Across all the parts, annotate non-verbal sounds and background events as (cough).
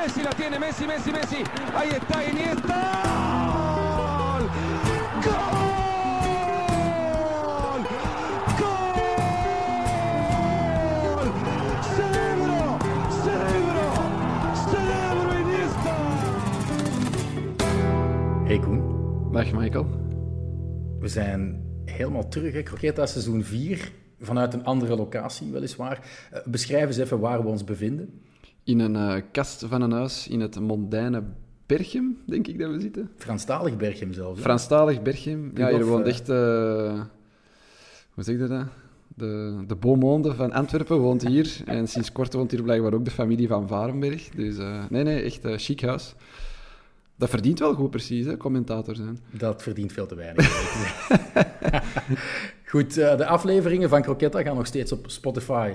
Messi la tiene, Messi, Messi, Messi. Ahí está Iniesta. ¡Gol! ¡Gol! Hey Koen, Dag Michael. we zijn helemaal terug, hè? Croqueta seizoen 4, vanuit een andere locatie weliswaar. Eh, beschrijf eens even waar we ons bevinden. In een eh, kast van een huis in het mondaine Berchem, denk ik dat we zitten. Franstalig Berchem zelfs. hè? Franstalig Berchem. Ja, hier woont eh, echt... eh, hoe zeg je dat? De, de beaumonde van Antwerpen woont hier. En sinds kort woont hier blijkbaar ook de familie van Varenberg. Dus nee, nee, echt een chic huis. Dat verdient wel goed precies, hè, commentator zijn. Dat verdient veel te weinig. (laughs) Goed, de afleveringen van Croquetta gaan nog steeds op Spotify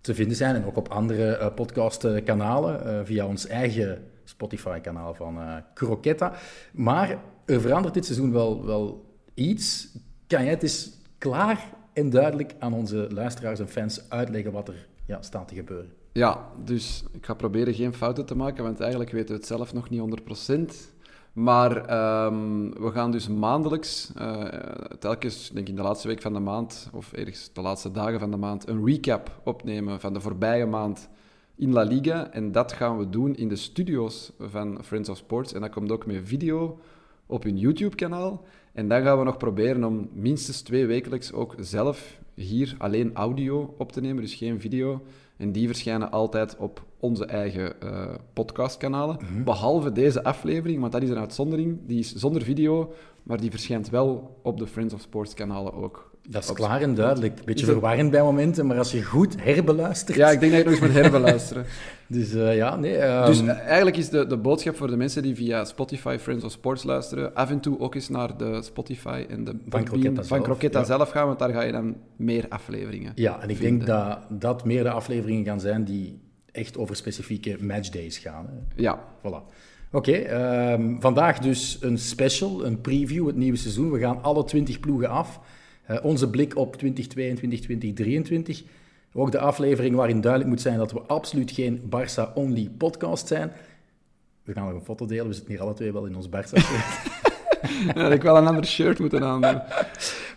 te vinden zijn en ook op andere eh, podcastkanalen eh, via ons eigen Spotify-kanaal van eh Croquetta. Maar er verandert dit seizoen wel, wel iets. Kan jij het eens klaar en duidelijk aan onze luisteraars en fans uitleggen wat er ja, staat te gebeuren? Ja, dus ik ga proberen geen fouten te maken, want eigenlijk weten we het zelf nog niet 100%. Maar ehm, we gaan dus maandelijks, eh, telkens denk ik in de laatste week van de maand, of ergens de laatste dagen van de maand, een recap opnemen van de voorbije maand in La Liga. En dat gaan we doen in de studio's van Friends of Sports. En dat komt ook met video op hun YouTube-kanaal. En dan gaan we nog proberen om minstens twee wekelijks ook zelf hier alleen audio op te nemen, dus geen video. En die verschijnen altijd op onze eigen eh, podcastkanalen. Behalve deze aflevering, want dat is een uitzondering. Die is zonder video, maar die verschijnt wel op de Friends of Sports kanalen ook. Dat is klaar en duidelijk. Beetje Is het- verwarrend bij momenten, maar als je goed herbeluistert... Ja, ik denk dat je nog eens moet (laughs) herbeluisteren. Dus eh, ja, nee... ehm, Dus eh, eigenlijk is de, de boodschap voor de mensen die via Spotify Friends of Sports luisteren, af en toe ook eens naar de Spotify en de Podbean Croquetta van zelf, Croquetta ja. zelf gaan, want daar ga je dan meer afleveringen. Ja, en ik vinden. denk dat dat meer de afleveringen gaan zijn die echt over specifieke matchdays gaan. Hè. Ja, Voilà. Oké, ehm, vandaag dus een special, een preview, het nieuwe seizoen. We gaan alle 20 ploegen af. Eh, onze blik op 2022, 2023. Ook de aflevering waarin duidelijk moet zijn dat we absoluut geen Barça-only podcast zijn. We gaan nog een foto delen, we zitten hier alle twee wel in ons Barça-shirt. (laughs) Ja, had ik wel een ander shirt moeten aandoen.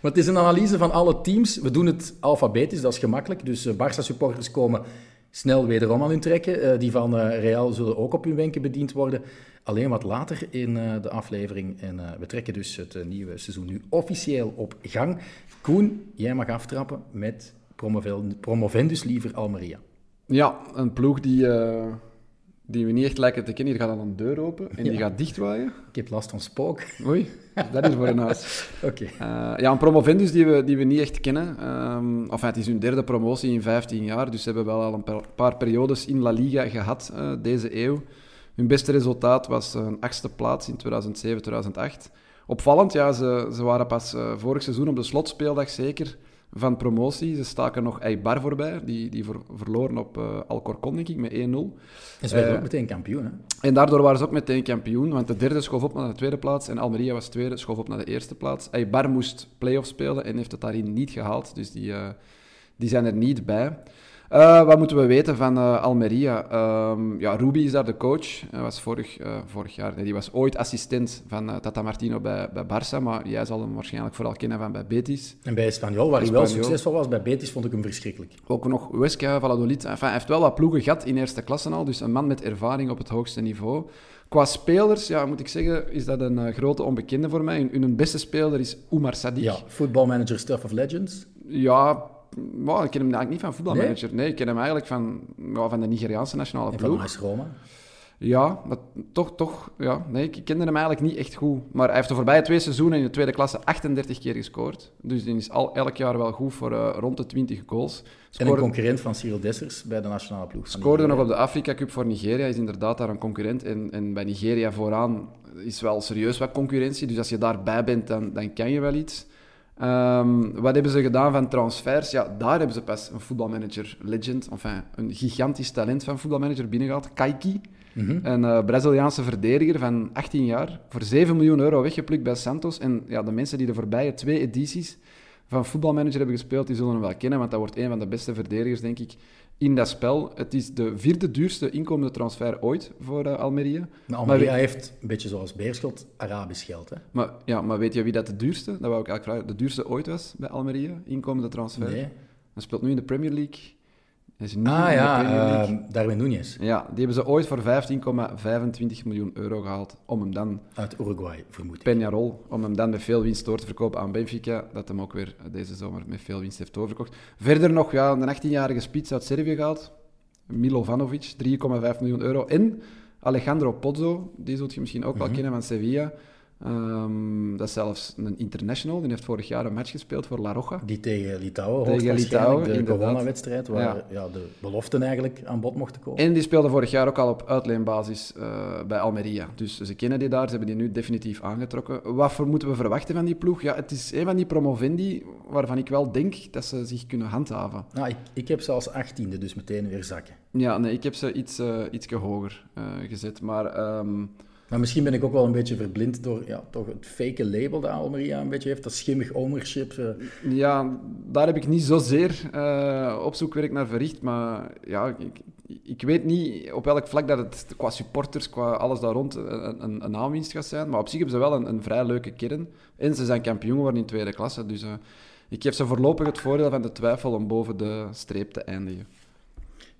Maar het is een analyse van alle teams. We doen het alfabetisch, dat is gemakkelijk. Dus eh, Barça-supporters komen snel wederom aan hun trekken. Eh, die van Real zullen ook op hun wenken bediend worden. Alleen wat later in eh, de aflevering. En eh, we trekken dus het eh, nieuwe seizoen nu officieel op gang. Koen, jij mag aftrappen met promovendus liever Almeria. Ja, een ploeg die, die we niet echt lijken te kennen. Hier gaat dan een deur open en die gaat dichtwaaien. Ik heb last van spook. Oei, dat is voor een huis. (laughs) Oké. Ja, een promovendus die we, die we niet echt kennen. Ehm enfin, het is hun derde promotie in 15 jaar, dus ze hebben wel al een pa- paar periodes in La Liga gehad eh, deze eeuw. Hun beste resultaat was een achtste plaats in 2007, 2008. Opvallend, ja, ze, ze waren pas eh, vorig seizoen op de slotspeeldag zeker van promotie. Ze staken nog Eibar voorbij, die, die ver- verloren op eh Alcorcon, denk ik, met 1-0. En ze werden Eh, ook meteen kampioen. Hè? En daardoor waren ze ook meteen kampioen, want de derde schoof op naar de tweede plaats en Almeria was tweede, schoof op naar de eerste plaats. Eibar moest play-off spelen en heeft het daarin niet gehaald, dus die, eh, die zijn er niet bij. Eh, wat moeten we weten van eh, Almeria? Ehm, ja, Ruby is daar de coach. Hij was vorig, eh, vorig jaar, nee, die was ooit assistent van Tata Martino bij, bij Barça, maar jij zal hem waarschijnlijk vooral kennen van bij Betis. En bij Espanyol, waar hij wel succesvol was, bij Betis vond ik hem verschrikkelijk. Ook nog Huesca, Valladolid. Enfin, hij heeft wel wat ploegen gehad in eerste klasse al, dus een man met ervaring op het hoogste niveau. Qua spelers, ja, moet ik zeggen, is dat een grote onbekende voor mij. Hun, hun beste speler is Oumar Sadiq. Ja, footballmanager Stuff of Legends. Ja, ik ken hem eigenlijk niet van voetbalmanager. Nee, ik ken hem eigenlijk van, van de Nigeriaanse nationale En van ploeg. AS Roma. Ja, maar toch, toch, ja. Nee, ik kende hem eigenlijk niet echt goed. Maar hij heeft de voorbije twee seizoenen in de tweede klasse 38 keer gescoord. Dus die is al elk jaar wel goed voor eh, rond de 20 goals. En een concurrent van Cyril Dessers bij de nationale ploeg. van Scoorde nog op de Afrika Cup voor Nigeria, is inderdaad daar een concurrent. En, en bij Nigeria vooraan is wel serieus wat concurrentie. Dus als je daarbij bent, dan, dan kan je wel iets. Ehm, wat hebben ze gedaan van transfers? Ja, daar hebben ze pas een voetbalmanager legend, enfin, een gigantisch talent van voetbalmanager binnengehaald, Kaiki. Mhm. Een eh, Braziliaanse verdediger van 18 jaar, voor 7 miljoen euro weggeplukt bij Santos. En ja, de mensen die de voorbije twee edities van voetbalmanager hebben gespeeld, die zullen hem wel kennen, want dat wordt een van de beste verdedigers, denk ik, in dat spel. Het is de vierde duurste inkomende transfer ooit voor uh, Almeria. Maar Almeria heeft, een beetje zoals Beerschot, Arabisch geld. Hè? Maar, ja, maar weet je wie dat de duurste, dat wou ik eigenlijk vragen, de duurste ooit was bij Almeria, inkomende transfer? Nee. Hij speelt nu in de Premier League. Hij is niet Ah ja, uh, Darwin Núñez Ja, die hebben ze ooit voor 15,25 miljoen euro gehaald om hem dan, uit Uruguay, vermoed ik. Peñarol, om hem dan met veel winst door te verkopen aan Benfica, dat hem ook weer deze zomer met veel winst heeft doorverkocht. Verder nog ja, een 18-jarige spits uit Servië gehaald, Milovanovic, 3,5 miljoen euro. En Alejandro Pozzo, die zult je misschien ook wel Mhm. kennen van Sevilla. Ehm, dat is zelfs een international, die heeft vorig jaar een match gespeeld voor La Roja. Die tegen Litouwen, Tegen Litouwen, de corona-wedstrijd, waar Ja. ja. de beloften eigenlijk aan bod mochten komen. En die speelde vorig jaar ook al op uitleenbasis eh, bij Almeria. Dus ze kennen die daar, ze hebben die nu definitief aangetrokken. Wat voor moeten we verwachten van die ploeg? Ja, het is een van die promovendi waarvan ik wel denk dat ze zich kunnen handhaven. Nou, ik, ik heb ze als achttiende, dus meteen weer zakken. Ja, nee, ik heb ze iets, eh ietsje hoger eh, gezet. Maar ehm, Maar misschien ben ik ook wel een beetje verblind door ja, toch het fake label dat Almeria een beetje heeft, dat schimmig ownership. eh. ja, daar heb ik niet zozeer eh opzoekwerk naar verricht. Maar ja, ik, weet niet op welk vlak dat het qua supporters, qua alles daar rond, een, een, een aanwinst gaat zijn. Maar op zich hebben ze wel een, een vrij leuke kern. En ze zijn kampioen geworden in tweede klasse. Dus eh, ik geef ze voorlopig het voordeel van de twijfel om boven de streep te eindigen.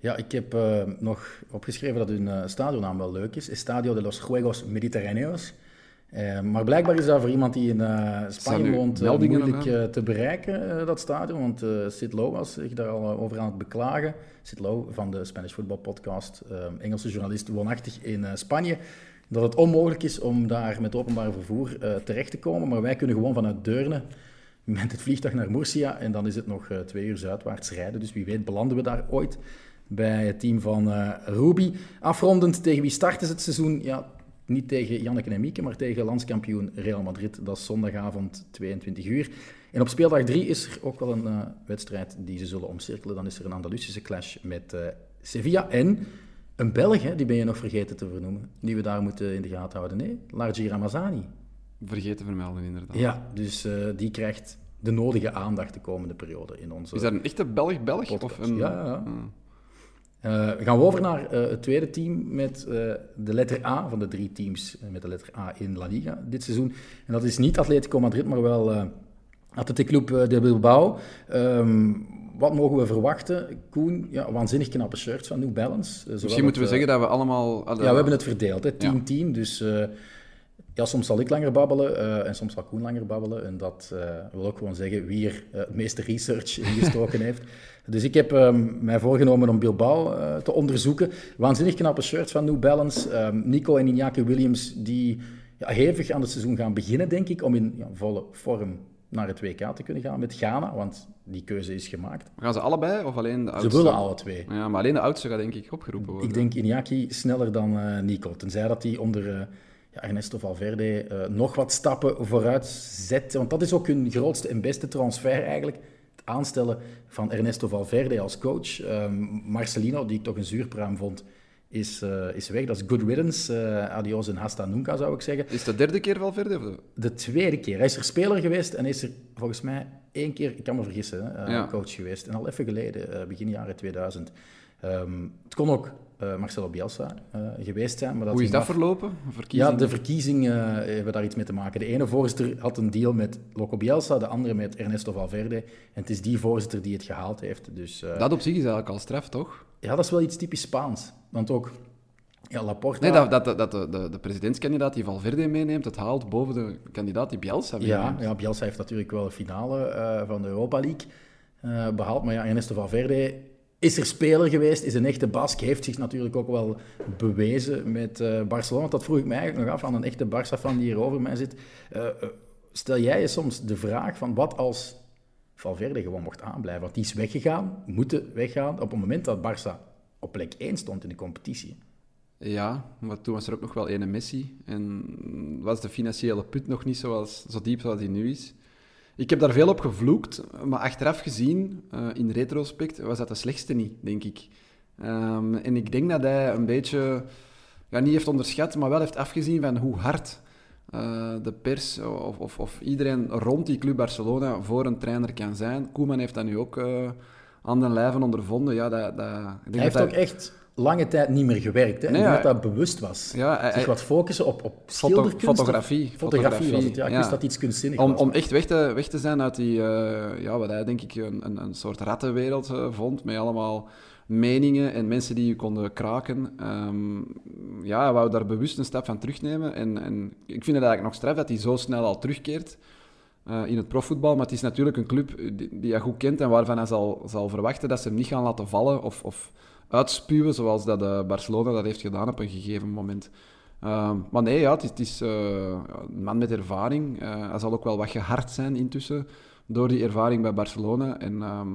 Ja, ik heb eh, nog opgeschreven dat hun uh, stadionnaam wel leuk is. Estadio de los Juegos Mediterráneos. Uh, maar blijkbaar is dat voor iemand die in Spanje woont moeilijk te bereiken, dat stadion. Want Sid Lowe was zich daar al over aan het beklagen. Sid Lowe van de Spanish Football Podcast, Engelse journalist woonachtig in Spanje. Dat het onmogelijk is om daar met openbaar vervoer terecht te komen. Maar wij kunnen gewoon vanuit Deurne met het vliegtuig naar Murcia. En dan is het nog twee uur zuidwaarts rijden. Dus wie weet belanden we daar ooit bij het team van uh, Ruby. Afrondend, tegen wie starten ze het seizoen? Ja, niet tegen Janneke en Mieke, maar tegen landskampioen Real Madrid. Dat is zondagavond 22 uur. En op speeldag 3 is er ook wel een uh, wedstrijd die ze zullen omcirkelen. Dan is er een Andalusische clash met uh, Sevilla en een Belg, hè, die ben je nog vergeten te vernoemen, die we daar moeten in de gaten houden. Nee, Largi Ramazani. Vergeten vermelden, inderdaad. Ja, dus die krijgt de nodige aandacht de komende periode in onze Is dat een echte Belg-Belg? Of een... Ja, ja. Hmm. Uh, gaan we over naar uh, het tweede team met uh, de letter A van de drie teams met de letter A in La Liga dit seizoen. En dat is niet Atletico Madrid, maar wel Athletic Club de Bilbao. Um, wat mogen we verwachten? Koen, ja, waanzinnig knappe shirts van New Balance. Misschien moeten we zeggen dat we allemaal... Ja, we hebben het verdeeld, 10-10. Ja. Dus ja, soms zal ik langer babbelen en soms zal Koen langer babbelen. En dat wil ook gewoon zeggen wie er het meeste research ingestoken (laughs) heeft. Dus ik heb um, mij voorgenomen om Bilbao uh, te onderzoeken. Waanzinnig knappe shirts van New Balance. Um, Nico en Iñaki Williams die ja, hevig aan het seizoen gaan beginnen, denk ik, om in ja, volle vorm naar het WK te kunnen gaan met Ghana, want die keuze is gemaakt. Gaan ze allebei of alleen de oudste? Ze willen alle twee. Ja, maar alleen de oudste gaat denk ik opgeroepen worden. Ik denk Iñaki sneller dan uh, Nico, tenzij dat hij onder... Uh, ja, Ernesto Valverde uh, nog wat stappen vooruit zet. Want dat is ook hun grootste en beste transfer eigenlijk aanstellen van Ernesto Valverde als coach. Um, Marcelino, die ik toch een zuurpruim vond, is, uh, is weg. Dat is good riddance. Uh, adios en hasta nunca, zou ik zeggen. Is dat de derde keer Valverde? Of de... de tweede keer. Hij is er speler geweest en is er volgens mij één keer, ik kan me vergissen, hè, ja. coach geweest. En al even geleden, begin jaren 2000. Um, het kon ook uh, Marcelo Bielsa uh, geweest zijn. Maar dat Hoe is dat verlopen? Ja, de verkiezingen uh, hebben daar iets mee te maken. De ene voorzitter had een deal met Loco Bielsa, de andere met Ernesto Valverde. En het is die voorzitter die het gehaald heeft. Dus, dat op zich is eigenlijk al straf, toch? Ja, dat is wel iets typisch Spaans. Want ook ja, Laporta... Nee, dat, dat, dat de, de, de presidentskandidaat die Valverde meeneemt, het haalt boven de kandidaat die Bielsa meeneemt. Ja, ja Bielsa heeft natuurlijk wel de finale van de Europa League behaald. Maar ja, Ernesto Valverde is er speler geweest, is een echte Bask, heeft zich natuurlijk ook wel bewezen met uh, Barcelona. Want dat vroeg ik mij eigenlijk nog af aan een echte Barça-fan die hier over mij zit. Uh, uh, stel jij je soms de vraag van wat als Valverde gewoon mocht aanblijven? Want die is weggegaan, moeten weggaan op het moment dat Barça op plek 1 stond in de competitie. Ja, maar toen was er ook nog wel ene Messi. En was de financiële put nog niet zoals, zo diep zoals die nu is. Ik heb daar veel op gevloekt, maar achteraf gezien, uh, in retrospect, was dat de slechtste niet, denk ik. Um, en ik denk dat hij een beetje, ja, niet heeft onderschat, maar wel heeft afgezien van hoe hard uh, de pers of, of, of, iedereen rond die club Barcelona voor een trainer kan zijn. Koeman heeft dat nu ook uh, aan den lijve ondervonden. Ja, dat, dat, ik denk Hij heeft dat ook echt lange tijd niet meer gewerkt. Hè? Nee, hij- dat dat bewust was. Ja, Zich hij- wat focussen op, op Foto- schilderkunst. fotografie. Fotografie was het, ja. Ik ja. wist dat iets kunstzinnig Om, was. om echt weg te, weg te zijn uit die, eh, ja, wat hij denk ik een, een, een soort rattenwereld eh, vond, met allemaal meningen en mensen die je konden kraken. Ehm, ja, hij wou daar bewust een stap van terugnemen. En, en ik vind het eigenlijk nog straf dat hij zo snel al terugkeert eh, in het profvoetbal. Maar het is natuurlijk een club die, die hij goed kent en waarvan hij zal, zal verwachten dat ze hem niet gaan laten vallen of, of uitspuwen, zoals dat eh, Barcelona dat heeft gedaan op een gegeven moment. Ehm, maar nee, ja, het is, het is eh, een man met ervaring. Eh, hij zal ook wel wat gehard zijn intussen door die ervaring bij Barcelona. En ehm,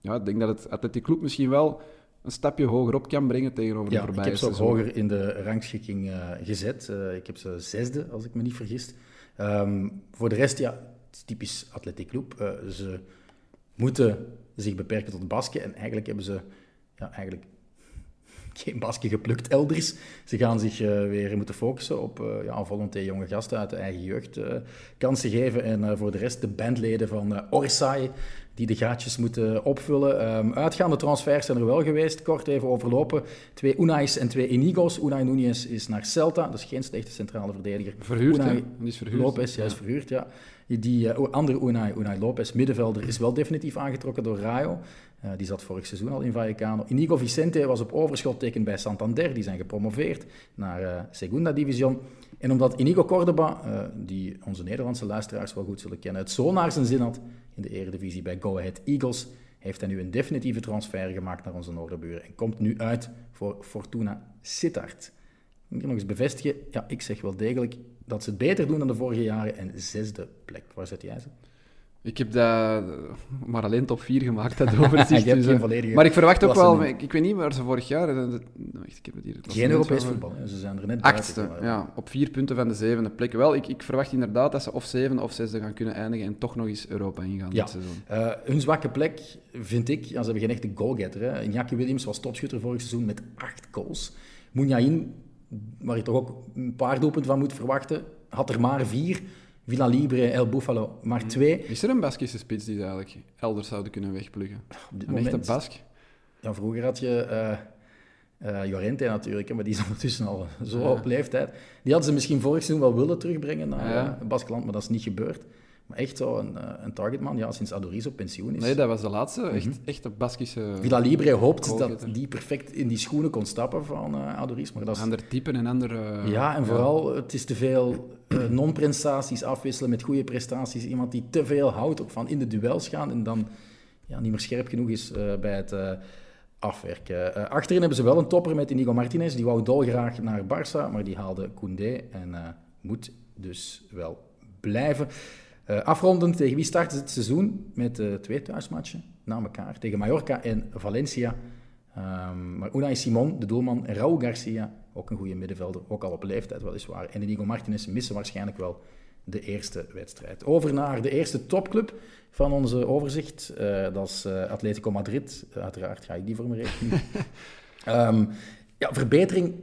ja, ik denk dat het Athletic Club misschien wel een stapje hoger op kan brengen tegenover de Ja, ik voorbije heb ze ook hoger in de rangschikking gezet. Ik heb ze zesde, als ik me niet vergis. Ehm, voor de rest, ja, het is typisch Athletic Club. Ze moeten zich beperken tot basket. En eigenlijk hebben ze ja, eigenlijk geen basket geplukt elders. Ze gaan zich eh, weer moeten focussen op eh ja, volonté jonge gasten uit de eigen jeugd eh, kansen geven. En voor de rest de bandleden van Orsay, die de gaatjes moeten opvullen. Ehm, uitgaande transfers zijn er wel geweest, kort even overlopen. Twee Unai's en twee Inigo's. Unai Nunez is naar Celta, dat is geen slechte centrale verdediger. Verhuurd, Unai? Die is verhuurd. Lopez, ja, is verhuurd, ja. Die andere Unai, Unai Lopez, middenvelder, is wel definitief aangetrokken door Rayo. Eh, die zat vorig seizoen al in Vallecano. Inigo Vicente was op overschot tekend bij Santander. Die zijn gepromoveerd naar eh, Segunda Division. En omdat Inigo Cordoba, eh, die onze Nederlandse luisteraars wel goed zullen kennen, het zo naar zijn zin had in de Eredivisie bij Go Ahead Eagles, heeft hij nu een definitieve transfer gemaakt naar onze noorderburen en komt nu uit voor Fortuna Sittard. Ik nog eens bevestigen, ja, ik zeg wel degelijk dat ze het beter doen dan de vorige jaren en zesde plek. Waar zet jij ze? Ik heb dat eh, maar alleen top 4 gemaakt, dat (laughs) overzicht. Dus, eh, volledige maar ik verwacht ook wel, ik, ik weet niet waar ze vorig jaar... eh, dat- wacht, ik heb het hier. het Geen Europees voetbal, hè. ze zijn er net Achtste, buiten. ja. Op vier punten van de zevende plek. Wel, ik, ik verwacht inderdaad dat ze of zevende of zesde gaan kunnen eindigen en toch nog eens Europa ingaan Ja. dit seizoen. Hun zwakke plek vind ik, ja, ze hebben geen echte goalgetter. Iñaki Williams was topschutter vorig seizoen met acht goals. Mouniain, waar je toch ook een paar doelpunten van moet verwachten, had er maar vier. Villa Libre, El Buffalo, maar twee. Is er een Baskische spits die ze eigenlijk elders zouden kunnen wegpluggen? Op dit Een echte moment, Bask? ja, vroeger had je eh eh, Llorente natuurlijk, hè, maar die is (laughs) ondertussen al zo Ja. op leeftijd. Die hadden ze misschien vorig seizoen wel willen terugbrengen naar Ja. eh, Baskeland, maar dat is niet gebeurd. Maar echt zo een, eh, een targetman, ja, sinds Adoris op pensioen is. Nee, dat was de laatste. Mhm. Echt, echte Baskische... Villa Libre hoopt dat die perfect in die schoenen kon stappen van eh Adoris. Maar dat is, Ander type en ander... eh, ja, en vooral, het is te veel non-prestaties afwisselen met goede prestaties. Iemand die te veel houdt ook van in de duels gaan en dan ja, niet meer scherp genoeg is bij het afwerken. Achterin hebben ze wel een topper met Inigo Martinez. Die wou dolgraag naar Barça, maar die haalde Koundé en moet dus wel blijven. Eh, afrondend, tegen wie starten ze het seizoen? Met eh, twee thuismatchen na elkaar. Tegen Mallorca en Valencia. Ehm, maar Unai Simon, de doelman, en Raúl Garcia, ook een goede middenvelder, ook al op leeftijd weliswaar. En Inigo Martinez missen waarschijnlijk wel de eerste wedstrijd. Over naar de eerste topclub van onze overzicht. Eh, dat is Atletico Madrid. Uiteraard ga ik die voor me rekenen. (laughs) Ehm, ja, verbetering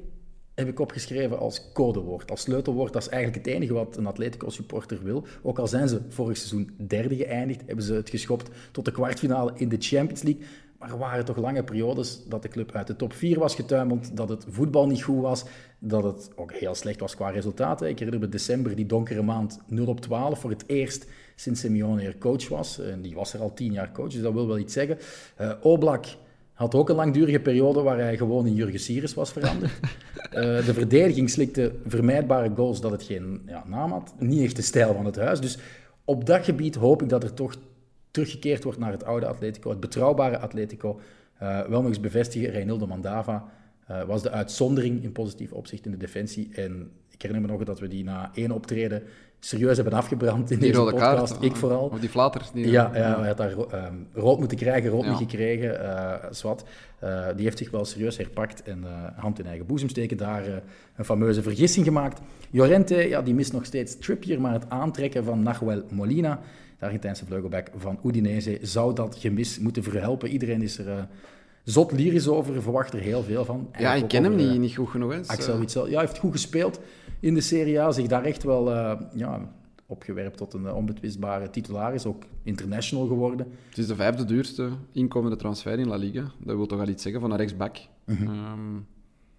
heb ik opgeschreven als codewoord, als sleutelwoord. Dat is eigenlijk het enige wat een Atletico-supporter wil. Ook al zijn ze vorig seizoen derde geëindigd, hebben ze het geschopt tot de kwartfinale in de Champions League. Maar er waren toch lange periodes dat de club uit de top 4 was getuimeld, dat het voetbal niet goed was, dat het ook heel slecht was qua resultaten. Ik herinner me december, die donkere maand, 0 op 12, voor het eerst sinds Simeone er coach was. En die was er al tien jaar coach, dus dat wil wel iets zeggen. Eh Oblak had ook een langdurige periode waar hij gewoon in Jurgen Sires was veranderd. (laughs) Eh, de verdediging slikte vermijdbare goals dat het geen ja, naam had. Niet echt de stijl van het huis. Dus op dat gebied hoop ik dat er toch teruggekeerd wordt naar het oude Atletico, het betrouwbare Atletico. Eh, wel nog eens bevestigen, Reinildo Mandava eh, was de uitzondering in positief opzicht in de defensie. En ik herinner me nog dat we die na één optreden serieus hebben afgebrand in Die deze rode podcast. kaart. ik vooral. Of die flater. Die, Ja, ja, hij had daar ehm, rood moeten krijgen, rood Ja. niet gekregen. eh zwart. Eh, die heeft zich wel serieus herpakt en eh, hand in eigen boezem steken. Daar eh, een fameuze vergissing gemaakt. Llorente, ja, die mist nog steeds Trippier, maar het aantrekken van Nahuel Molina, de Argentijnse vleugelback van Udinese, zou dat gemis moeten verhelpen. Iedereen is er eh, zot lyrisch over, verwacht er heel veel van. ja, ik ken hem niet, eh, niet goed genoeg. Axel eh, Witsel. Ja, hij heeft goed gespeeld in de Serie A. Zich daar echt wel eh, ja, opgewerpt tot een eh, onbetwistbare titularis, ook international geworden. Het is de vijfde duurste inkomende transfer in La Liga. Dat wil toch al iets zeggen van een rechtsback. Ehm, Maar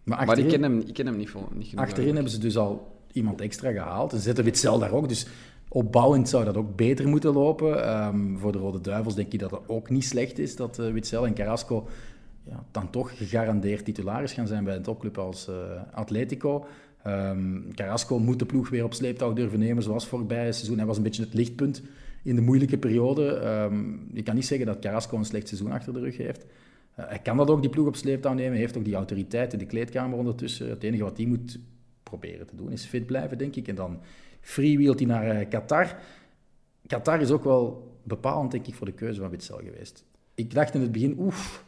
maar achterin, ik ken hem, ik ken hem niet, vol, niet genoeg. achterin hebben ze dus al iemand extra gehaald. Ze zetten Witzel daar ook, dus opbouwend zou dat ook beter moeten lopen. Ehm, voor de Rode Duivels denk ik dat dat ook niet slecht is, dat eh, Witzel en Carrasco ja, dan toch gegarandeerd titularis gaan zijn bij een topclub als Atletico. Ehm, Carrasco moet de ploeg weer op sleeptouw durven nemen, zoals voorbij het seizoen. Hij was een beetje het lichtpunt in de moeilijke periode. Ehm je kan niet zeggen dat Carrasco een slecht seizoen achter de rug heeft. Eh, hij kan dat ook, die ploeg op sleeptouw nemen. Hij heeft ook die autoriteit in de kleedkamer ondertussen. Het enige wat hij moet proberen te doen is fit blijven, denk ik. En dan freewheelt hij naar eh, Qatar. Qatar is ook wel bepalend, denk ik, voor de keuze van Witzel geweest. Ik dacht in het begin, oef,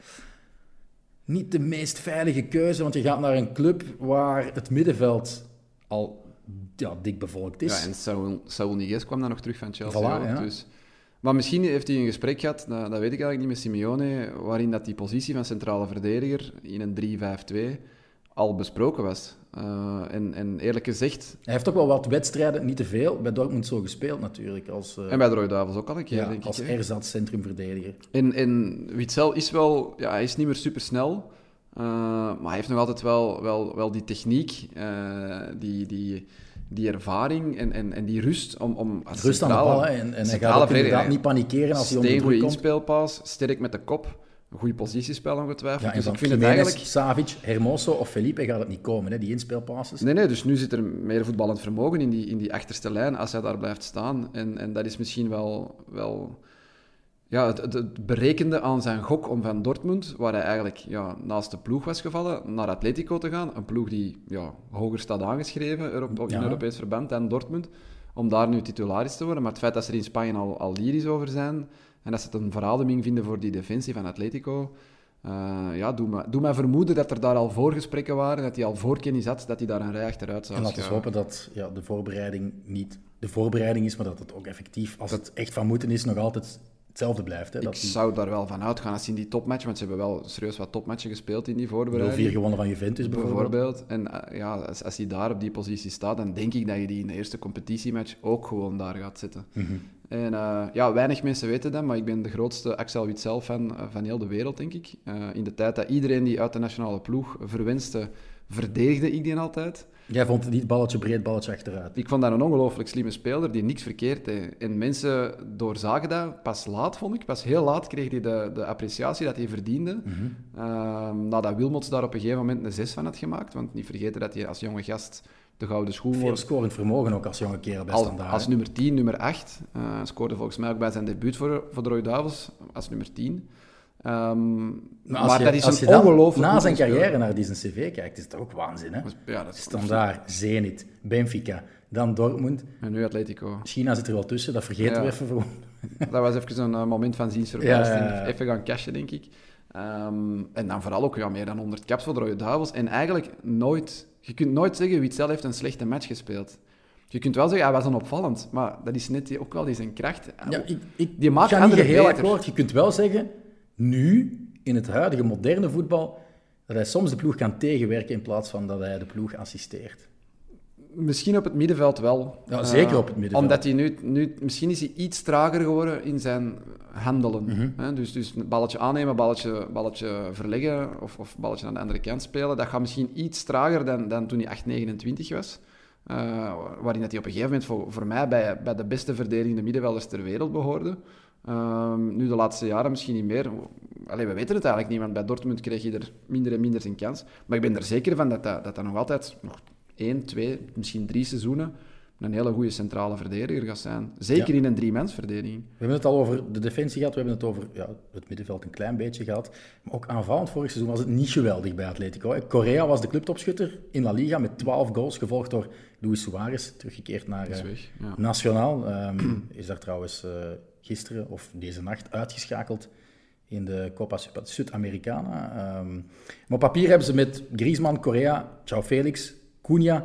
niet de meest veilige keuze, want je gaat naar een club waar het middenveld al ja, dik bevolkt is. Ja, en Saul, Saul Niguez kwam dan nog terug van Chelsea. Voilà, ook, ja. dus. Maar misschien heeft hij een gesprek gehad, dat, dat weet ik eigenlijk niet, met Simeone, waarin dat die positie van centrale verdediger in een 3-5-2 al besproken was. Eh, en, en eerlijk gezegd, Hij heeft ook wel wat wedstrijden, niet te veel, bij Dortmund zo gespeeld natuurlijk, als, eh, en bij de Rode Duivels ook al een keer, ja, denk als ik. erzat centrumverdediger. En, en Witzel is wel, ja, hij is niet meer super snel, maar hij heeft nog altijd wel, wel, wel die techniek, die, die, die ervaring en, en, en die rust om, om als Rust aan de bal, en, en hij gaat inderdaad niet panikeren als hij onder druk komt. inspeelpaas, sterk met de kop, goede positiespel ongetwijfeld. Ja, dus ik vind het eigenlijk... Savic, Hermoso of Felipe gaat het niet komen, hè, die inspeelpasses. Nee, nee, dus nu zit er meer voetballend vermogen in die, in die achterste lijn als hij daar blijft staan. En, en dat is misschien wel, wel ja, het, berekende aan zijn gok om van Dortmund, waar hij eigenlijk ja, naast de ploeg was gevallen, naar Atletico te gaan. Een ploeg die ja, hoger staat aangeschreven Europ- in Ja. Europees verband dan Dortmund. Om daar nu titularis te worden. Maar het feit dat ze er in Spanje al, al lyrisch over zijn en dat ze het een verademing vinden voor die defensie van Atletico. eh, ja, doe me, doe mij vermoeden dat er daar al voorgesprekken waren, dat hij al voorkennis had, dat hij daar een rij achteruit zou En laten we hopen dat ja, de voorbereiding niet de voorbereiding is, maar dat het ook effectief, als het echt van moeten is, nog altijd hetzelfde blijft. Hè? Ik Dat die zou daar wel van uitgaan als in die topmatch, want ze hebben wel serieus wat topmatchen gespeeld in die 0-4 voorbereiding. gewonnen van Juventus bijvoorbeeld. Bijvoorbeeld. En eh, ja, als, als hij daar op die positie staat, dan denk ik dat je die in de eerste competitiematch ook gewoon daar gaat zetten. Mhm. En eh, ja, weinig mensen weten dat, maar ik ben de grootste Axel Witsel-fan eh, van heel de wereld, denk ik. Eh, in de tijd dat iedereen die uit de nationale ploeg verwenste, verdedigde ik die altijd. Jij vond het niet balletje breed, balletje achteruit. Ik vond dat een ongelooflijk slimme speler die niks verkeerd deed. En mensen doorzagen dat pas laat, vond ik. Pas heel laat kreeg hij de, de appreciatie dat hij verdiende. Mhm. Ehm, nadat Wilmots daar op een gegeven moment een 6 van had gemaakt. Want niet vergeten dat hij als jonge gast de gouden schoen Veel wordt. scorend vermogen ook als jonge kerel bij Als, standaard. als nummer 10, nummer 8. eh, scoorde volgens mij ook bij zijn debuut voor, voor de Rode Duivels als nummer 10. Ehm, Maar maar als je, dat is een ongelooflijk na zijn carrière naar die zijn cv kijkt, is het ook waanzin. Hè? Ja, dat is Standaard, Zenit, Benfica, dan Dortmund. En nu Atletico. China zit er wel tussen, dat vergeten Ja. we even. Gewoon. Dat was even een eh, moment van ja. Even gaan cashen, denk ik. Ehm, en dan vooral ook ja, meer dan 100 caps voor de Rode Duivels. En eigenlijk nooit... Je kunt nooit zeggen, Witzel heeft een slechte match gespeeld. Je kunt wel zeggen, hij was een opvallend. Maar dat is net die- ook wel die zijn kracht. Ja, ik, ik Die maakt ga niet beter. akkoord. Je kunt wel zeggen, nu, in het huidige moderne voetbal, dat hij soms de ploeg kan tegenwerken in plaats van dat hij de ploeg assisteert. Misschien op het middenveld wel. Ja, Eh, zeker op het middenveld. Omdat hij nu, nu... Misschien is hij iets trager geworden in zijn handelen. Mhm. hè? Dus, dus een balletje aannemen, balletje, balletje verleggen of, of balletje aan de andere kant spelen. Dat gaat misschien iets trager dan, dan toen hij 8, 29 was. Eh, waarin dat hij op een gegeven moment voor, voor mij bij, bij de beste verdedigende middenvelders ter wereld behoorde. Ehm, nu de laatste jaren misschien niet meer. Allee, we weten het eigenlijk niet, want bij Dortmund kreeg je er minder en minder zijn kans. Maar ik ben er zeker van dat dat, dat, dat nog altijd nog één, twee, misschien drie seizoenen een hele goede centrale verdediger gaat zijn. Zeker Ja. in een driemansverdediging. We hebben het al over de defensie gehad, we hebben het over ja, het middenveld een klein beetje gehad. Maar ook aanvallend vorig seizoen was het niet geweldig bij Atletico. hè. Correa was de clubtopschutter in La Liga met 12 goals, gevolgd door Luis Suarez, teruggekeerd naar eh. Ja. Nationaal. Ehm, (clears throat) is daar trouwens eh, gisteren of deze nacht uitgeschakeld in de Copa Sudamericana. Ehm, maar op papier hebben ze met Griezmann, Correa, João Felix, Cunha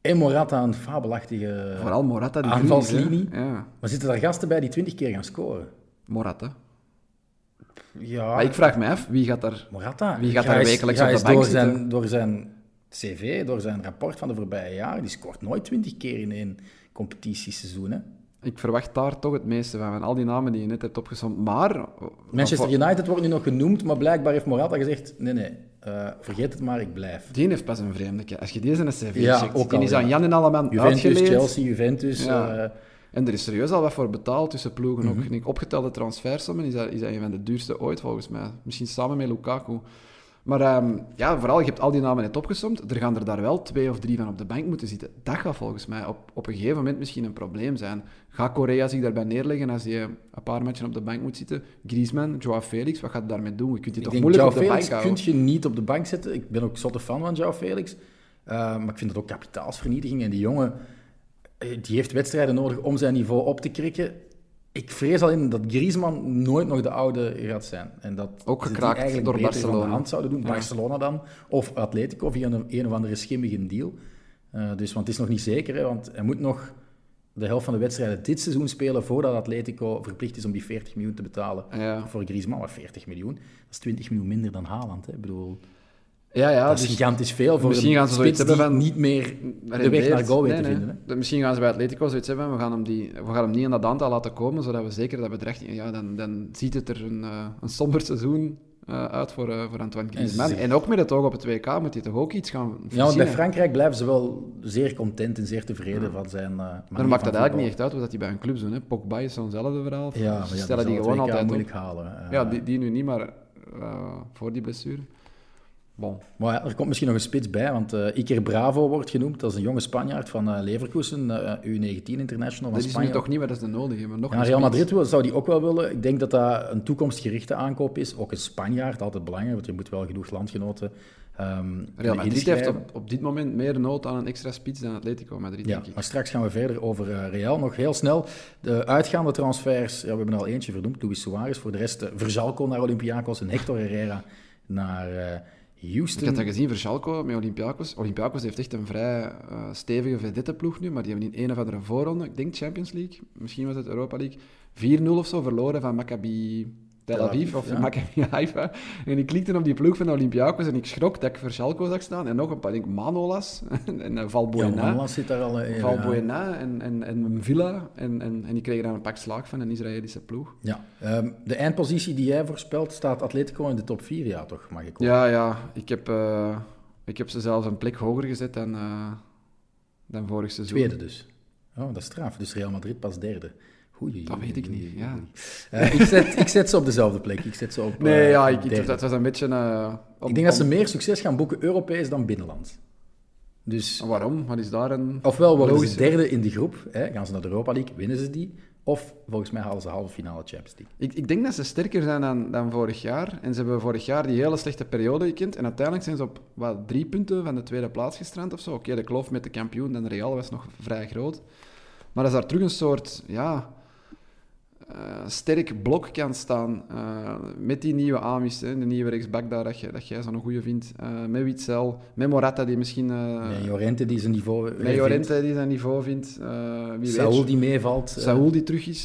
en Morata een fabelachtige Vooral Morata. Die aanvalslinie. Ja, Maar zitten daar gasten bij die 20 keer gaan scoren? Morata. Ja, Maar ik vraag me af, wie gaat daar... Morata. Wie gaat Ga daar wekelijks op de bank door zitten? zijn, door zijn cv, door zijn rapport van de voorbije jaren. Die scoort nooit 20 keer in één competitieseizoen. Hè? Ik verwacht daar toch het meeste van, van al die namen die je net hebt opgezomd. Maar... Manchester United wordt nu nog genoemd, maar blijkbaar heeft Morata gezegd, nee, nee, uh, vergeet het maar, ik blijf. Die heeft pas een vreemde. Als je deze een cv Ja, checkt, ook die al, is ja. aan Jan en allemaal Juventus. Chelsea, Juventus. Ja. eh, En er is serieus al wat voor betaald tussen ploegen. Mhm. Ook ik opgetelde transfersommen is dat, is dat een van de duurste ooit, volgens mij. Misschien samen met Lukaku. Maar ehm, ja, vooral, je hebt al die namen net opgesomd. Er gaan er daar wel twee of drie van op de bank moeten zitten. Dat gaat volgens mij op, op een gegeven moment misschien een probleem zijn. Gaat Korea zich daarbij neerleggen als hij een paar matchen op de bank moet zitten? Griezmann, Joao Felix, wat gaat hij daarmee doen? Je kunt die ik toch moeilijk Joao op de Felix bank kun houden? je niet op de bank zetten. Ik ben ook zotte fan van Joao Felix. Eh, maar ik vind het ook kapitaalsvernietiging. En die jongen, eh, die heeft wedstrijden nodig om zijn niveau op te krikken. Ik vrees alleen dat Griezmann nooit nog de oude gaat zijn. En dat Ook gekraakt eigenlijk door beter van Barcelona. de hand zouden doen. Ja. Barcelona dan. Of Atletico via een, een of andere schimmige deal. Eh, dus, want het is nog niet zeker. Hè, want hij moet nog de helft van de wedstrijden dit seizoen spelen voordat Atletico verplicht is om die 40 miljoen te betalen Ja. voor Griezmann. Maar 40 miljoen, dat is 20 miljoen minder dan Haaland. Hè. Ik bedoel, Ja, ja. dat is dus- gigantisch veel voor misschien gaan ze zoiets hebben van- niet meer de weg naar goal weet Nee, te nee. vinden. Hè. De- Misschien gaan ze bij Atletico zoiets hebben, we gaan hem, die, we gaan hem niet in dat aantal laten komen, zodat we zeker dat bedrag... Ja, dan, dan ziet het er een, eh, een somber seizoen eh, uit voor, eh, voor Antoine Griezmann. En, ook met het oog op het WK moet hij toch ook iets gaan Ja, want bij Frankrijk blijven ze wel zeer content en zeer tevreden van zijn uh, Dan maakt dat eigenlijk niet echt uit wat hij bij een club doet. Hè. Pogba is zo'nzelfde verhaal. Ja, maar Ze ja, stellen die gewoon altijd moeilijk op. halen. Ja, die, die nu niet, maar voor die blessure. Bon. Maar ja, er komt misschien nog een spits bij, want eh Iker Bravo wordt genoemd. Dat is een jonge Spanjaard van eh, Leverkusen, eh, U19 International van Dat is nu Spanje. toch niet wat ze nodig hebben. Nog Ja, Real. Madrid wil, zou die ook wel willen. Ik denk dat dat een toekomstgerichte aankoop is. Ook een Spanjaard, altijd belangrijk, want je moet wel genoeg landgenoten ehm Real Madrid heeft op, op dit moment meer nood aan een extra spits dan Atletico Madrid, Ja, denk ik. maar straks gaan we verder over Real. Nog heel snel. De uitgaande transfers, ja, we hebben er al eentje vernoemd, Luis Suarez. Voor de rest uh, Verzalco naar Olympiakos en Hector Herrera naar uh, Houston. Ik had dat gezien voor Schalke met Olympiakos. Olympiakos heeft echt een vrij uh, stevige vedette ploeg nu, maar die hebben in een of andere voorronde, ik denk Champions League, misschien was het Europa League, 4-0 of zo verloren van Maccabi Tel Aviv of ja. Maccabi Haifa. (laughs) En ik klikte op die ploeg van de Olympiakos en ik schrok dat ik voor Schalke zag staan. En nog een paar, ik denk Manolas (laughs) en uh, Valbuena. Ja, Manolas zit daar al in. Valbuena en, en, en Villa. En, en, en die kregen dan een pak slaag van een Israëlische ploeg. Ja, um, de eindpositie die jij voorspelt, staat Atletico in de top 4, ja toch, mag ik. Ja, ja. Ik heb, uh, ik heb ze zelfs een plek hoger gezet dan, uh, dan vorig seizoen. Tweede dus. Oh, dat is straf. Dus Real Madrid pas derde. Dat weet ik niet, ja. Uh, ik, zet, ik zet ze op dezelfde plek. Ik zet ze op Nee, uh, ja, ik, ik, dat was een beetje... Uh, om, ik denk dat ze meer succes gaan boeken Europees dan binnenland. Dus, waarom? Wat is daar een... Ofwel worden logische... ze derde in die groep, hè, gaan ze naar de Europa League, winnen ze die. Of volgens mij halen ze halve finale Champions League. Ik, ik denk dat ze sterker zijn dan, dan vorig jaar. En ze hebben vorig jaar die hele slechte periode gekend. En uiteindelijk zijn ze op wat, drie punten van de tweede plaats gestrand of zo. Oké, okay, de kloof met de kampioen en Real was nog vrij groot. Maar als daar terug een soort... Ja, sterk blok kan staan uh, met die nieuwe Amis, hè, de nieuwe rechtsback daar, dat, je, dat jij zo'n goede vindt, uh, met Witzel, met Morata die misschien... Met Jorente die zijn niveau Met Jorente die zijn niveau vindt. wie Saúl die meevalt. Saúl die terug is.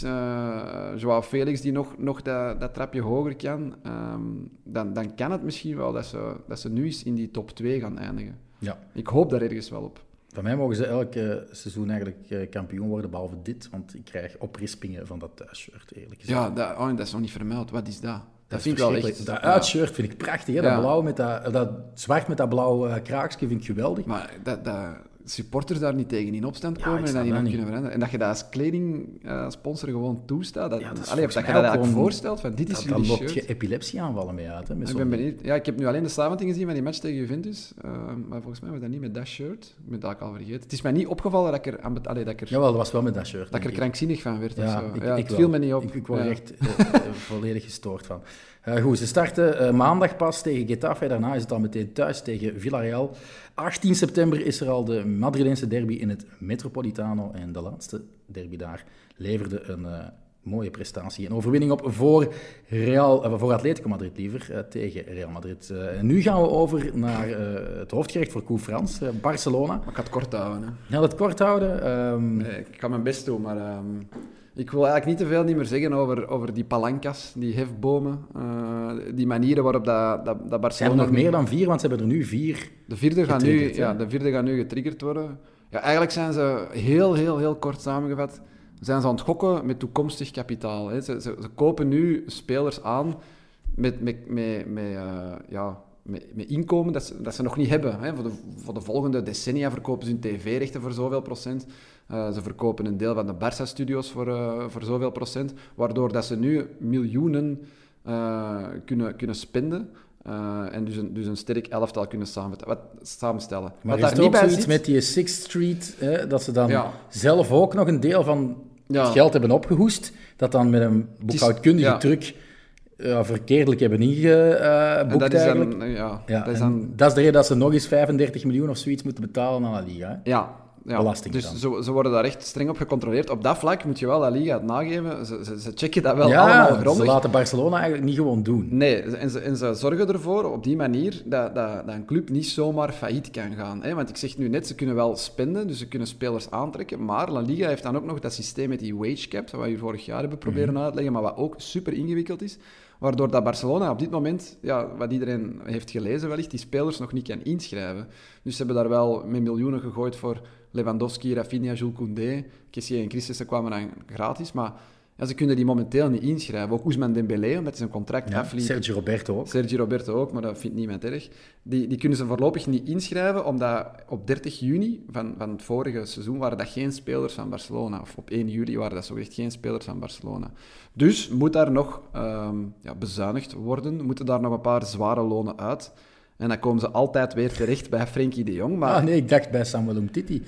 Joao Felix die nog, nog dat, dat trapje hoger kan. Um, dan, dan kan het misschien wel dat ze, dat ze nu eens in die top 2 gaan eindigen. Ja. Ik hoop daar ergens wel op. Van mij mogen ze elk uh, seizoen eigenlijk uh, kampioen worden, behalve dit. Want ik krijg oprispingen van dat thuisshirt, eerlijk gezegd. Ja, dat, oh, dat is nog niet vermeld. Wat is dat? Dat, dat vind ik wel echt... Dat uitshirt vind ik prachtig. Hè? Dat, ja. blauw met dat, dat zwart met dat blauw uh, kraakje vind ik geweldig. Maar dat, dat supporters daar niet tegen in opstand komen ja, en dat niet kunnen veranderen. En dat je dat als kledingsponsor uh, gewoon toestaat. Dat, ja, dat, allee, dat je dat eigenlijk voorstelt, van dit is dat shirt. je epilepsieaanvallen mee uit. Hè, ik ben benieuwd. Ja, ik heb nu alleen de samenvatting gezien van die match tegen Juventus. Uh, maar volgens mij was dat niet met dat shirt. Ik ben dat al vergeten. Het is mij niet opgevallen dat ik er... Aan, allee, dat ik er Jawel, dat was wel met dat shirt. Dat ik er krankzinnig van werd. Ja, of zo. ik, ja, ik het viel me niet op. Ik, ik word er echt uh, volledig gestoord van. Uh, goed, ze starten uh, maandag pas tegen Getafe. Daarna is het al meteen thuis tegen Villarreal. 18 september is er al de Madrileense derby in het Metropolitano. En de laatste derby daar leverde een uh, mooie prestatie. Een overwinning op voor, Real, voor Atletico Madrid liever, tegen Real Madrid. en nu gaan we over naar het hoofdgerecht voor Koe Frans, Barcelona. Maar ik ga het kort houden. Hè. Ja, dat kort houden. Um... Nee, ik ga mijn best doen, maar... Um... Ik wil eigenlijk niet te veel niet meer zeggen over, over die palancas, die hefbomen, uh, die manieren waarop dat, dat, dat Barcelona... Nog meer dan vier? Want ze hebben er nu vier de vierde gaan nu, ja, De vierde gaan nu getriggerd worden. Ja, eigenlijk zijn ze heel, heel, heel kort samengevat zijn ze aan het gokken met toekomstig kapitaal. Hè. Ze, ze, ze, kopen nu spelers aan met, met, met, met, uh, ja, met, met inkomen dat ze, dat ze nog niet hebben. Hè. Voor, de, voor de volgende decennia verkopen ze hun tv-rechten voor zoveel procent. Uh, ze verkopen een deel van de Barça-studio's voor, uh, voor zoveel procent. Waardoor dat ze nu miljoenen kunnen, kunnen spenden. En dus een, dus een sterk elftal kunnen wat, samenstellen. Maar wat is er ook zoiets zit... met die Sixth Street, hè, dat ze dan ja. zelf ook nog een deel van ja. het geld hebben opgehoest, dat dan met een boekhoudkundige ja. truc verkeerdelijk hebben ingeboekt dat eigenlijk. Dan, ja, dat, is dan... dat is de reden dat ze nog eens 35 miljoen of zoiets moeten betalen aan de Liga. Hè? Ja, ja, dus ze, ze, worden daar echt streng op gecontroleerd. Op dat vlak moet je wel La Liga het nageven. Ze, ze, ze checken dat wel allemaal grondig. ze laten Barcelona eigenlijk niet gewoon doen. Nee, en ze, en ze zorgen ervoor op die manier dat, dat, dat een club niet zomaar failliet kan gaan. Hè? Want ik zeg nu net, ze kunnen wel spenden, dus ze kunnen spelers aantrekken. Maar La Liga heeft dan ook nog dat systeem met die wage cap, wat we vorig jaar hebben proberen mm uitleggen, maar wat ook super ingewikkeld is. Waardoor dat Barcelona op dit moment, ja, wat iedereen heeft gelezen wellicht, die spelers nog niet kan inschrijven. Dus ze hebben daar wel met miljoenen gegooid voor Lewandowski, Rafinha, Jules Koundé. Kessie en Christensen kwamen dan gratis, maar ja, ze kunnen die momenteel niet inschrijven. Ook Ousmane Dembélé, omdat zijn contract ja, afliep. Sergio Roberto ook. Sergio Roberto ook, maar dat vindt niemand erg. Die, die kunnen ze voorlopig niet inschrijven, omdat op 30 juni van, van het vorige seizoen waren dat geen spelers van Barcelona. Of op 1 juli waren dat zogezegd geen spelers van Barcelona. Dus moet daar nog um, ja, bezuinigd worden, moeten daar nog een paar zware lonen uit. En dan komen ze altijd weer terecht bij Frenkie de Jong. Maar... Ah nee, ik dacht bij Samuel Umtiti.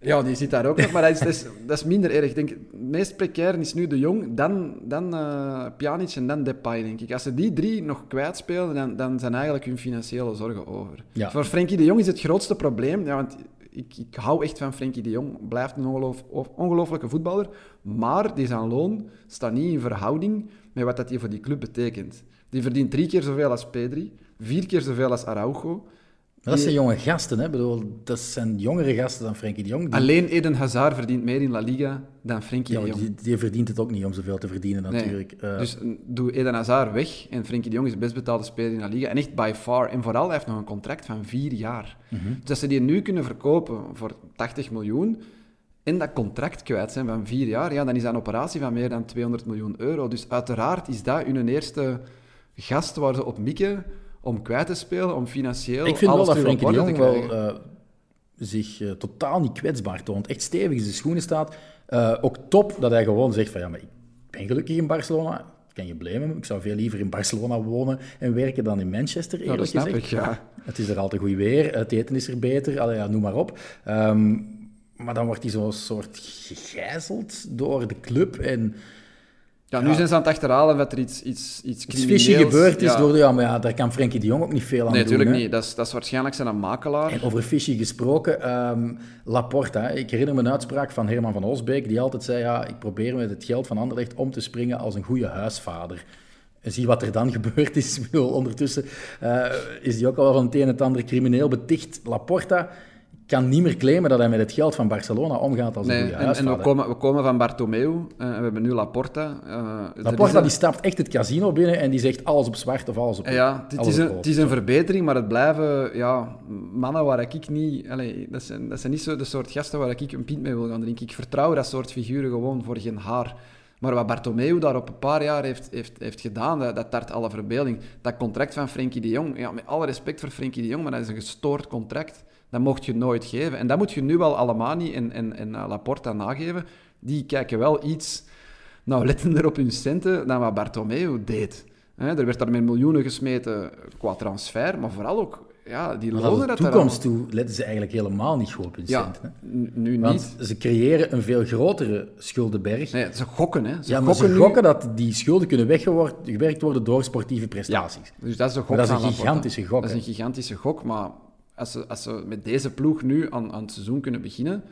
Ja, die zit daar ook nog, maar dat is, dat is, (laughs) dat is minder erg. Ik denk, het meest precair is nu de Jong, dan, dan uh, Pjanic en dan Depay, denk ik. Als ze die drie nog kwijtspelen, dan, dan zijn eigenlijk hun financiële zorgen over. Ja. Voor Frenkie de Jong is het grootste probleem, ja, want ik, ik hou echt van Frenkie de Jong, blijft een ongeloof, ongelofelijke voetballer, maar die zijn loon staat niet in verhouding met wat dat hij voor die club betekent. Die verdient drie keer zoveel als Pedri, vier keer zoveel als Araujo. dat zijn jonge gasten, hè? Bedoel, dat zijn jongere gasten dan Frenkie de Jong. Alleen Eden Hazard verdient meer in La Liga dan Frenkie de Jong. Die, die, verdient het ook niet om zoveel te verdienen, natuurlijk. Nee. Uh, dus doe Eden Hazard weg en Frenkie de Jong is de best betaalde speler in La Liga. En echt by far. En vooral, hij heeft nog een contract van vier jaar. Mm -hmm. Dus als ze die nu kunnen verkopen voor 80 miljoen en dat contract kwijt zijn van vier jaar, ja, dan is dat een operatie van meer dan 200 miljoen euro. Dus uiteraard is dat hun eerste gast waar ze op mikken om kwijt te spelen, om financieel Ik vind wel dat Frenkie de Jong wel uh, zich uh, totaal niet kwetsbaar toont. Echt stevig in zijn schoenen staat. Uh, ook top dat hij gewoon zegt van ja, maar ik ben gelukkig in Barcelona. Kan je blamen? Ik zou veel liever in Barcelona wonen en werken dan in Manchester, eerlijk ja, dat gezegd. Ik, ja. Het is er altijd goed weer, het eten is er beter, allee, ja, noem maar op. Um, maar dan wordt hij zo'n soort gegijzeld door de club en ja, nu zijn ze aan het achterhalen dat er iets, iets, iets fishy gebeurd is. Door de, ja, maar ja, daar kan Frenkie de Jong ook niet veel aan nee, doen. Nee, natuurlijk niet. Dat is, dat is waarschijnlijk zijn een makelaar. En over fishy gesproken, um, Laporta. Ik herinner me een uitspraak van Herman van Osbeek, die altijd zei, ja, ik probeer met het geld van Anderlecht om te springen als een goede huisvader. En zie wat er dan (laughs) gebeurd is. Ondertussen uh, is die ook al van het een en het ander crimineel beticht. Laporta kan niet meer claimen dat hij met het geld van Barcelona omgaat als een goede en, en we, komen, we komen van Bartomeu uh, we hebben nu Laporta. Uh, Laporta die stapt echt het casino binnen en die zegt alles op zwart of alles op Ja, het, is, een, het is een verbetering, maar het blijven ja, mannen waar ik niet... Allez, dat, zijn, dat zijn niet zo de soort gasten waar ik een pint mee wil gaan drinken. Ik vertrouw dat soort figuren gewoon voor geen haar. Maar wat Bartomeu daar op een paar jaar heeft, heeft, heeft gedaan, dat, dat tart alle verbeelding. Dat contract van Frenkie de Jong, ja, met alle respect voor Frenkie de Jong, maar dat is een gestoord contract dat mocht je nooit geven. En dat moet je nu wel Alemani en, en, en eh, Laporta nageven. Die kijken wel iets nauwlettender op hun centen dan wat Bartomeu deed. er werd daar met miljoenen gesmeten qua transfer, maar vooral ook ja, die lonen dat de toekomst toe letten ze eigenlijk helemaal niet goed op hun ja, centen. nu Want niet. ze creëren een veel grotere schuldenberg. Nee, ze gokken, hè. Ze ja, maar gokken ze gokken dat die schulden kunnen weggewerkt worden door sportieve prestaties. Ja, dus dat is een gok dat is een gigantische gok. Dat is een gigantische gok, maar als ze, als ze met deze ploeg nu aan, aan het seizoen kunnen beginnen,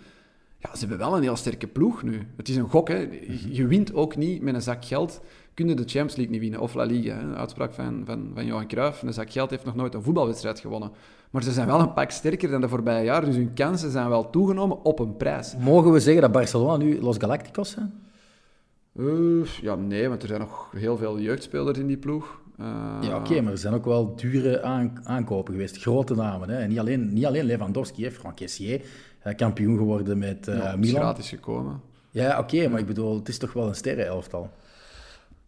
ja, ze hebben wel een heel sterke ploeg nu. Het is een gok, hè. Je wint ook niet met een zak geld. Kun je de Champions League niet winnen, of La Liga. Hè. uitspraak van, van, van Johan Cruijff. Een zak geld heeft nog nooit een voetbalwedstrijd gewonnen. Maar ze zijn wel een pak sterker dan de voorbije jaren, dus hun kansen zijn wel toegenomen op een prijs. Mogen we zeggen dat Barcelona nu Los Galacticos zijn? Eh, ja, nee, want er zijn nog heel veel jeugdspelers in die ploeg. Ja, oké, maar er zijn ook wel dure aan- aankopen geweest. Grote namen. Hè? En niet alleen, niet alleen Lewandowski, hè? Kessier, kampioen geworden met ja, is Milan. gratis gekomen. Ja, oké, maar ik bedoel, het is toch wel een sterrenelftal.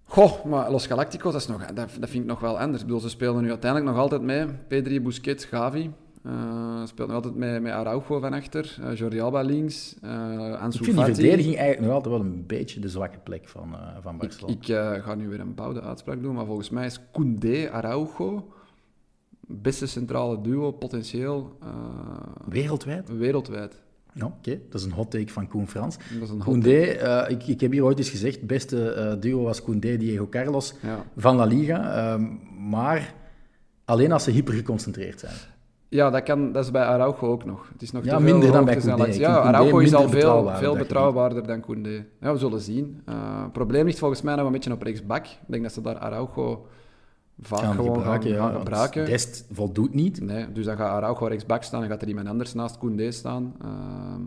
Goh, maar Los Galacticos, dat, is nog, dat, dat vind ik nog wel anders. Ik bedoel, ze spelen nu uiteindelijk nog altijd mee. Pedri, Busquets, Gavi. Eh speelt nog altijd met, met Araujo van achter. eh, Jordi Alba links. eh Ansu Ik vind die verdediging eigenlijk nog altijd wel een beetje de zwakke plek van, eh, van Ik, Barcelona. ik ga nu weer een bouwde uitspraak doen, maar volgens mij is Koundé, Araujo... Beste centrale duo, potentieel, Wereldwijd? wereldwijd. Ja, oké, dat is een hot take van Koen Frans. Koundé, ik, ik heb hier ooit eens gezegd, het beste duo was Koundé, Diego Carlos Ja. van La Liga. ehm, maar alleen als ze hyper geconcentreerd zijn. Ja, dat, kan, dat is bij Araujo ook nog. Het is nog Ja, te veel minder dan bij Koundé. Ja, Araujo is al veel, betrouwbaar veel betrouwbaarder dan Koundé. Ja, we zullen zien. Eh, het probleem ligt volgens mij nog een beetje op rechtsbak. Ik denk dat ze daar Araujo vaak Gaan gewoon gebruiken, gaan, ja. gaan gebruiken. Dest voldoet niet. Nee, dus dan gaat Araujo rechtsbak staan en gaat er iemand anders naast Koundé staan. Ehm,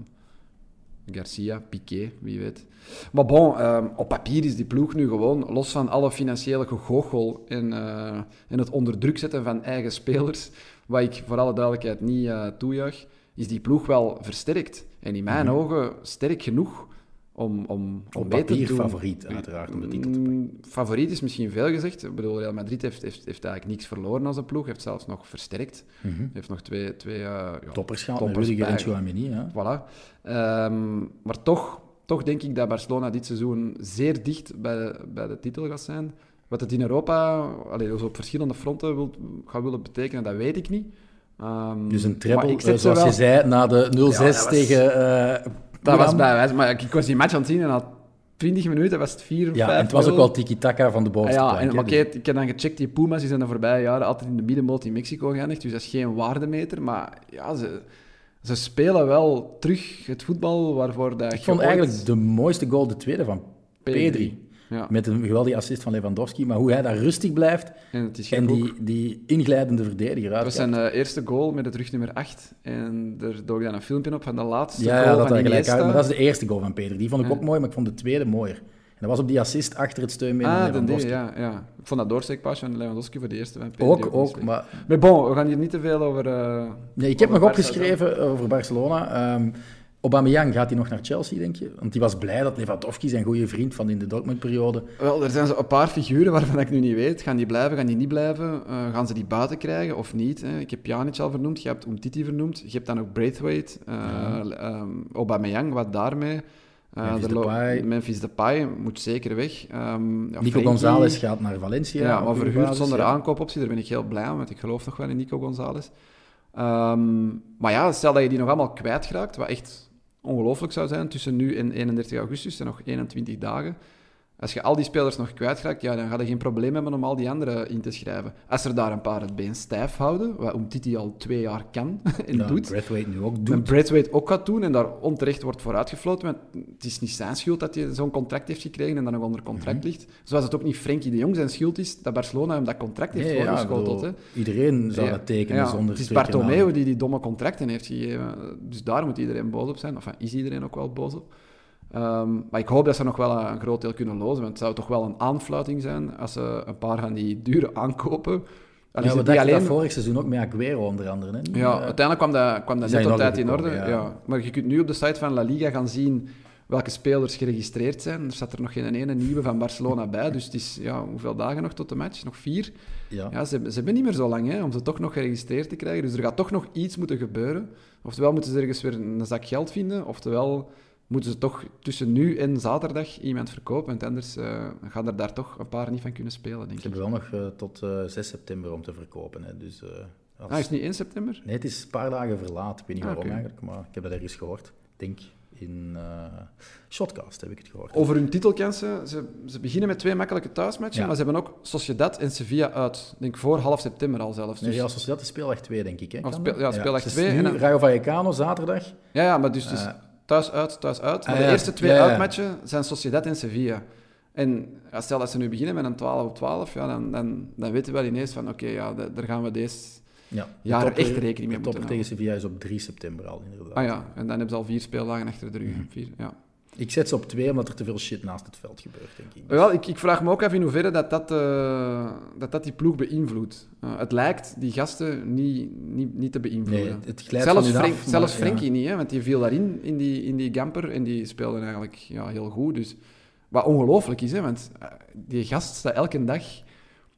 Garcia, Piqué, wie weet. Maar bon, ehm, op papier is die ploeg nu gewoon, los van alle financiële gegoochel en, eh, en het onder druk zetten van eigen spelers, wat ik voor alle duidelijkheid niet eh toejuich, is die ploeg wel versterkt. En in mijn ogen sterk genoeg om, om, om Mhm. Mee te papier doen. favoriet, uiteraard, om de titel te pakken. Mm, Favoriet is misschien veel gezegd. Ik bedoel, Real Madrid heeft, heeft, heeft eigenlijk niks verloren als een ploeg. Heeft zelfs nog versterkt. Mhm. Heeft nog twee, twee ja, Toppers gehad, met toppers Rudiger en. Chouameni. Voilà. Ehm, maar toch, toch denk ik dat Barcelona dit seizoen zeer dicht bij de, bij de titel gaat zijn. Wat het in Europa allee, dus op verschillende fronten wil, gaat willen betekenen, dat weet ik niet. Ehm, Dus een treble, eh, zoals wel- je zei, na de 0-6 Ja, dat was- tegen eh Dat was Milan. bij wijze, maar ik, ik was die match aan het zien en na 20 minuten was het 4 of Ja, 5 en het was ook wel tiki-taka van de Ah, bovenste ja, plank, en, dus- kijk, ik heb dan gecheckt, die Puma's die zijn de voorbije jaren altijd in de middenmoot in Mexico geëindigd, dus dat is geen waardemeter, maar ja, ze, ze spelen wel terug het voetbal waarvoor dat Ik vond ooit- eigenlijk de mooiste goal de tweede van Pedri. Ja, Met een geweldige assist van Lewandowski. Maar hoe hij daar rustig blijft en het is en geen die, die inglijdende verdediger Dat was uit. zijn eh, eerste goal met het rug nummer 8. En er dook dan een filmpje op van de laatste Ja, goal ja, dat van Iniesta. uit. Maar dat is de eerste goal van Pedri. Die vond ik Ja. ook mooi, maar ik vond de tweede mooier. En dat was op die assist achter het steunbeen van Ah, de Lewandowski. ja, ja. Ik vond dat doorsteekpaasje van Lewandowski voor de eerste van Pedri Ook, ook. Maar Maar bon, we gaan hier niet te veel over... eh, nee, ik heb nog opgeschreven over Barcelona. Ehm Aubameyang, gaat hij nog naar Chelsea, denk je? Want die was blij dat Lewandowski, zijn goede vriend van in de Dortmund-periode... Wel, er zijn zo een paar figuren waarvan ik nu niet weet. Gaan die blijven, gaan die niet blijven? Eh, gaan ze die buiten krijgen of niet? Hè? Ik heb Pjanic al vernoemd, je hebt Umtiti vernoemd. Je hebt dan ook Braithwaite, eh ehm, Aubameyang, wat daarmee? Eh, Memphis Depay. Memphis Depay moet zeker weg. Ehm, ja, Nico Frenkie- González gaat naar Valencia. Ja, maar verhuurd basis, zonder ja. aankoopoptie, daar ben ik heel blij om, want ik geloof nog wel in Nico González. Ehm, maar ja, stel dat je die nog allemaal kwijtraakt, wat echt ongelooflijk zou zijn tussen nu en 31 augustus, en nog 21 dagen. Als je al die spelers nog kwijtraakt, ja, dan ga je geen probleem hebben om al die anderen in te schrijven. Als er daar een paar het been stijf houden, wat Umtiti al twee jaar kan (laughs) en Ja, doet, Braithwaite nu ook en doet. Braithwaite ook gaat doen en daar onterecht wordt voor uitgefloten. Want het is niet zijn schuld dat hij zo'n contract heeft gekregen en dan nog onder contract Mhm. ligt. Zoals het ook niet Frenkie de Jong zijn schuld is dat Barcelona hem dat contract heeft Nee, ja, voorgeschoteld. hè. iedereen zou Ja, dat tekenen ja, zonder Het is Bartomeu die die domme contracten heeft gegeven. Dus daar moet iedereen boos op zijn. Of is iedereen ook wel boos op. Ehm, maar ik hoop dat ze nog wel een groot deel kunnen lozen. Want het zou toch wel een aanfluiting zijn als ze een paar van die dure aankopen. Ja, we dachten alleen... dat vorig seizoen ook met Aguero onder andere. Hè? Ja, eh, uiteindelijk kwam dat, kwam dat net op tijd in orde. Ja. ja. Maar je kunt nu op de site van La Liga gaan zien welke spelers geregistreerd zijn. Er staat er nog geen ene nieuwe van Barcelona bij. Dus het is ja, hoeveel dagen nog tot de match? Nog vier? ja. Ja, ze, ze hebben niet meer zo lang hè, om ze toch nog geregistreerd te krijgen. Dus er gaat toch nog iets moeten gebeuren. Oftewel moeten ze ergens weer een zak geld vinden, oftewel moeten ze toch tussen nu en zaterdag iemand verkopen. Want anders eh, gaan er daar toch een paar niet van kunnen spelen, denk Ze ik. hebben wel nog eh, tot eh, 6 september om te verkopen. Hè? Dus, eh, als- Ah, is het niet 1 september? Nee, het is een paar dagen verlaat. Ik weet niet Ah, waarom eigenlijk, maar ik heb dat ergens gehoord. Ik denk in eh Shotcast heb ik het gehoord. Over hun titelkansen, ze, ze beginnen met twee makkelijke thuismatchen, Ja. maar ze hebben ook Sociedad en Sevilla uit. Ik denk voor half september al zelfs. Nee, Dus- Real Sociedad is speeldag 2, denk ik. Hè? Dat? ja, speeldag dus twee Nu en dan- Rayo Vallecano, zaterdag. Ja, ja, maar dus, dus Eh, thuis uit, thuis uit. Maar ah, de ja. eerste twee Ja, uitmatchen zijn Sociedad en Sevilla. En stel dat ze nu beginnen met een 12 op 12, ja, dan, dan, dan weten we wel ineens van oké, ja, da- daar gaan we deze... Ja, de Ja, topper- echt rekening mee De moeten topper tegen Sevilla is op 3 september al, inderdaad. Ah ja, en dan hebben ze al vier speeldagen achter de rug. Mhm. Vier, ja. Ik zet ze op twee, omdat er te veel shit naast het veld gebeurt, denk ik. Wel, ik, ik vraag me ook af in hoeverre dat dat, eh, dat, dat die ploeg beïnvloedt. Eh, het lijkt die gasten niet, niet, niet te beïnvloeden. Nee, het glijdt zelfs Frank- af, maar zelfs ja. Niet, hè, want die viel daarin in die, in die gamper en die speelde eigenlijk ja, heel goed. Dus, wat ongelooflijk is, hè, want eh, die gast staat elke dag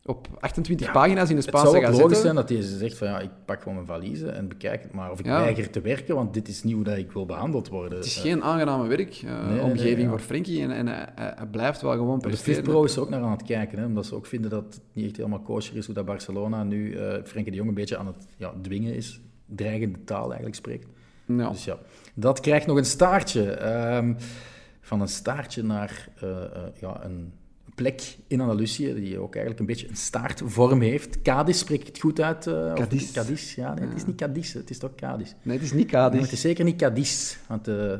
op 28 Ja, pagina's in de Het Spaanse zou ook logisch gazette. zijn dat hij zegt van ja, ik pak gewoon mijn valiezen en bekijk het maar. Of ik Ja. weiger te werken, want dit is niet hoe dat ik wil behandeld worden. Het is Eh, geen aangename werk, eh, nee, omgeving nee, ja. voor Frenkie en, en hij, hij- blijft wel gewoon de presteren. FIFPro is er ook naar aan het kijken, hè, omdat ze ook vinden dat het niet echt helemaal kosher is hoe dat Barcelona nu eh Frenkie de Jong een beetje aan het ja, dwingen is. Dreigende taal eigenlijk spreekt. Ja. Dus ja, dat krijgt nog een staartje. Ehm, van een staartje naar eh, eh, ja, een plek in Andalusië, die ook eigenlijk een beetje een staartvorm heeft. Cadiz, spreek ik het goed uit? eh, of- Cadiz. Cadiz, ja. Nee, het is niet Cadiz, het is toch Cadiz. Nee, het is niet Nee, Cadiz. het is zeker niet Cadiz, want de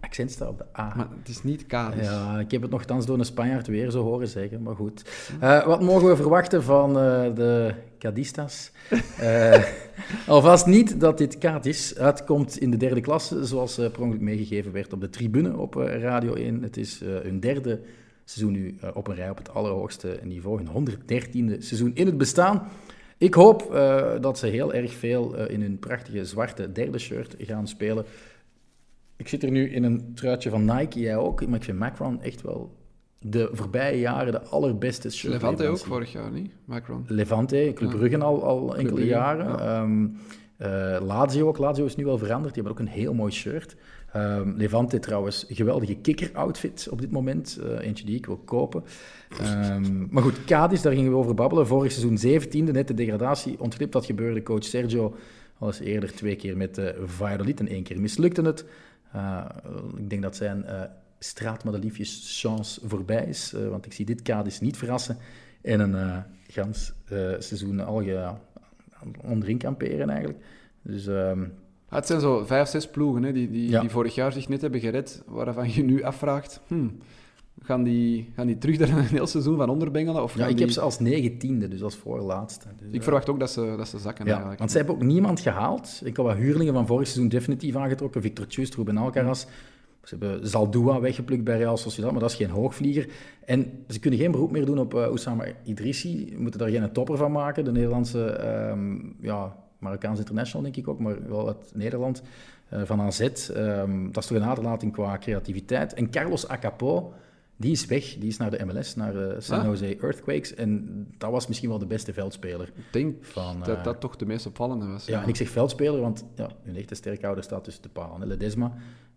accent staat op de A. Maar het is niet Cadiz. Ja, ik heb het nogthans door een Spanjaard weer zo horen zeggen, maar goed. Eh, wat mogen we verwachten van eh, de Cadistas? Eh, (laughs) alvast niet dat dit Cadiz uitkomt in de derde klasse, zoals eh per ongeluk meegegeven werd op de tribune op eh, Radio 1. Het is eh, hun derde seizoen nu eh, op een rij op het allerhoogste niveau, hun 113e seizoen in het bestaan. Ik hoop eh, dat ze heel erg veel eh, in hun prachtige zwarte derde shirt gaan spelen. Ik zit er nu in een truitje van Nike, jij ook. Maar ik vind Macron echt wel de voorbije jaren de allerbeste shirt. Levante ook vorig jaar, niet? Macron. Levante, Club Ja. Brugge al, al enkele jaren. ja. Ehm, eh, Lazio ook. Lazio is nu wel veranderd. Die hebben ook een heel mooi shirt. Ehm, Levante trouwens, geweldige kikker-outfit op dit moment. Eh, eentje die ik wil kopen. Ehm, maar goed, Cadiz, daar gingen we over babbelen. Vorig seizoen 17e, net de degradatie ontglipt. Dat gebeurde. Coach Sergio was eerder twee keer met uh, Valladolid en één keer mislukte het. Uh, ik denk dat zijn uh, straatmadeliefjes chance voorbij is. Want ik zie dit Cadiz niet verrassen. En een gans seizoen al onderin kamperen eigenlijk. Dus... Um, het zijn zo vijf, zes ploegen hè, die, die, ja. die vorig jaar zich net hebben gered, waarvan je nu afvraagt, hmm, gaan, die, gaan die terug daar een heel seizoen van onderbengelen? Of ja, ik die... heb ze als negentiende, dus als voorlaatste. Dus, ik verwacht ook dat ze, dat ze zakken ja, eigenlijk. Want ze hebben ook niemand gehaald. Ik heb wat huurlingen van vorig seizoen definitief aangetrokken. Victor Tjust, Ruben Alcaraz. Ze hebben Zaldua weggeplukt bij Real Sociedad, maar dat is geen hoogvlieger. En ze kunnen geen beroep meer doen op uh, Oussama Idrissi. We moeten daar geen topper van maken. De Nederlandse, um, ja, Marokkaans international denk ik ook, maar wel uit Nederland. Uh, van AZ. Um, dat is toch een aderlating qua creativiteit. En Carlos Acapo, die is weg. Die is naar de MLS, naar uh, San Jose ah. Earthquakes. En dat was misschien wel de beste veldspeler. Ik denk van, dat dat toch de meest opvallende was. Ja, ja, en ik zeg veldspeler, want ja, hun echte sterkhouder staat tussen de palen. Ledesma,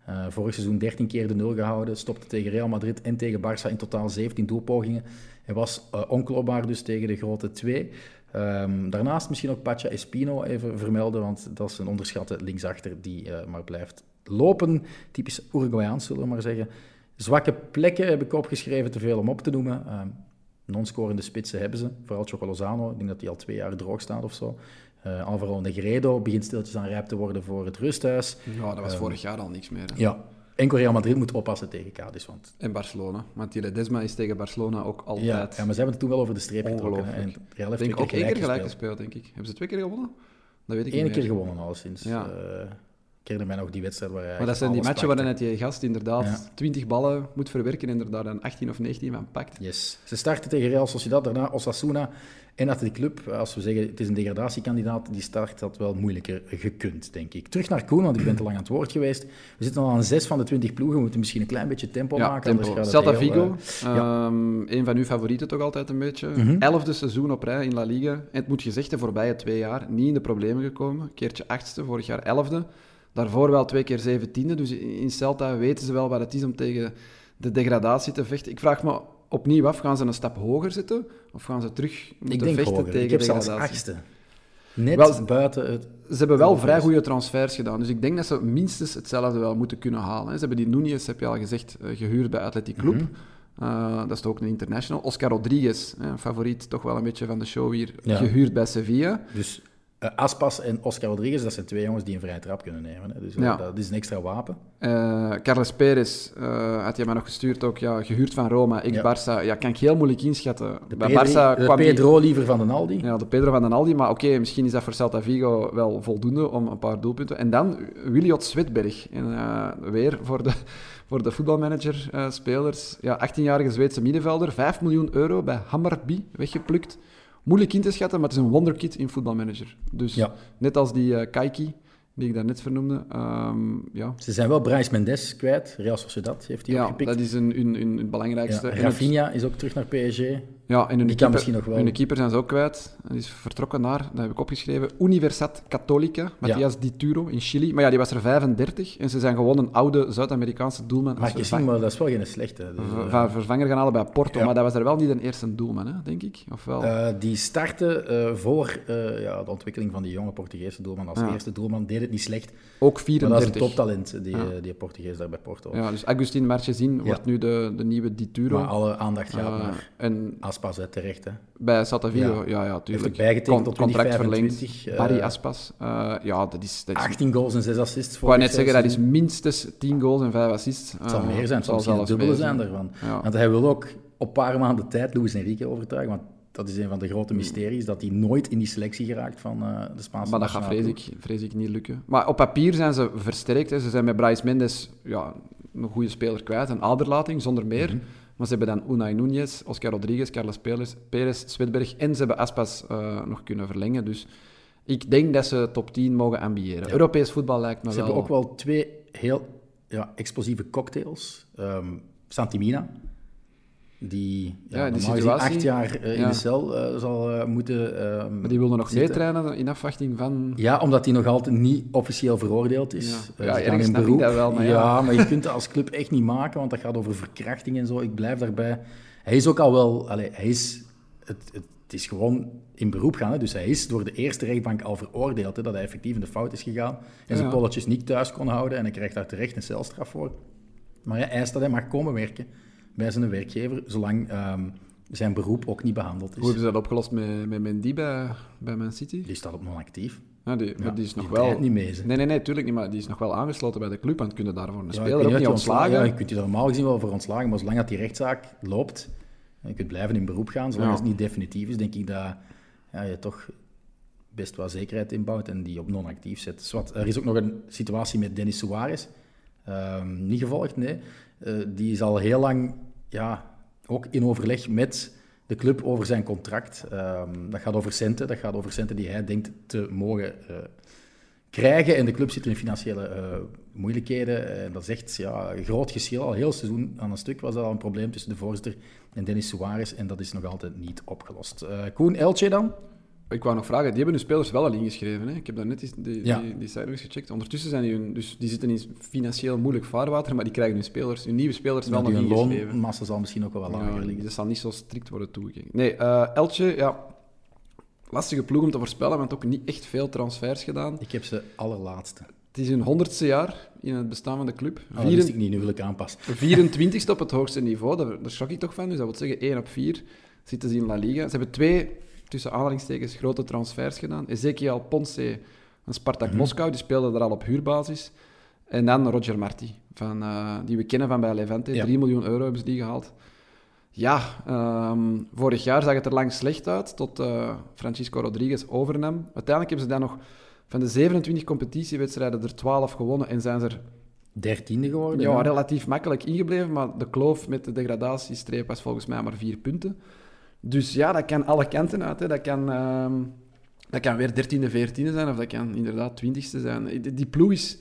uh, vorig seizoen 13 keer de nul gehouden, stopte tegen Real Madrid en tegen Barça in totaal 17 doelpogingen. En was uh, onklopbaar dus tegen de grote twee. Um, daarnaast misschien ook Pacha Espino even vermelden, want dat is een onderschatte linksachter die uh, maar blijft lopen. Typisch Uruguayaans, zullen we maar zeggen. Zwakke plekken heb ik opgeschreven, te veel om op te noemen. Um, Non-scorende spitsen hebben ze, vooral Chocolozano. Ik denk dat hij al twee jaar droog staat of zo. Uh, Alvaro Negredo begint stiltjes aan rijp te worden voor het rusthuis. Ja, dat was um, vorig jaar al niks meer. Hè? Ja, enkel Real Madrid moet oppassen tegen Cadiz. Want... En Barcelona, want die Ledesma is tegen Barcelona ook altijd... Ja, ja maar ze hebben het toen wel over de streep getrokken. Hè? En Real heeft denk ook één keer gelijk gespeeld, denk ik. Hebben ze twee keer gewonnen? Dat weet ik Eén keer gewonnen, alleszins. Ja. Uh, ik herinner mij nog die wedstrijd waar hij Maar dat zijn die matchen waarin die gast inderdaad ja. 20 ballen moet verwerken en er daar dan 18 of 19 van pakt. Yes. Ze starten tegen Real Sociedad, daarna Osasuna en Athletic Club. Als we zeggen het is een degradatiekandidaat, die start had wel moeilijker gekund, denk ik. Terug naar Koen, want ik ben te lang aan het woord geweest. We zitten al aan zes van de 20 ploegen. We moeten misschien een klein beetje tempo ja, maken. Tempo. Celta Vigo, uh, ja. um, een van uw favorieten toch altijd een beetje. Mm -hmm. Elfde seizoen op rij in La Liga. En het moet gezegd, de voorbije twee jaar niet in de problemen gekomen. Keertje achtste, vorig jaar elfde. Daarvoor wel twee keer zeventiende. Dus in Celta weten ze wel wat het is om tegen de degradatie te vechten. Ik vraag me opnieuw af, gaan ze een stap hoger zitten? Of gaan ze terug moeten ik denk vechten hoger. tegen ik heb zelfs achtste. Net wel, buiten het... Ze hebben wel vrij goede transfers gedaan. Dus ik denk dat ze minstens hetzelfde wel moeten kunnen halen. Ze hebben die Núñez, heb je al gezegd, gehuurd bij Athletic Club. Mm -hmm. uh, dat is ook een international. Oscar Rodriguez, favoriet toch wel een beetje van de show hier, ja. gehuurd bij Sevilla. Dus Eh, Aspas en Oscar Rodriguez, dat zijn twee jongens die een vrije trap kunnen nemen. Hè. Dus eh, Ja. dat is een extra wapen. Eh, Carles Perez had je mij nog gestuurd ook, ja, gehuurd van Roma, ex-Barça. Ja. kan ik heel moeilijk inschatten. De, Bij Pedri- Barça de kwam die- Pedro liever van den Aldi. Ja, de Pedro van den Aldi, maar oké, misschien is dat voor Celta Vigo wel voldoende om een paar doelpunten. En dan Williot en, eh, weer voor de, (laughs) voor de voetbalmanager-spelers. ja, 18-jarige Zweedse middenvelder, 5 miljoen euro bij Hammarby weggeplukt. Moeilijk in te schatten, maar het is een wonderkid in voetbalmanager. Dus Ja. net als die eh Kaiki, die ik daarnet vernoemde. ehm, ja, Ze zijn wel Bryce Mendes kwijt. Real Sociedad heeft die ja opgepikt. dat is een, hun, hun, hun belangrijkste. Ja, het- Rafinha is ook terug naar PSG. Ja, en hun Die kan keeper, misschien nog wel- hun keeper zijn ze ook kwijt. Hij is vertrokken naar, dat heb ik opgeschreven, Universitat Católica, Matthias Dituro in Chili. Maar ja, die was er 35 en ze zijn gewoon een oude Zuid-Amerikaanse doelman. Mag als je zien, maar dat is wel geen slechte. Dus, ver- eh, ver- vervanger gaan halen bij Porto. Ja. Maar dat was er wel niet een eerste doelman, hè, denk ik. Of wel? eh, die startte eh, voor ja, de ontwikkeling van die jonge Portugese doelman als Ja. eerste doelman. Deed het niet slecht. ook Maar 34. dat is een toptalent, die, Ja. die Portugees daar bij Porto. Ja, dus Agustin Marchesin Ja. wordt nu de, de nieuwe Dituro. Maar alle aandacht gaat naar en Aspas, hè, terecht. Hè. bij Celta Vigo, Ja. ja, ja, Heeft tuurlijk. het bijgetekend tot contract verlengd. 2025, eh, Barry Aspas. Eh, ja, dat is... Dat is 18 goals en 6 assists. Ik wou net zeggen, dat is minstens 10 goals en 5 assists. Het zal Eh, meer zijn, het zal het dubbele zijn daarvan. Ja. Want hij wil ook op een paar maanden tijd Luis Enrique overtuigen. Want dat is een van de grote mysteries, dat hij nooit in die selectie geraakt van de Spaanse Maar dat gaat vrees ik, vrees ik niet lukken. Maar op papier zijn ze versterkt. Hè. Ze zijn met Bryce Mendes ja, een goede speler kwijt, een aderlating, zonder meer. Mhm. Maar ze hebben dan Unai Núñez, Oscar Rodriguez, Carlos Perez, Perez, Swedberg en ze hebben Aspas eh, nog kunnen verlengen. Dus ik denk dat ze top 10 mogen ambiëren. Ja. Europees voetbal lijkt me Ze wel... hebben ook wel twee heel ja, explosieve cocktails. Ehm Santimina, die, ja, Ja, die situatie- acht jaar eh, in Ja. de cel eh, zal eh, moeten ehm, Maar die wilden nog meetrainen in afwachting van... Ja, omdat hij nog altijd niet officieel veroordeeld is. Ja. Ja, ergens beroep. dat wel, maar ja. ja, maar je kunt dat als club echt niet maken, want dat gaat over verkrachting en zo. Ik blijf daarbij. Hij is ook al wel... Allee, hij is... Het, het, het is gewoon in beroep gaan. Hè. Dus hij is door de eerste rechtbank al veroordeeld hè, dat hij effectief in de fout is gegaan. En zijn Ja. polletjes niet thuis kon houden. En hij krijgt daar terecht een celstraf voor. Maar hij eist dat hij mag komen werken bij zijn werkgever, zolang ehm, zijn beroep ook niet behandeld is. Hoe hebben ze dat opgelost met, met Mendy bij, bij Man City? Die staat op non-actief. Ja, die, Ja, die is nog die wel... niet mee, ze. Nee, nee, nee, tuurlijk niet, maar die is nog wel aangesloten bij de club en kunnen daarvoor een Ja, speler ook niet ontslagen. Ja, je kunt je normaal gezien wel voor ontslagen, maar zolang dat die rechtszaak loopt, en je kunt blijven in beroep gaan, zolang het niet definitief is, denk ik dat ja, je toch best wel zekerheid inbouwt en die op non-actief zet. Zwat, er is ook nog een situatie met Denis Suarez. Ehm, niet gevolgd, nee. Eh, die is al heel lang ja, ook in overleg met de club over zijn contract. Ehm, dat gaat over centen, dat gaat over centen die hij denkt te mogen eh, krijgen. En de club zit in financiële eh, moeilijkheden. En dat is echt ja, een groot geschil. Al heel seizoen aan een stuk was dat al een probleem tussen de voorzitter en Dennis Suarez. En dat is nog altijd niet opgelost. Koen, Elche dan? Ik wou nog vragen, die hebben hun spelers wel al ingeschreven. Hè? Ik heb daar net die, die, Ja. die, die site nog eens gecheckt. Ondertussen zijn die, hun, dus die zitten in financieel moeilijk vaarwater, maar die krijgen hun spelers, hun nieuwe spelers wel nog ingeschreven. loonmassa zal misschien ook wel wat lager liggen. dat zal niet zo strikt worden toegekeken. Nee, eh Elche, ja, lastige ploeg om te voorspellen, want ook niet echt veel transfers gedaan. Ik heb ze allerlaatste. Het is hun honderdste jaar in het bestaan van de club. Oh, ik niet, nu wil ik aanpassen. (laughs) 24ste op het hoogste niveau, daar, daar schrok ik toch van. Dus dat wil zeggen 1 op 4 zitten ze in La Liga. Ze hebben twee, tussen aanhalingstekens, grote transfers gedaan. Ezekiel Ponce van Spartak Mhm. Moskou, die speelde er al op huurbasis. En dan Roger Marti, van, eh, die we kennen van bij Levante. Ja. 3 miljoen euro hebben ze die gehaald. Ja, ehm, vorig jaar zag het er lang slecht uit, tot eh, Francisco Rodriguez overnam. Uiteindelijk hebben ze dan nog van de 27 competitiewedstrijden er 12 gewonnen en zijn ze er Dertiende geworden. ja, hè? relatief makkelijk ingebleven, maar de kloof met de degradatiestreep was volgens mij maar vier punten. Dus ja, dat kan alle kanten uit. Hè. Dat, kan, ehm, dat kan weer 13e, 14e zijn, of dat kan inderdaad 20e zijn. Die, die ploeg is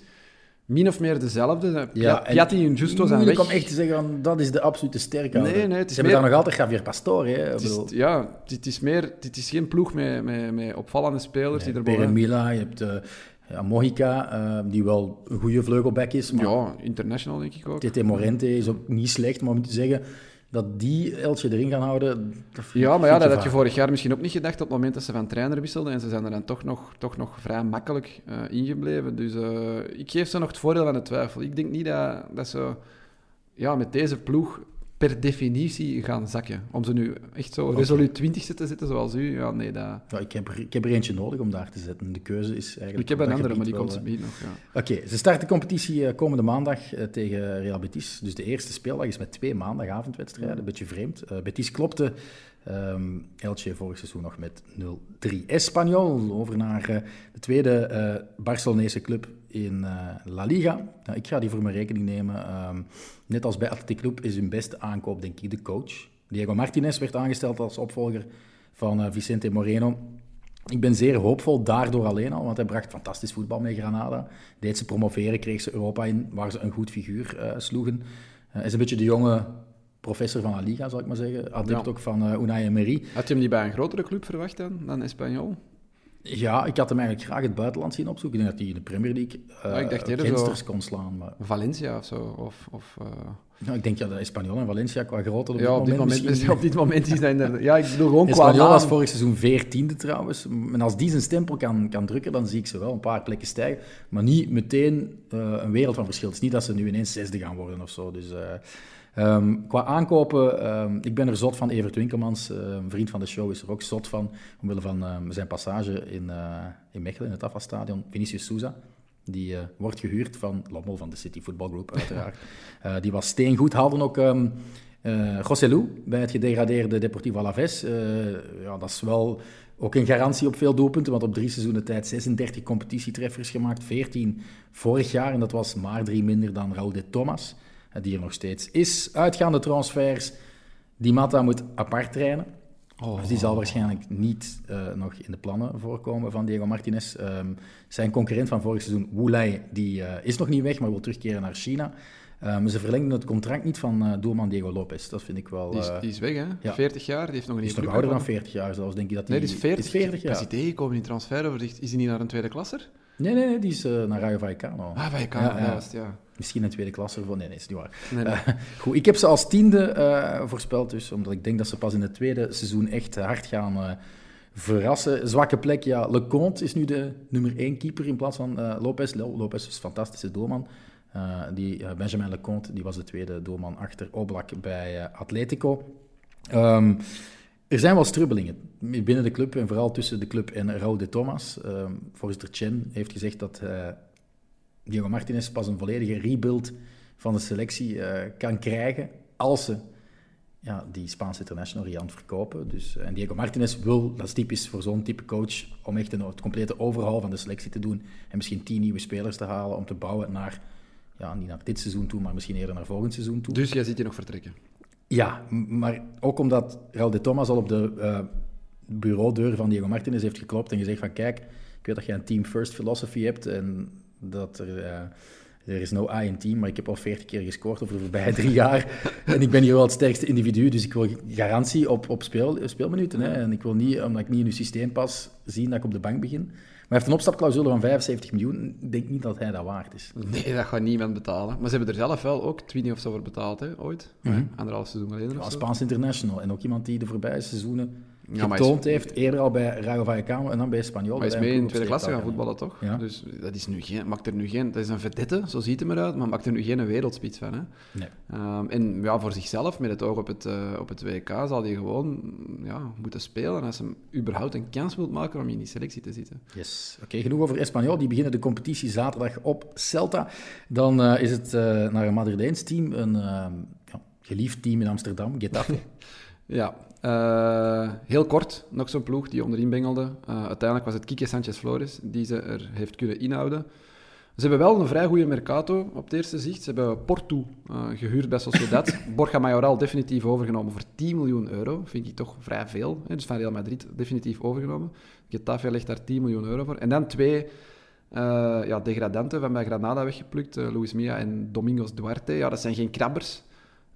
min of meer dezelfde. Ja, Piatti en Justo zijn weg. om echt te zeggen, van, dat is de absolute sterke. Nee, nee, het is Ze hebben meer- daar nog altijd Javier Pastore. Hè? Het is, ja, het is, meer, het is geen ploeg met, met, met opvallende spelers die er Pere boven... Mila, je hebt ja, Mojica, eh, die wel een goede vleugelback is. Maar Ja, international denk ik ook. Tete Morente is ook niet slecht, maar om te zeggen dat die Eltje erin gaan houden... Ja, maar ja, dat had je vorig jaar misschien ook niet gedacht op het moment dat ze van trainer wisselden. En ze zijn er dan toch nog, toch nog vrij makkelijk eh, ingebleven. Dus eh, ik geef ze nog het voordeel van de twijfel. Ik denk niet dat, dat ze ja, met deze ploeg per definitie gaan zakken. Om ze nu echt zo resoluut twintigste te zetten zoals u, ja, nee, dat... Ja, ik, heb er, ik heb er eentje nodig om daar te zetten. De keuze is eigenlijk... Ik heb een andere, maar die komt wel, eh, niet nog, ja. Oké, ze starten de competitie eh, komende maandag eh, tegen Real Betis. Dus de eerste speeldag is met twee maandagavondwedstrijden. Een beetje vreemd. Eh, Betis klopte ehm Elche vorig seizoen nog met 0-3. Espanyol, over naar eh, de tweede eh Barcelonese club in eh, La Liga. Nou, ik ga die voor mijn rekening nemen. Ehm, net als bij Athletic Club is hun beste aankoop, denk ik, de coach. Diego Martinez werd aangesteld als opvolger van eh, Vicente Moreno. Ik ben zeer hoopvol daardoor alleen al, want hij bracht fantastisch voetbal met Granada. Deed ze promoveren, kreeg ze Europa in, waar ze een goed figuur eh, sloegen. Hij is een beetje de jonge professor van La Liga, zal ik maar zeggen. Adept Ja. ook van eh, Unai Emery. Had je hem niet bij een grotere club verwacht dan, dan Espanyol? Ja, ik had hem eigenlijk graag het buitenland zien opzoeken. Ik denk dat hij in de Premier League Ja, ik dacht eerder gensters zo- kon slaan. Maar, Valencia of zo? Of, of, eh, nou, ik denk ja, dat Espanyol en Valencia qua grootte op ja, op dit moment, op dit moment is dat inderdaad... Ja, ik bedoel gewoon qua Espanyol was vorig seizoen veertiende trouwens. En als die zijn stempel kan, kan drukken, dan zie ik ze wel een paar plekken stijgen. Maar niet meteen eh, een wereld van verschil. Het is niet dat ze nu ineens zesde gaan worden of zo. Dus, eh, ehm, qua aankopen, ehm, ik ben er zot van. Evert Winkelmans, een vriend van de show, is er ook zot van. Omwille van ehm, zijn passage in, eh, in Mechelen, in het afvalstadion. Vinicius Souza. Die eh, wordt gehuurd van Lommel, van de City Football Group uiteraard. (laughs) Eh, die was steengoed. Haalden ook ehm José Lu bij het gedegradeerde Deportivo Alaves. Ja, dat is wel ook een garantie op veel doelpunten, want op drie seizoenen tijd 36 competitietreffers gemaakt, 14 vorig jaar. En dat was maar drie minder dan Raúl de Thomas, die er nog steeds is. Uitgaande transfers. Di Matta moet apart trainen. Dus die zal waarschijnlijk niet eh, nog in de plannen voorkomen van Diego Martinez. Ehm, zijn concurrent van vorig seizoen, Wu Lei, die eh, is nog niet weg, maar wil terugkeren naar China. Ehm, ze verlengden het contract niet van eh, doelman Diego Lopez. Dat vind ik wel... Die is, die is weg, hè? ja. 40 jaar, die heeft nog een die is nog ouder dan gevonden. 40 jaar zelfs, denk ik dat Nee, die... die is 40. Is 40 Ik was jaar. die tegengekomen in transferoverzicht. Is hij niet naar een tweede klasser? Nee, nee, nee, die is naar Rayo Vallecano. Ah, bij Ja, ja. Misschien een tweede klasse. Of... Nee, nee, is niet waar. Nee, nee. Eh, goed, ik heb ze als tiende eh, voorspeld, dus, omdat ik denk dat ze pas in het tweede seizoen echt hard gaan eh, verrassen. Zwakke plek, ja. Leconte is nu de nummer één keeper in plaats van Lopez. Lo- Lopez is een fantastische doelman. Die, Benjamin Leconte die was de tweede doelman achter Oblak bij Atletico. Ehm, er zijn wel strubbelingen binnen de club en vooral tussen de club en Raúl de Thomas. Ehm, voorzitter Chen heeft gezegd dat eh, Diego Martinez pas een volledige rebuild van de selectie eh, kan krijgen als ze ja, die Spaanse international Rian verkopen. Dus, en Diego Martinez wil, dat is typisch voor zo'n type coach, om echt een complete overhaul van de selectie te doen en misschien tien nieuwe spelers te halen om te bouwen naar, ja, niet naar dit seizoen toe, maar misschien eerder naar volgend seizoen toe. Dus jij ziet je nog vertrekken. Ja, maar ook omdat Raul de Thomas al op de eh, bureaudeur van Diego Martinez heeft geklopt en gezegd van kijk, ik weet dat je een team first philosophy hebt en dat er... eh, er is no I in team, maar ik heb al 40 keer gescoord over de voorbije drie jaar. (laughs) En ik ben hier wel het sterkste individu, dus ik wil garantie op, op speel, speelminuten. Hè. En ik wil niet, omdat ik niet in uw systeem pas, zien dat ik op de bank begin. Maar hij heeft een opstapclausule van 75 miljoen. Ik denk niet dat hij dat waard is. (laughs) Nee, dat gaat niemand betalen. Maar ze hebben er zelf wel ook 20 of zo voor betaald, hè, ooit. Mhm. Anderhalf seizoen geleden Als. Spaans international. En ook iemand die de voorbije seizoenen Ja, getoond is- heeft. Eerder al bij Rayo Vallecano en dan bij Espanyol. Maar hij is mee een in tweede klasse gaan voetballen, toch? Ja. Dus dat is nu geen, maakt er nu geen... Dat is een vedette, zo ziet hij eruit, maar maakt er nu geen wereldspits van, hè? Nee. Ehm, en ja, voor zichzelf, met het oog op het, eh, op het WK, zal hij gewoon ja, moeten spelen als hij überhaupt een kans wil maken om in die selectie te zitten. Yes. Oké, genoeg over Espanyol. Die beginnen de competitie zaterdag op Celta. Dan eh, is het eh, naar een Madrileens team, een eh, ja, geliefd team in Amsterdam, Getafe. (laughs) Ja, eh, heel kort, nog zo'n ploeg die onderin bengelde. Eh, uiteindelijk was het Kike Sanchez Flores die ze er heeft kunnen inhouden. Ze hebben wel een vrij goede mercato op het eerste zicht. Ze hebben Porto eh, gehuurd bij Sociedad. (laughs) Borja Mayoral definitief overgenomen voor 10 miljoen euro. Vind ik toch vrij veel. Hè? Dus van Real Madrid definitief overgenomen. Getafe legt daar 10 miljoen euro voor. En dan twee ja, degradanten van bij Granada weggeplukt. Luis Mia en Domingos Duarte. Ja, dat zijn geen krabbers.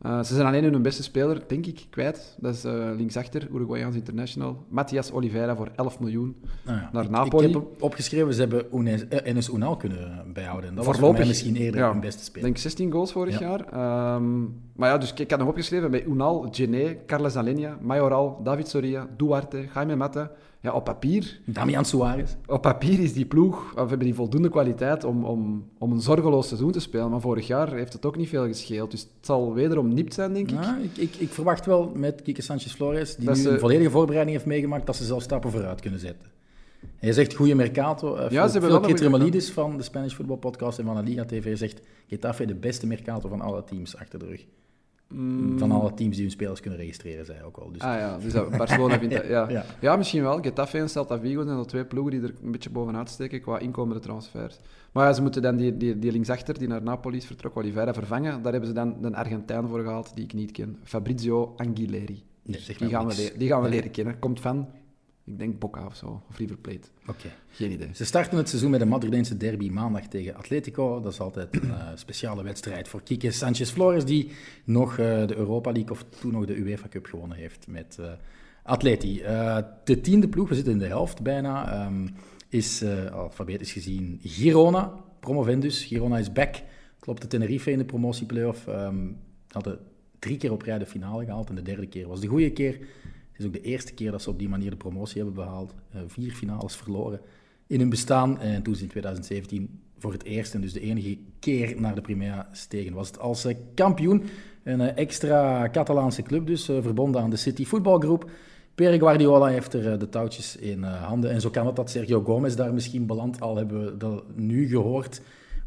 Eh, ze zijn alleen hun beste speler, denk ik, kwijt. Dat is eh, linksachter, Uruguayaans international. Matthias Oliveira voor 11 miljoen. Nou ja, Naar ik, Napoli. Ik heb op- opgeschreven, ze hebben Unes, eh, Enes Unal kunnen bijhouden. En dat was voor misschien eerder ja. hun beste Ik speler. denk 16 goals vorig Ja. jaar. Ehm, maar ja, dus ik, ik had nog opgeschreven bij Unal, Gené, Carles Alenia, Mayoral, David Soria, Duarte, Jaime Mata ja, op papier Damian Suarez. op papier is die ploeg, of hebben die voldoende kwaliteit om, om, om een zorgeloos seizoen te spelen. Maar vorig jaar heeft het ook niet veel gescheeld. Dus het zal wederom nipt zijn, denk ik. Ja, ik, ik, ik verwacht wel met Kike Sanchez-Flores, die Dat nu ze- een volledige voorbereiding heeft meegemaakt, dat ze zelf stappen vooruit kunnen zetten. En je zegt goede mercato. Uh, Ja, ze van de Spanish Football Podcast en van de Liga TV zegt Getafe de beste mercato van alle teams achter de rug. Van alle teams die hun spelers kunnen registreren, hij ook al. Dus, Mm. Ah ja, dus Barcelona vindt dat... (laughs) Ja. Ja. Ja. misschien wel. Getafe en Celta Vigo zijn de twee ploegen die er een beetje bovenuit steken qua inkomende transfers. Maar ja, ze moeten dan die, die, die linksachter die naar Napoli is vertrokken, Oliveira, vervangen. Daar hebben ze dan een Argentijn voor gehaald die ik niet ken. Fabrizio Anguilleri. Nee, zeg Die gaan, we, die gaan we leren kennen. Komt van, ik denk Boca of zo, of River Plate. Oké. Geen idee. Ze starten het seizoen met een Madrileense derby maandag tegen Atletico. Dat is altijd een eh, speciale wedstrijd voor Kike Sanchez-Flores, die nog eh, de Europa League of toen nog de UEFA Cup gewonnen heeft met eh Atleti. De tiende ploeg, we zitten in de helft bijna, ehm, is alfabetisch gezien Girona, promovendus. Girona is back, klopt de Tenerife in de promotieplayoff. Ehm hadden drie keer op rij de finale gehaald en de derde keer was de goede keer. Het is ook de eerste keer dat ze op die manier de promotie hebben behaald. Eh, vier finales verloren in hun bestaan. En toen ze in 2017 voor het eerst en dus de enige keer naar de Primera stegen, was het als eh, kampioen. Een eh, extra Catalaanse club dus, verbonden aan de City voetbalgroep. Pere Guardiola heeft er de touwtjes in handen. En zo kan het dat Sergio Gomez daar misschien belandt. Al hebben we dat nu gehoord,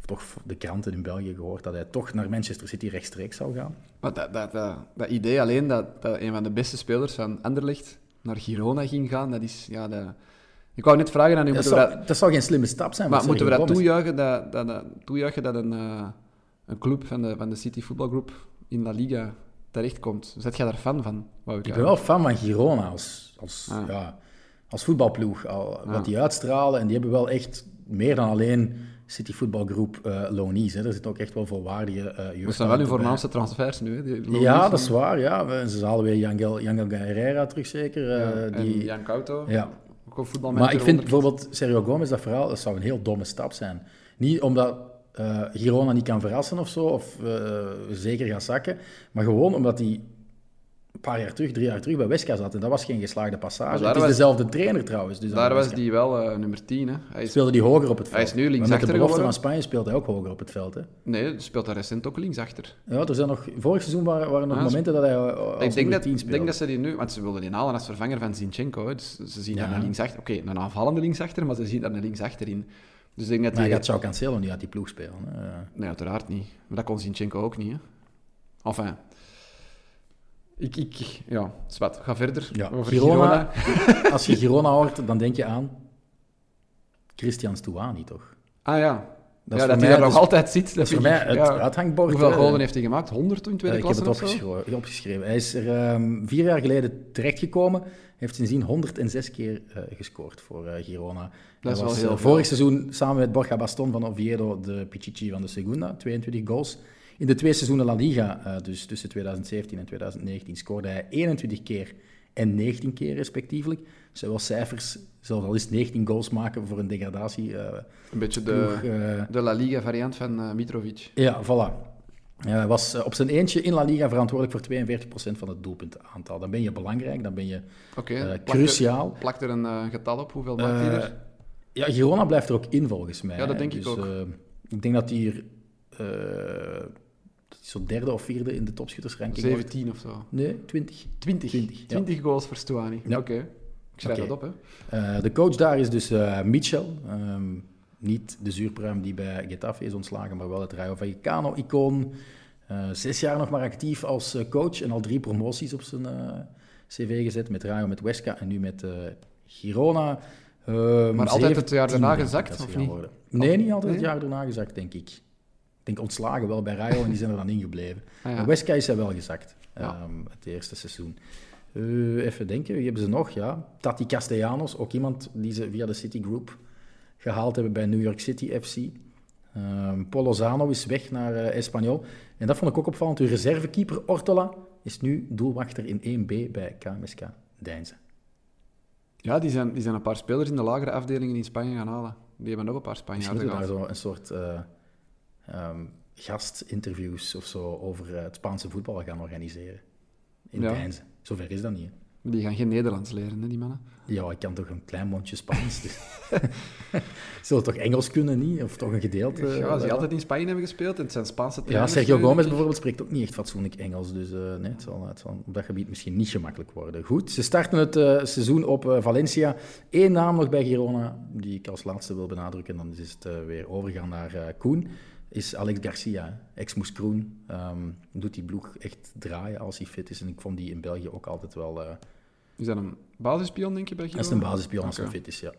toch de kranten in België gehoord, dat hij toch naar Manchester City rechtstreeks zou gaan. Maar dat, dat, dat, dat idee alleen dat, dat een van de beste spelers van Anderlecht naar Girona ging gaan, dat is... Ja, dat... Ik wou net vragen aan u, Dat zou, dat, dat zou geen slimme stap zijn. maar moeten we dat toejuichen dat, dat, dat, toejuichen dat een, eh, een club van de, van de City voetbalgroep in La Liga terechtkomt? Zet jij daar fan van? Wou Ik ben wel fan van Girona als, als, Ah. ja, als voetbalploeg. Al, Ah. Wat die uitstralen. En die hebben wel echt meer dan alleen City voetbalgroep eh Lonies. Hè. Er zit ook echt wel volwaardige eh jeugd. Dat zijn wel uw voornaamste transfers nu, hè? die Ja, en- dat is waar. Ja. Ze halen weer Yangel, Yangel Herrera terug zeker. eh, Ja, en die, Jan Couto, ja. ook een voetbalmanager. Maar ik vind bijvoorbeeld Sergio Gomez, dat verhaal, dat zou een heel domme stap zijn. Niet omdat eh, Girona niet kan verrassen of zo, of eh, zeker gaat zakken, maar gewoon omdat hij een paar jaar terug, drie jaar terug bij Wesca zat. En dat was geen geslaagde passage. Maar Het is was- dezelfde trainer trouwens. Dus Daar was die wel eh, nummer 10. Hè. Hij is, Speelde die hoger op het veld. Hij is nu Maar met linksachter de belofte geworden. van Spanje speelt hij ook hoger op het veld. Hè. nee, speelt daar recent ook linksachter. Ja, er zijn nog, vorig seizoen waren, waren nog Ah, momenten dat hij eh, als Ik denk dat, 10 ik denk dat ze die nu... Want ze wilden die halen als vervanger van Zinchenko. Hè. Dus ze zien Ja. daar een linksachter... Oké, een aanvallende linksachter, maar ze zien daar een linksachter in. Dus ik denk dat Maar hij gaat João Cancelo niet uit die ploeg spelen. Hè. Nee, uiteraard niet. Maar dat kon Zinchenko ook niet. Hè. Enfin... Ik, ik... Ja, zwart. Ga verder Ja, over Girona. Girona. (laughs) Als je Girona hoort, dan denk je aan Christian Stuani, toch? Ah ja. Dat ja, dat hij daar nog dus- altijd zit. Dat is voor mij het ja. uithangbord. Hoeveel hè. golen heeft hij gemaakt? 100 in Eh, tweede ik heb klasse het of zo? opgeschreven, opgeschreven. Hij is er ehm, vier jaar geleden terechtgekomen. Heeft sindsdien 106 keer eh, gescoord voor eh, Girona. Dat is wel was, heel eh, veel. Vorig seizoen samen met Borja Baston van Oviedo de Pichichi van de Segunda. 22 goals. In de twee seizoenen La Liga, eh, dus tussen 2017 en 2019, scoorde hij 21 keer en 19 keer respectievelijk. Zowel cijfers, zelfs al is het 19 goals maken voor een degradatie. eh, Een beetje de, eh, de La Liga variant van Mitrovic. ja, voilà. Hij was op zijn eentje in La Liga verantwoordelijk voor 42% van het doelpuntenaantal. Dan ben je belangrijk, dan ben je plakt er- cruciaal. Plakt er een getal op? Hoeveel maakt hij er? ja, Girona blijft er ook in volgens mij. Ja, dat denk ik Dus, ook. ik denk dat hij hier dat hij zo derde of vierde in de topschuttersranking wordt. 17 of zo. Nee, 20. 20. 20, ja. 20 goals voor Stuani. Ja. Oké. Ik schrijf dat op, hè. Eh, de coach daar is dus eh Michel. Ehm, niet de zuurpruim die bij Getafe is ontslagen, maar wel het Rayo Vallecano-icoon. Eh, zes jaar nog maar actief als coach en al drie promoties op zijn cv gezet. Met Rayo, met Huesca en nu met Girona. Ehm, Maar altijd het jaar 17 daarna gezakt, of niet? worden. Nee, niet altijd het jaar daarna gezakt, denk ik. Ik denk ontslagen wel bij Rayo en die zijn er dan ingebleven. (laughs) Ah, ja. Huesca is hij wel gezakt, Ja. ehm, het eerste seizoen. Eh, even denken, wie hebben ze nog? Ja, Tati Castellanos, ook iemand die ze via de Citigroup gehaald hebben bij New York City FC. Ehm Polo Zano is weg naar eh Espanyol. En dat vond ik ook opvallend. Uw reservekeeper Ortola is nu doelwachter in 1B bij KMSK Deinzen. Ja, die zijn, die zijn een paar spelers in de lagere afdelingen in Spanje gaan halen. Die hebben nog een paar Spanjaarden we daar gehad. zo een soort eh, ehm, gastinterviews of zo over eh, het Spaanse voetbal gaan organiseren. In Ja. Deinzen. Zover is dat niet. hè? Die gaan geen Nederlands leren, hè, die mannen. Ja, ik kan toch een klein mondje Spaans. Dus. (laughs) Zullen toch Engels kunnen, niet? Of toch een gedeelte? ja, als die altijd in Spanje hebben gespeeld en het zijn Spaanse Ja, trainers Sergio geweest, Gomez ik. bijvoorbeeld spreekt ook niet echt fatsoenlijk Engels. Dus eh, nee, het, zal, het zal op dat gebied misschien niet gemakkelijk worden. Goed, ze starten het eh, seizoen op eh, Valencia. Eén naam nog bij Girona, die ik als laatste wil benadrukken. Dan is het eh, weer overgaan naar eh, Koen. Is Alex Garcia, ex-Moes Kroen. Ehm, doet die ploeg echt draaien als hij fit is. En ik vond die in België ook altijd wel... eh, Is dat een basispion, denk je, bij dat Girona? is een basispion als hij fit is, ja.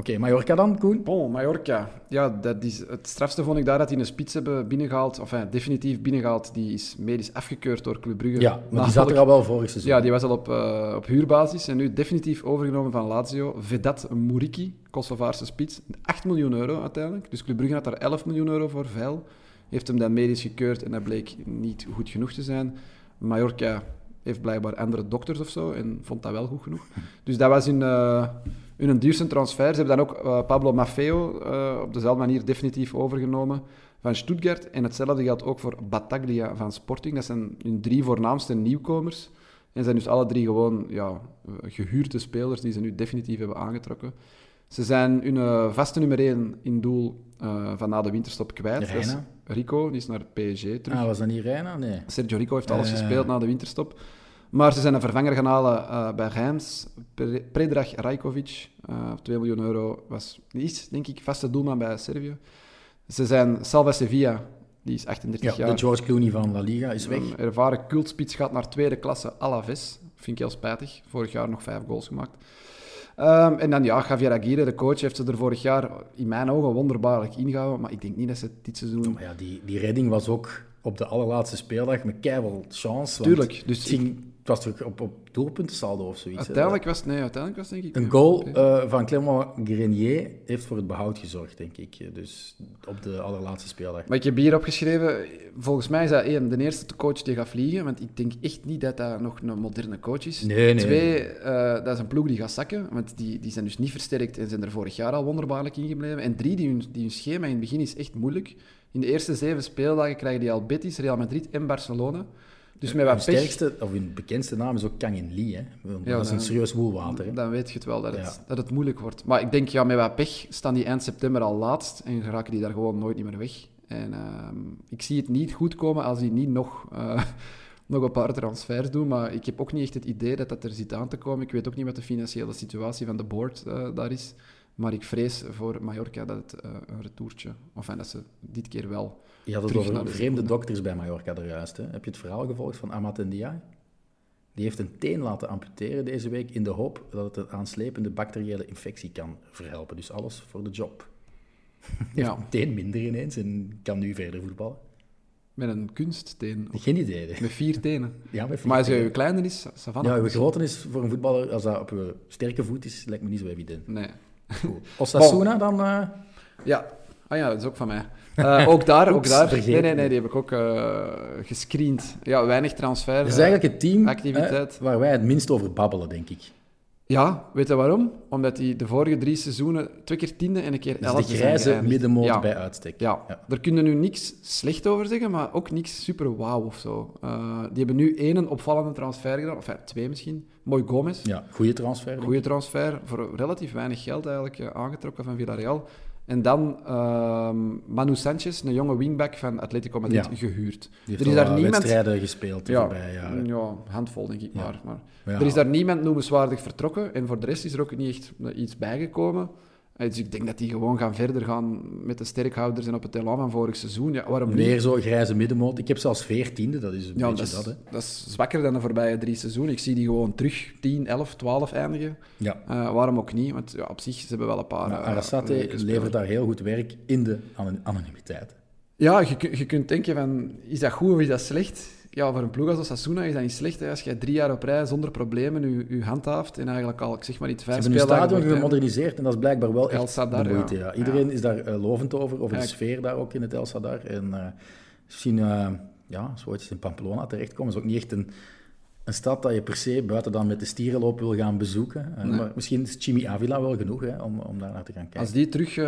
Oké, Mallorca dan, Koen? Bon, Mallorca. Ja, dat is, het strafste vond ik daar dat die een spits hebben binnengehaald. Of enfin, definitief binnengehaald. Die is medisch afgekeurd door Club Brugge. Ja, maar die zat er al wel vorig seizoen. Ja, die was al op, eh, op huurbasis en nu definitief overgenomen van Lazio. Vedat Muriki, Kosovaarse spits. 8 miljoen euro uiteindelijk. Dus Club Brugge had daar 11 miljoen euro voor vuil. Heeft hem dan medisch gekeurd en dat bleek niet goed genoeg te zijn. Mallorca heeft blijkbaar andere dokters of zo en vond dat wel goed genoeg. Dus dat was hun, eh, hun duurste transfer. Ze hebben dan ook eh, Pablo Maffeo eh, op dezelfde manier definitief overgenomen van Stuttgart. En hetzelfde geldt ook voor Battaglia van Sporting. Dat zijn hun drie voornaamste nieuwkomers. En zijn dus alle drie gewoon ja, eh, gehuurde spelers die ze nu definitief hebben aangetrokken. Ze zijn hun vaste nummer 1 in doel van na de winterstop kwijt. Rico, die is naar PSG terug. Ah, was dat niet Reina? Nee. Sergio Rico heeft alles Eh. gespeeld na de winterstop. Maar ze zijn een vervanger gaan halen eh, bij Reims. Pre- Predrag Rajkovic, eh 2 miljoen euro, was, die is denk ik vaste doelman bij Servië. Ze zijn Salva Sevilla, die is 38 Ja, jaar. de George Clooney van La Liga is weg. Een ervaren cultspits gaat naar tweede klasse Alaves. Vind ik heel spijtig. Vorig jaar nog vijf goals gemaakt. Ehm, en dan ja, Javier Aguirre, de coach, heeft ze er vorig jaar in mijn ogen wonderbaarlijk ingehouden. Maar ik denk niet dat ze het dit seizoen... Maar ja, die, die redding was ook op de allerlaatste speeldag met keihard chance. Tuurlijk, dus het, ging, het was toch op, op doelpuntensaldo of zoiets. Uiteindelijk was, nee, uiteindelijk was denk ik... Een goal Oké. eh, van Clément Grenier heeft voor het behoud gezorgd, denk ik. Dus op de allerlaatste speeldag. Maar ik heb hier opgeschreven, volgens mij is dat één, de eerste coach die gaat vliegen, want ik denk echt niet dat dat nog een moderne coach is. Nee, nee. Twee, eh, dat is een ploeg die gaat zakken, want die, die zijn dus niet versterkt en zijn er vorig jaar al wonderbaarlijk ingebleven. En drie, die hun, die hun schema in het begin is echt moeilijk. In de eerste zeven speeldagen krijgen die al Betis, Real Madrid en Barcelona. Dus met wat pech, sterkste, of hun bekendste naam is ook Kangin Lee. Hè? dat is een serieus woelwater. Hè? dan weet je het wel dat het, Ja. dat het moeilijk wordt. Maar ik denk, ja, met wat pech staan die eind september al laatst en geraken die daar gewoon nooit niet meer weg. En ehm, ik zie het niet goed komen als die niet nog, eh, (laughs) nog een paar transfers doen, maar ik heb ook niet echt het idee dat dat er zit aan te komen. Ik weet ook niet wat de financiële situatie van de board eh, daar is, maar ik vrees voor Mallorca dat het eh, een retourtje, of dat ze dit keer wel... Je had het over de vreemde dokters bij Mallorca er juist. Hè? Heb je het verhaal gevolgd van Amat Ndiaye? Die heeft een teen laten amputeren deze week in de hoop dat het een aanslepende bacteriële infectie kan verhelpen. Dus alles voor de job. (laughs) Ja, Een teen minder ineens en kan nu verder voetballen. met een kunstteen, of Geen idee. hè. met vier tenen. (laughs) Ja, met Maar als vier je tenen. kleiner is, Savannah. Ja, uw grote is voor een voetballer, als dat op een sterke voet is, lijkt me niet zo evident. Nee. Goed. (laughs) Osasuna dan? eh, Ja, ah ja, dat is ook van mij. Eh, ook daar, ook daar. vergeten. Nee, nee, nee, die heb ik ook eh gescreend. Ja, weinig transfer. is eh, eigenlijk het team activiteit. hè, waar wij het minst over babbelen, denk ik. Ja, weet je waarom? Omdat die de vorige drie seizoenen twee keer tiende en een keer is elfde de zijn grijze middenmoot ja. bij uitstek. Ja. Ja. daar kunnen nu niks slecht over zeggen, maar ook niks super wauw of zo. Die hebben nu één opvallende transfer gedaan, of twee misschien. Mooi Gomez. Ja, goede transfer. Goede transfer, voor relatief weinig geld eigenlijk aangetrokken van Villarreal. En dan ehm, Manu Sanchez, een jonge wingback van Atletico Madrid, Ja. gehuurd. Er is daar niemand... wedstrijden gespeeld Ja, voorbije jaren. ja, handvol denk ik Ja. maar. maar. Er is daar niemand noemenswaardig vertrokken en voor de rest is er ook niet echt iets bijgekomen. Eh, Dus ik denk dat die gewoon gaan verder gaan met de sterkhouders en op het elan van vorig seizoen. Ja, waarom niet? Weer zo grijze middenmoot. Ik heb zelfs veertiende, dat is een Ja, beetje dat is, dat, hè. dat is zwakker dan de voorbije drie seizoenen. Ik zie die gewoon terug 10, 11, 12 eindigen. Ja. Eh, waarom ook niet? Want ja, op zich ze hebben wel een paar. Arasate leuke spelers. levert daar heel goed werk in de anon- anonimiteit. Ja, je, je kunt denken van, is dat goed of is dat slecht? Ja, voor een ploeg als Osasuna is dat niet slecht. Hè? Als je drie jaar op rij zonder problemen je, je handhaaft en eigenlijk al, ik zeg maar niet, Ze vijf hebben stadion voor het einde- gemoderniseerd en dat is blijkbaar wel El echt Sadar, de moeite. ja. Ja. Iedereen Ja. is daar eh, lovend over, de ik- sfeer daar ook in het El Sadar. En eh, misschien, eh, ja, eens in Pamplona terechtkomen, is ook niet echt een een stad dat je per se buiten dan met de stierenloop wil gaan bezoeken. Uh, Nee. Maar misschien is Jimmy Avila wel genoeg hè, om, om daar naar te gaan kijken. Als die terug eh,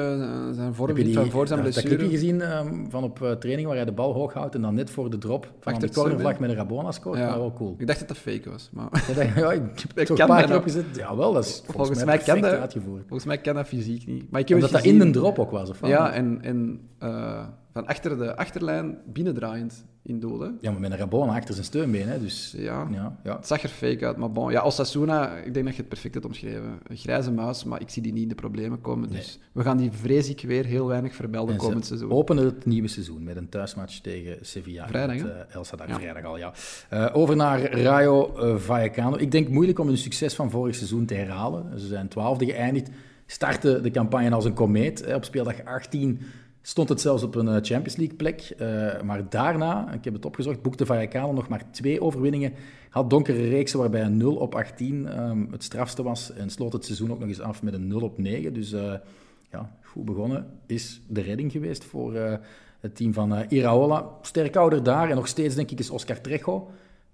zijn vorm Heb je vindt die, van voor zijn dat- dat blessure... clipje gezien ehm, van op eh, training waar hij de bal hoog houdt en dan net voor de drop van Achter de cornervlag met een Rabona scoort? Ja. Wel cool. Ik dacht dat dat fake was, maar (laughs) Ja, dat- ja, ik heb Ik toch een paar dat keer opgezet. Ja, wel, dat is volgens, Volgens mij mij kan dat- uitgevoerd. volgens mij kan dat fysiek niet. Maar ik heb Omdat dat in de drop ook was, of wat? Ja, en, en eh, van achter de achterlijn binnendraaiend in doel. Hè. Ja, maar met een Rabona achter zijn steunbeen, hè, dus... Ja. Ja, ja. Het zag er fake uit, maar bon. Ja, Osasuna, ik denk dat je het perfect hebt omschreven. Een grijze muis, maar ik zie die niet in de problemen komen. Dus we gaan die vrees ik weer heel weinig vermelden komend seizoen. openen het nieuwe seizoen met een thuismatch tegen Sevilla. Vrijdag, met, hè? eh, El Sadar, Ja. vrijdag al, ja. Eh, over naar Rayo eh, Vallecano. Ik denk moeilijk om hun succes van vorig seizoen te herhalen. Ze zijn twaalfde geëindigd, starten de campagne als een komeet. hè. Op speeldag 18 stond het zelfs op een eh, Champions League plek. Eh, maar daarna, ik heb het opgezocht, boekte Vallecano nog maar twee overwinningen. Had donkere reeksen waarbij een 0 op 18 ehm, het strafste was. En sloot het seizoen ook nog eens af met een 0 op 9. Dus eh, ja, goed begonnen is de redding geweest voor het team van Iraola. Sterk ouder daar en nog steeds denk ik is Oscar Trejo.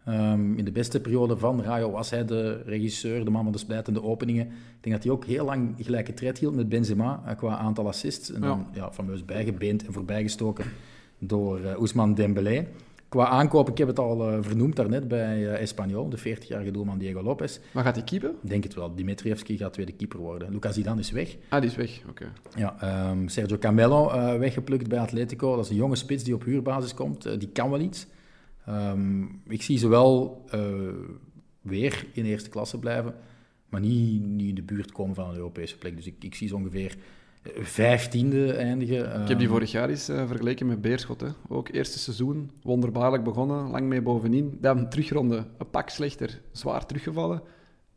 Ehm, in de beste periode van Rayo was hij de regisseur, de man van de splijtende openingen. Ik denk dat hij ook heel lang gelijke tred hield met Benzema eh, qua aantal assists. En dan ja. fameus bijgebeend en voorbijgestoken door eh Ousmane Dembélé. Qua aankoop, ik heb het al eh, vernoemd daarnet bij eh Espanyol, de 40-jarige doelman Diego Lopez. Maar gaat hij keepen? Ik denk het wel. Dimitrievski gaat tweede keeper worden. Lucas Zidane is weg. Ah, die is weg. Oké. Ja, ehm, Sergio Camelo eh, weggeplukt bij Atletico. Dat is een jonge spits die op huurbasis komt. Die kan wel iets. Ehm, ik zie ze wel eh, weer in eerste klasse blijven, maar niet, niet in de buurt komen van een Europese plek. Dus ik, ik zie ze ongeveer eh, vijftiende eindigen. Ik heb die Ehm, vorig jaar eens eh, vergeleken met Beerschot. Hè. Ook eerste seizoen, wonderbaarlijk begonnen, lang mee bovenin. Dan terugronde, een pak slechter, zwaar teruggevallen.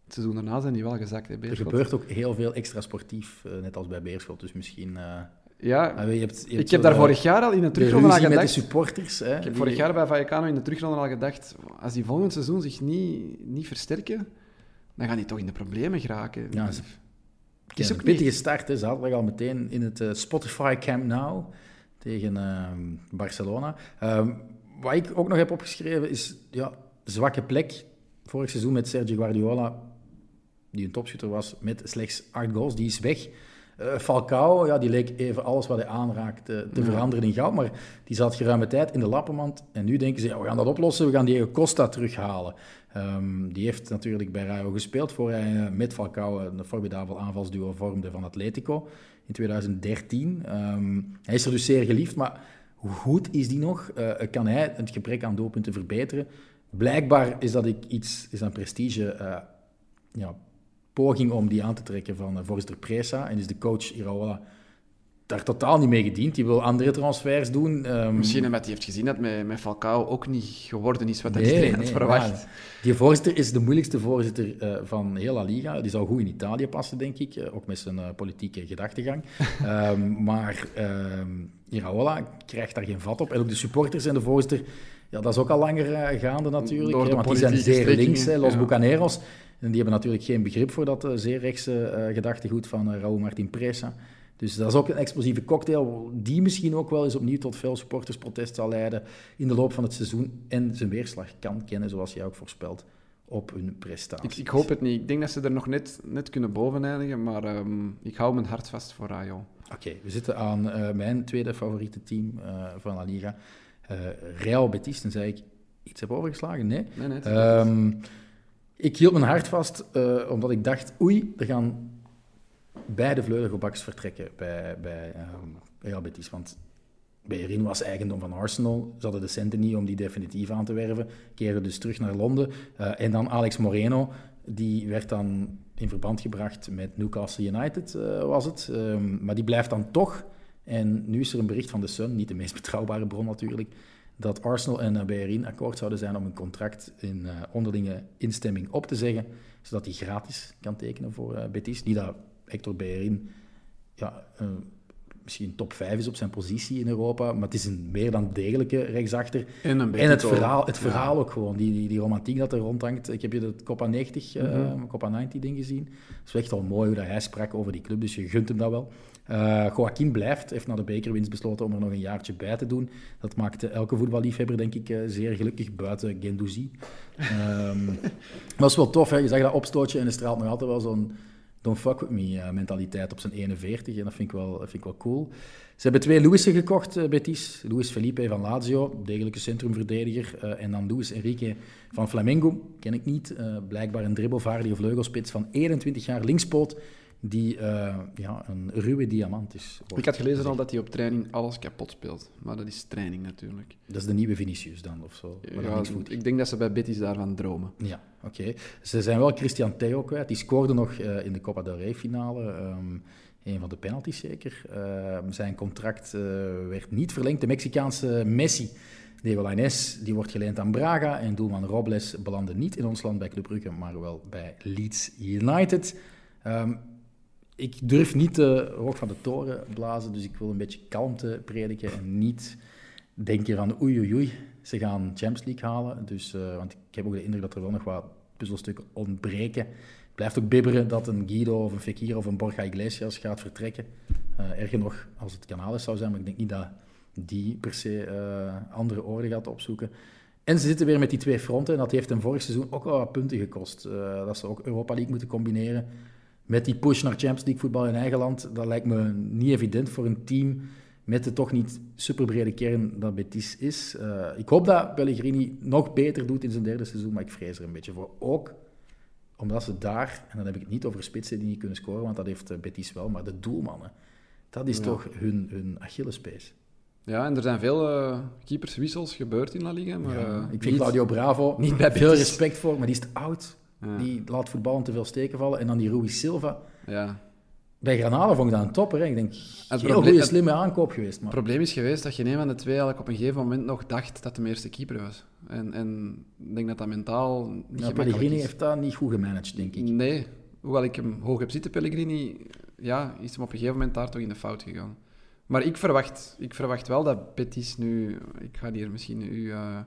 Het seizoen daarna zijn die wel gezakt, hè, Er Beerschot. gebeurt ook heel veel extra sportief, net als bij Beerschot. Dus misschien... Ja, je hebt, je hebt ik heb daar vorig jaar al in de de terugronde aan ruzie met de gedacht. supporters. Hè, Ik heb vorig jaar bij Vallecano in de terugronde al gedacht, als die volgend seizoen zich niet, niet versterken, dan gaan die toch in de problemen geraken. Ja, ze- het is ook een pittige start, hè. zaterdag al meteen in het eh, Spotify Camp Now tegen ehm, Barcelona. Ehm, wat ik ook nog heb opgeschreven is, ja, zwakke plek. Vorig seizoen met Sergio Guardiola, die een topschutter was, met slechts acht goals, die is weg. Eh, Falcao, ja, die leek even alles wat hij aanraakte te Ja. veranderen in goud, maar die zat geruime tijd in de lappenmand. En nu denken ze, ja, we gaan dat oplossen, we gaan Diego Costa terughalen. Ehm, die heeft natuurlijk bij Rayo gespeeld voor hij eh, met Falcao een formidabel aanvalsduo vormde van Atletico in 2013. Ehm, hij is er dus zeer geliefd, maar hoe goed is die nog? Eh, kan hij het gebrek aan doelpunten verbeteren? Blijkbaar is dat ik iets, is een prestige eh, ja, poging om die aan te trekken van uh, voorzitter Presa. En is de coach Iraola daar totaal niet mee gediend. Die wil andere transfers doen. Ehm, Misschien omdat hij heeft gezien dat met, met Falcao ook niet geworden is wat Nee, iedereen had nee, verwacht. maar Die voorzitter is de moeilijkste voorzitter eh, van heel La Liga. Die zou goed in Italië passen, denk ik. eh, ook met zijn eh, politieke gedachtegang. (laughs) Ehm, maar ehm Iraola krijgt daar geen vat op. En ook de supporters en de voorzitter... Ja, dat is ook al langer eh, gaande natuurlijk. Hè, want die zijn zeer links, hè, Los ja. Bucaneros. En die hebben natuurlijk geen begrip voor dat eh, zeer rechtse eh, gedachtegoed van uh, Raúl Martin Presa. Dus dat is ook een explosieve cocktail die misschien ook wel eens opnieuw tot veel supportersprotest zal leiden in de loop van het seizoen en zijn weerslag kan kennen, zoals jij ook voorspelt, op hun prestaties. Ik, ik hoop het niet. Ik denk dat ze er nog net, net kunnen boven eindigen, maar ehm, ik hou mijn hart vast voor Rayo. Oké, we zitten aan uh, mijn tweede favoriete team uh, van La Liga, uh, Real Betis. Tenzij ik iets heb overgeslagen, nee. Nee, nee. Ik hield mijn hart vast, uh, omdat ik dacht, oei, er gaan beide vleugelbaks vertrekken bij, bij Real Betis. Want Bellerin was eigendom van Arsenal. Ze de centen niet om die definitief aan te werven. Keerden dus terug naar Londen. Uh, en dan Alex Moreno, die werd dan in verband gebracht met Newcastle United, uh, was het. Um, maar die blijft dan toch. En nu is er een bericht van de Sun, niet de meest betrouwbare bron natuurlijk, dat Arsenal en Bellerin akkoord zouden zijn om een contract in uh, onderlinge instemming op te zeggen, zodat hij gratis kan tekenen voor uh, Betis. Niet dat Hector Bellerin ja, uh, misschien top 5 is op zijn positie in Europa, maar het is een meer dan degelijke rechtsachter. En, een en het verhaal, het verhaal ja. ook gewoon, die, die, die romantiek dat er rondhangt. Ik heb je het Copa 90, mm -hmm. Copa 90 ding gezien. Het is echt wel mooi hoe dat hij sprak over die club, dus je gunt hem dat wel. Uh, Joaquin blijft, heeft na de bekerwinst besloten om er nog een jaartje bij te doen. Dat maakte elke voetballiefhebber, denk ik, uh, zeer gelukkig, buiten Gendouzi. Um, (laughs) was wel tof, hè? je zag dat opstootje en er straalt nog altijd wel zo'n don't fuck with me uh, mentaliteit op zijn 41. En dat vind ik wel, vind ik wel cool. Ze hebben twee Luissen gekocht, Betis. Luis Felipe van Lazio, degelijke centrumverdediger. en dan Luis Enrique van Flamengo, ken ik niet. blijkbaar een dribbelvaardige vleugelspits van 21 jaar linkspoot die uh, ja, een ruwe diamant is. Ik had gelezen al dat hij op training alles kapot speelt. Maar dat is training natuurlijk. Dat is de nieuwe Vinicius dan, of zo? Ja, ik denk dat ze bij Betis daarvan dromen. Ja, oké. Ze zijn wel Christian Theo kwijt. Die scoorde nog uh, in de Copa del Rey finale. Um, een van de penalties zeker. Uh, zijn contract werd niet verlengd. De Mexicaanse Messi, Diego Lainez, die wordt geleend aan Braga. En doelman Robles belandde niet in ons land bij Club Brugge, maar wel bij Leeds United. Um, ik durf niet de hoog van de toren blazen, dus ik wil een beetje kalmte prediken en niet denken van oei oei oei, ze gaan Champions League halen. Dus, uh, want ik heb ook de indruk dat er wel nog wat puzzelstukken ontbreken. Het blijft ook bibberen dat een Guido of een Fekir of een Borja Iglesias gaat vertrekken. Uh, erger nog als het Canales zou zijn, maar ik denk niet dat die per se uh, andere orde gaat opzoeken. En ze zitten weer met die twee fronten en dat heeft hem vorig seizoen ook wel wat punten gekost. dat ze ook Europa League moeten combineren met die push naar Champions League voetbal in eigen land, dat lijkt me niet evident voor een team met de toch niet superbrede kern dat Betis is. Uh, ik hoop dat Pellegrini nog beter doet in zijn derde seizoen, maar ik vrees er een beetje voor. Ook omdat ze daar, en dan heb ik het niet over spitsen die niet kunnen scoren, want dat heeft eh, Betis wel, maar de doelmannen, dat is toch hun, hun Achillespees. Ja, en er zijn veel uh, keeperswissels gebeurd in La Liga. Maar, ja, ik vind Claudio Bravo niet bij veel respect voor, maar die is te oud. Die laat voetballen te veel steken vallen. En dan die Rui Silva. Ja. Bij Granada vond ik dat een topper. Hè. Ik denk, een heel goede, slimme aankoop geweest. Het probleem is geweest dat je een van de twee eigenlijk op een gegeven moment nog dacht dat de eerste keeper was. En, en ik denk dat dat mentaal niet ja, Pellegrini heeft dat niet goed gemanaged, denk ik. Nee. Hoewel ik hem hoog heb zitten, Pellegrini, ja, is hem op een gegeven moment daar toch in de fout gegaan. Maar ik verwacht, ik verwacht wel dat Betis nu... Ik ga hier misschien u... Uh,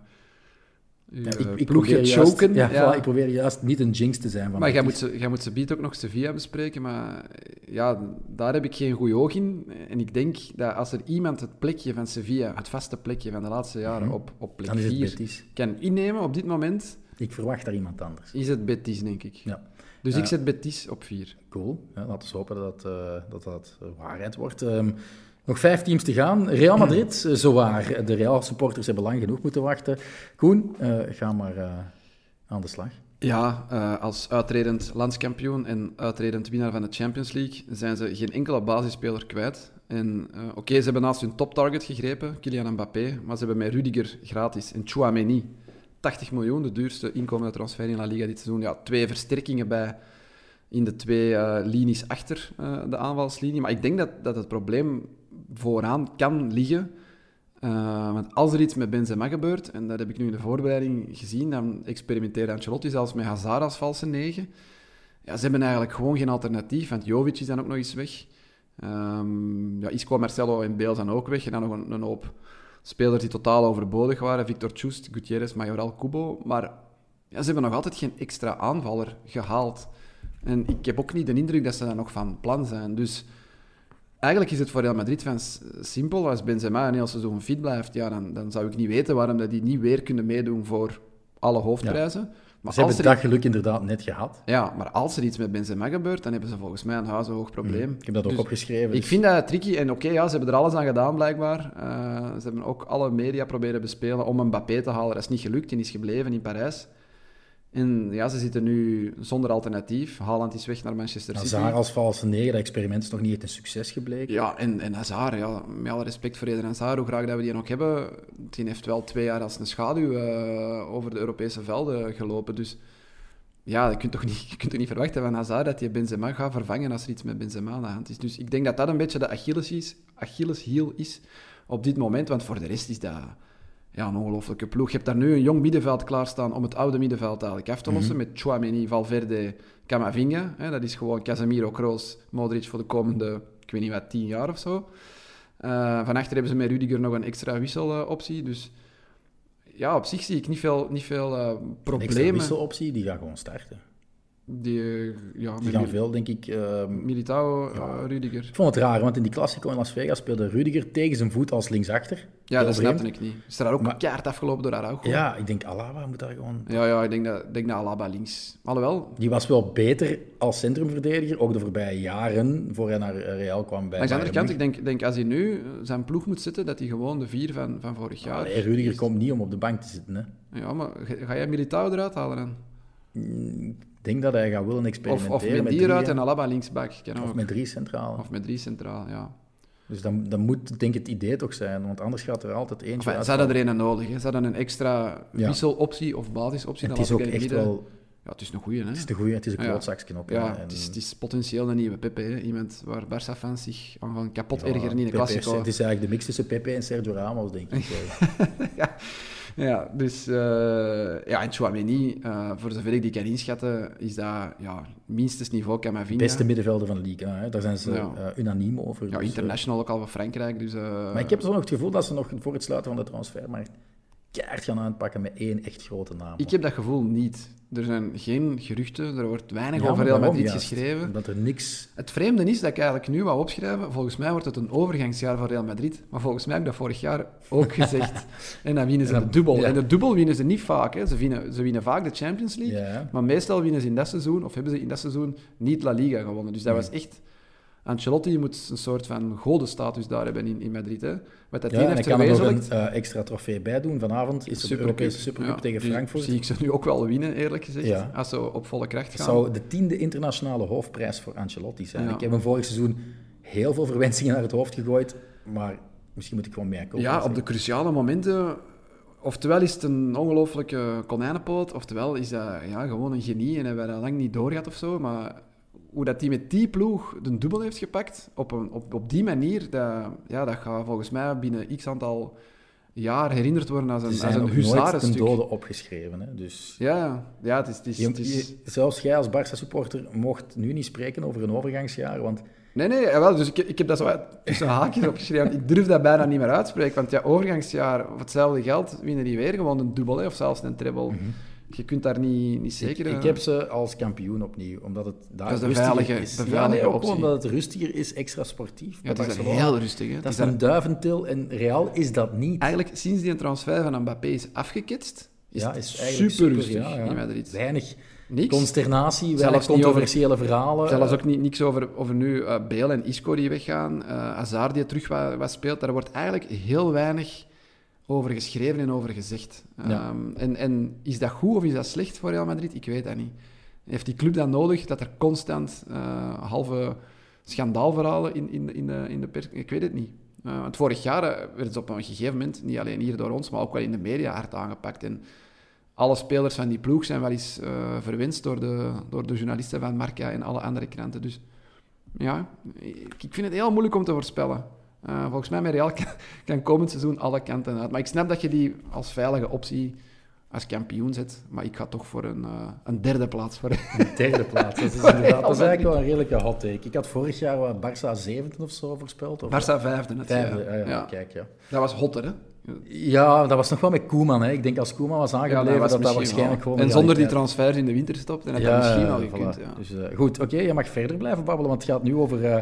ja, ik, ik probeer choken. Juist, ja, ik probeer juist niet een jinx te zijn. Van maar jij moet, ze, jij moet ze biedt ook nog Sevilla bespreken, maar ja, daar heb ik geen goed oog in. En ik denk dat als er iemand het plekje van Sevilla, het vaste plekje van de laatste jaren, mhm. op, op plek 4 kan innemen op dit moment... Ik verwacht daar iemand anders. Is het Betis, denk ik. Ja. Dus ik zet Betis op 4. Cool. Ja, laten we hopen dat uh, dat, dat waarheid wordt. Um, nog vijf teams te gaan. Real Madrid, eh, zowaar. De Real-supporters hebben lang genoeg moeten wachten. Koen, uh, ga maar uh, aan de slag. Ja, als uitredend landskampioen en uitredend winnaar van de Champions League zijn ze geen enkele basisspeler kwijt. En oké, ze hebben naast hun toptarget gegrepen, Kylian Mbappé, maar ze hebben met Rudiger gratis en Chouameni 80 miljoen, de duurste inkomende transfer in La Liga dit seizoen. Ja, twee versterkingen bij in de twee linies achter de aanvalslinie. Maar ik denk dat, dat het probleem vooraan kan liggen. Uh, want als er iets met Benzema gebeurt, en dat heb ik nu in de voorbereiding gezien, dan experimenteert Ancelotti zelfs met Hazard als valse negen. Ja, ze hebben eigenlijk gewoon geen alternatief, want Jovic is dan ook nog eens weg. Um, ja, Isco, Marcelo en Bale zijn ook weg. En dan nog een, een, hoop spelers die totaal overbodig waren. Victor Chust, Gutierrez, Majoral, Kubo. Maar ja, ze hebben nog altijd geen extra aanvaller gehaald. En ik heb ook niet de indruk dat ze daar nog van plan zijn. Dus eigenlijk is het voor Real Madrid-fans simpel. Als Benzema een heel seizoen fit blijft, ja, dan, dan zou ik niet weten waarom dat die niet weer kunnen meedoen voor alle hoofdprijzen. Maar ze hebben dat geluk inderdaad net gehad. Ja, maar als er iets met Benzema gebeurt, dan hebben ze volgens mij een huizenhoog probleem. Mm, ik heb dat ook dus opgeschreven. Ik vind dat tricky. En oké, ja, ze hebben er alles aan gedaan, blijkbaar. Uh, ze hebben ook alle media proberen bespelen om een Mbappé te halen. Dat is niet gelukt en is gebleven in Parijs. En ja, ze zitten nu zonder alternatief. Haaland is weg naar Manchester City. Hazard als valse negen, dat experiment is nog niet echt een succes gebleken. Ja, en, en Hazard, ja, met alle respect voor Eden Hazard, hoe graag dat we die nog hebben, die heeft wel twee jaar als een schaduw uh, over de Europese velden gelopen. Dus ja, je kunt toch niet, (laughs) je kunt toch niet verwachten van Hazard dat hij Benzema gaat vervangen als er iets met Benzema aan de hand is. Dus ik denk dat dat een beetje de Achilles, is, Achilles heel is op dit moment, want voor de rest is dat ja, een ongelofelijke ploeg. Je hebt daar nu een jong middenveld klaarstaan om het oude middenveld eigenlijk af te lossen. Mhm. Met Chouameni, Valverde, Camavinga. Hè, dat is gewoon Casemiro, Kroos, Modric voor de komende, ik weet niet wat, tien jaar of zo. Uh, van achter hebben ze met Rudiger nog een extra wisseloptie. dus ja, op zich zie ik niet veel, niet veel uh, problemen. Een wisseloptie, die gaat gewoon starten. Die, ja, Die gaan veel, denk ik... ehm, Militao, eh, Rudiger. ik vond het raar, want in die Classico in Las Vegas speelde Rudiger tegen zijn voet als linksachter. Ja, dat vreemd. snapte ik niet. Is er daar ook Maar- een kaart afgelopen door Araujo? Ja, ik denk Alaba moet daar gewoon... Ja, ja, ik denk dat, ik denk dat Alaba links. Alhoewel, Die was wel beter als centrumverdediger, ook de voorbije jaren, voor hij naar Real kwam bij aan de andere kant, ik denk, denk als hij nu eh, zijn ploeg moet zitten, dat hij gewoon de vier van, van vorig jaar... Allee, Rudiger komt niet om op de bank te zitten. Hè. Ja, maar ga, ga jij Militao eruit halen dan? Ik denk dat hij gaat willen Of, experimenteren of met met die drie, eruit hè. en Alaba linksback. Of ook. met drie centraal. Of met drie centraal, ja. Dus dan, dan moet denk ik het idee toch zijn, want anders gaat er altijd eentje Enfin, uit. ze hadden er een nodig. Hè. Ze hadden een extra Ja. wisseloptie of basisoptie. Het is ook echt midden. wel... Ja, het is een goeie, hè? Het is de goeie, het is een ook. hè. Ja, En- het is, het is potentieel een nieuwe Pepe. Hè. Iemand waar Barça-fans zich aan gaan kapot ergeren in de Pepe- Classico. Het is eigenlijk de mix tussen Pepe en Sergio Ramos, denk ik. (laughs) Ja, dus... eh ja, en Chouameni, eh voor zover ik die kan inschatten, is dat ja, minstens niveau vinden. Beste middenvelder van de league. Hè. Daar zijn ze Ja. eh, unaniem over. Ja, dus, international ook al van Frankrijk, dus... maar ik heb zo nog het gevoel dat ze nog voor het sluiten van de transfermarkt keihard gaan aanpakken met één echt grote naam. Ik heb dat gevoel niet. Er zijn geen geruchten, er wordt weinig Ja, over Real Madrid juist? geschreven. Omdat er niks... Het vreemde is dat ik eigenlijk nu wou opschrijven. Volgens mij wordt het een overgangsjaar voor Real Madrid. Maar volgens mij heb ik dat vorig jaar ook (laughs) gezegd. en dan winnen ze de dubbel. ja. En de dubbel winnen ze niet vaak. Hè. Ze, winnen, ze winnen vaak de Champions League. Ja. Maar meestal winnen ze in dat seizoen, of hebben ze in dat seizoen, niet La Liga gewonnen. Dus dat was echt... Ancelotti moet een soort van godenstatus daar hebben in, in Madrid. Hè. Wat dat Ja, die en heeft ik kan er nog een eh, extra trofee bij doen. Vanavond is de Europese Supercup tegen Frankfurt. zie ik ze nu ook wel winnen, eerlijk gezegd. Ja. Als ze op volle kracht Het gaan. zou de tiende internationale hoofdprijs voor Ancelotti zijn. Ik heb hem vorig seizoen heel veel verwensingen naar het hoofd gegooid, maar misschien moet ik gewoon meekomen. Ja, op de cruciale momenten. Oftewel is het een ongelooflijke konijnenpoot, oftewel is dat ja, gewoon een genie en hebben we dat lang niet doorgehad of zo. Maar hoe dat hij met die ploeg de dubbel heeft gepakt, op, een, op, op die manier, dat, ja, dat gaat volgens mij binnen x aantal jaar herinnerd worden als een, als zijn een nooit ten dode opgeschreven. Hè? Dus Ja, ja, het is... Het is, je- het is- je- zelfs jij als Barça-supporter mocht nu niet spreken over een overgangsjaar, want Nee, nee, jawel, dus ik, ik heb dat zo tussen haakjes opgeschreven. Ik durf dat bijna niet meer uitspreken, want ja, overgangsjaar, voor hetzelfde geld winnen die weer gewoon een dubbel hè, of zelfs een treble. Je kunt daar niet, niet zeker... Ik, eh, ik heb ze als kampioen opnieuw, omdat het daar Dat is de rustiger veilige- is. de ja, veilige nee, ook optie. omdat het rustiger is, extra sportief. Ja, het is heel rustig. Hè. Dat is is daar- een duiventil en Real is dat niet. Eigenlijk, sinds die een transfer van Mbappé is afgeketst, is ja, is eigenlijk super rustig ja, ja. Weinig Niks. consternatie, Zelfs weinig over- controversiële verhalen. Zelfs ook niet, niks over, over nu uh, Bale en Isco die weggaan, uh, Hazard die terug wat, wat speelt. Daar wordt eigenlijk heel weinig over geschreven en over gezegd. Ja. Um, en, en is dat goed of is dat slecht voor Real Madrid? Ik weet dat niet. Heeft die club dan nodig dat er constant uh, halve schandaalverhalen in, in, in, de, in de pers... Ik weet het niet. Uh, want vorig jaar werd het op een gegeven moment, niet alleen hier door ons, maar ook wel in de media hard aangepakt. En alle spelers van die ploeg zijn wel eens uh, verwenst door de, door de journalisten van Marca en alle andere kranten. Dus ja, ik vind het heel moeilijk om te voorspellen. Uh, volgens mij met Real kan, (laughs) kan komend seizoen alle kanten uit. Maar ik snap dat je die als veilige optie als kampioen zet. Maar ik ga toch voor een, uh, een derde plaats voor. (laughs) Een derde plaats. Dat is, inderdaad, dat is eigenlijk wel een redelijke hot take. Ik had vorig jaar wat Barça zevende of zo voorspeld. Of Barça vijfde. Ja. Ah, ja, ja. Kijk, ja. Dat was hotter, hè? Ja, dat was nog wel met Koeman. Hè. Ik denk als Koeman was aangebleven, ja, dat dat, dat waarschijnlijk gewoon... En zonder die transfers in de winterstop, dan had ja, dat misschien al voilà. gekund. Ja. Dus, uh, goed, oké, okay, je mag verder blijven babbelen, want het gaat nu over uh,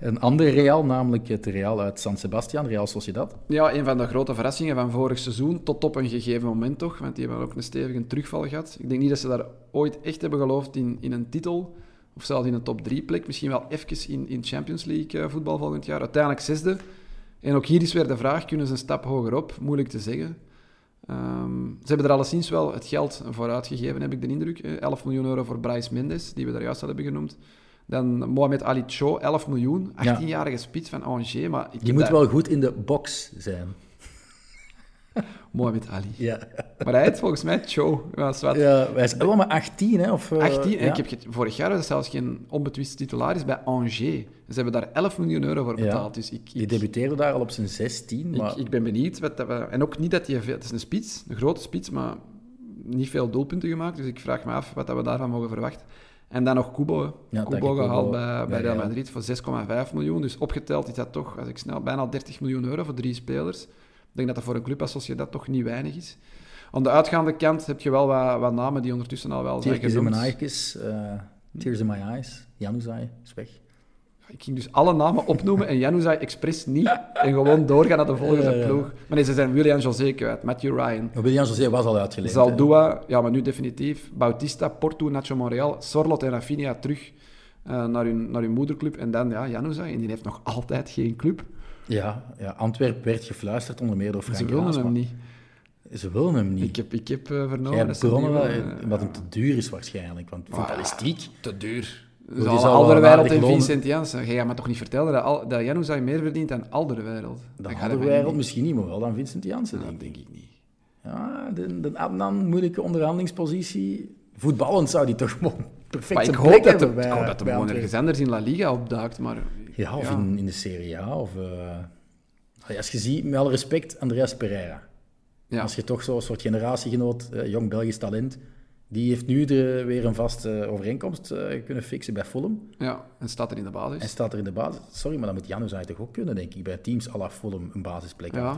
een ander Real, namelijk het Real uit San Sebastian, Real Sociedad. Ja, een van de grote verrassingen van vorig seizoen, tot op een gegeven moment toch, want die hebben ook een stevige terugval gehad. Ik denk niet dat ze daar ooit echt hebben geloofd in, in een titel, of zelfs in een top 3 plek. Misschien wel even in, in Champions League uh, voetbal volgend jaar. Uiteindelijk zesde. En ook hier is weer de vraag, kunnen ze een stap hoger op? Moeilijk te zeggen. Um, ze hebben er alleszins wel het geld voor uitgegeven, heb ik de indruk. 11 miljoen euro voor Bryce Mendes, die we daar juist al hebben genoemd. Dan Mohamed Ali Cho, 11 miljoen. 18-jarige ja. spits van Angers. Maar ik Die moet wel goed in de box zijn. Mohamed Ali. Ja. Maar hij heet volgens mij Cho. Ja, ja hij is wel maar 18, hè? Of, uh, 18, ja. ik heb, vorig jaar was zelfs geen onbetwist titularis bij Angers. Ze hebben daar 11 miljoen euro voor betaald. Ja. Dus ik, ik, Je debuteerde daar al op zijn 16. Ik, maar... ik ben benieuwd. Wat dat en ook niet dat hij veel... Het is een spits, een grote spits, maar niet veel doelpunten gemaakt. Dus ik vraag me af wat dat we daarvan mogen verwachten. En dan nog Kubo. Ja, Kubo gehaald bij, bij Real Madrid voor 6,5 miljoen. Dus opgeteld is dat toch, als ik snel, bijna 30 miljoen euro voor drie spelers. Ik denk dat dat voor een club als Sociedad toch niet weinig is. Aan de uitgaande kant heb je wel wat, wat namen die ondertussen al wel zijn in genoemd. mijn eyes, eh, Tears in my eyes, Januzaj is weg. Ik ging dus alle namen opnoemen en Januzaj expres niet. En gewoon doorgaan naar de volgende Ja, ja, ja. ploeg. Maar nee, ze zijn William José kwijt, Matthew Ryan. William José was al uitgeleend. Zaldua, ja, maar nu definitief. Bautista, Porto, Nacho Monreal, Sorlot en Rafinha terug eh, naar, hun, naar hun moederclub. En dan, ja, Januzaj, en die heeft nog altijd geen club. Ja, ja, Antwerp werd gefluisterd onder meer door Frank Ze willen hem niet. Ze willen hem niet. Ik heb, ik heb eh, vernomen dat willen, dat, dat hem te duur is waarschijnlijk, want Ah. voetballistiek... Te duur. Dus zal Alderweireld wel en Vincent Janssen. Jij gaat me toch niet vertellen dat, Al- dat meer verdient dan Alderweireld? De Dat gaat andere hem wereld niet. misschien niet, maar wel dan Vincent Janssen, denk Dat ik. denk ik niet. Ja, de, de Adnan, moeilijke onderhandelingspositie. Voetballend zou die toch (laughs) perfect Maar ik zijn hoop dat bij- ik hoop dat bij gewoon ergens anders in La Liga opduikt, maar... Ja, of In, in de Serie A. Of, eh, als je ziet, met alle respect, Andreas Pereira. Ja. Als je toch zo'n soort generatiegenoot, eh, jong Belgisch talent, die heeft nu de, weer een vaste overeenkomst eh, kunnen fixen bij Fulham. ja, en staat er in de basis. En staat er in de basis. Sorry, maar dat moet Janus toch ook kunnen, denk ik, bij teams à la Fulham een basisplek Ja.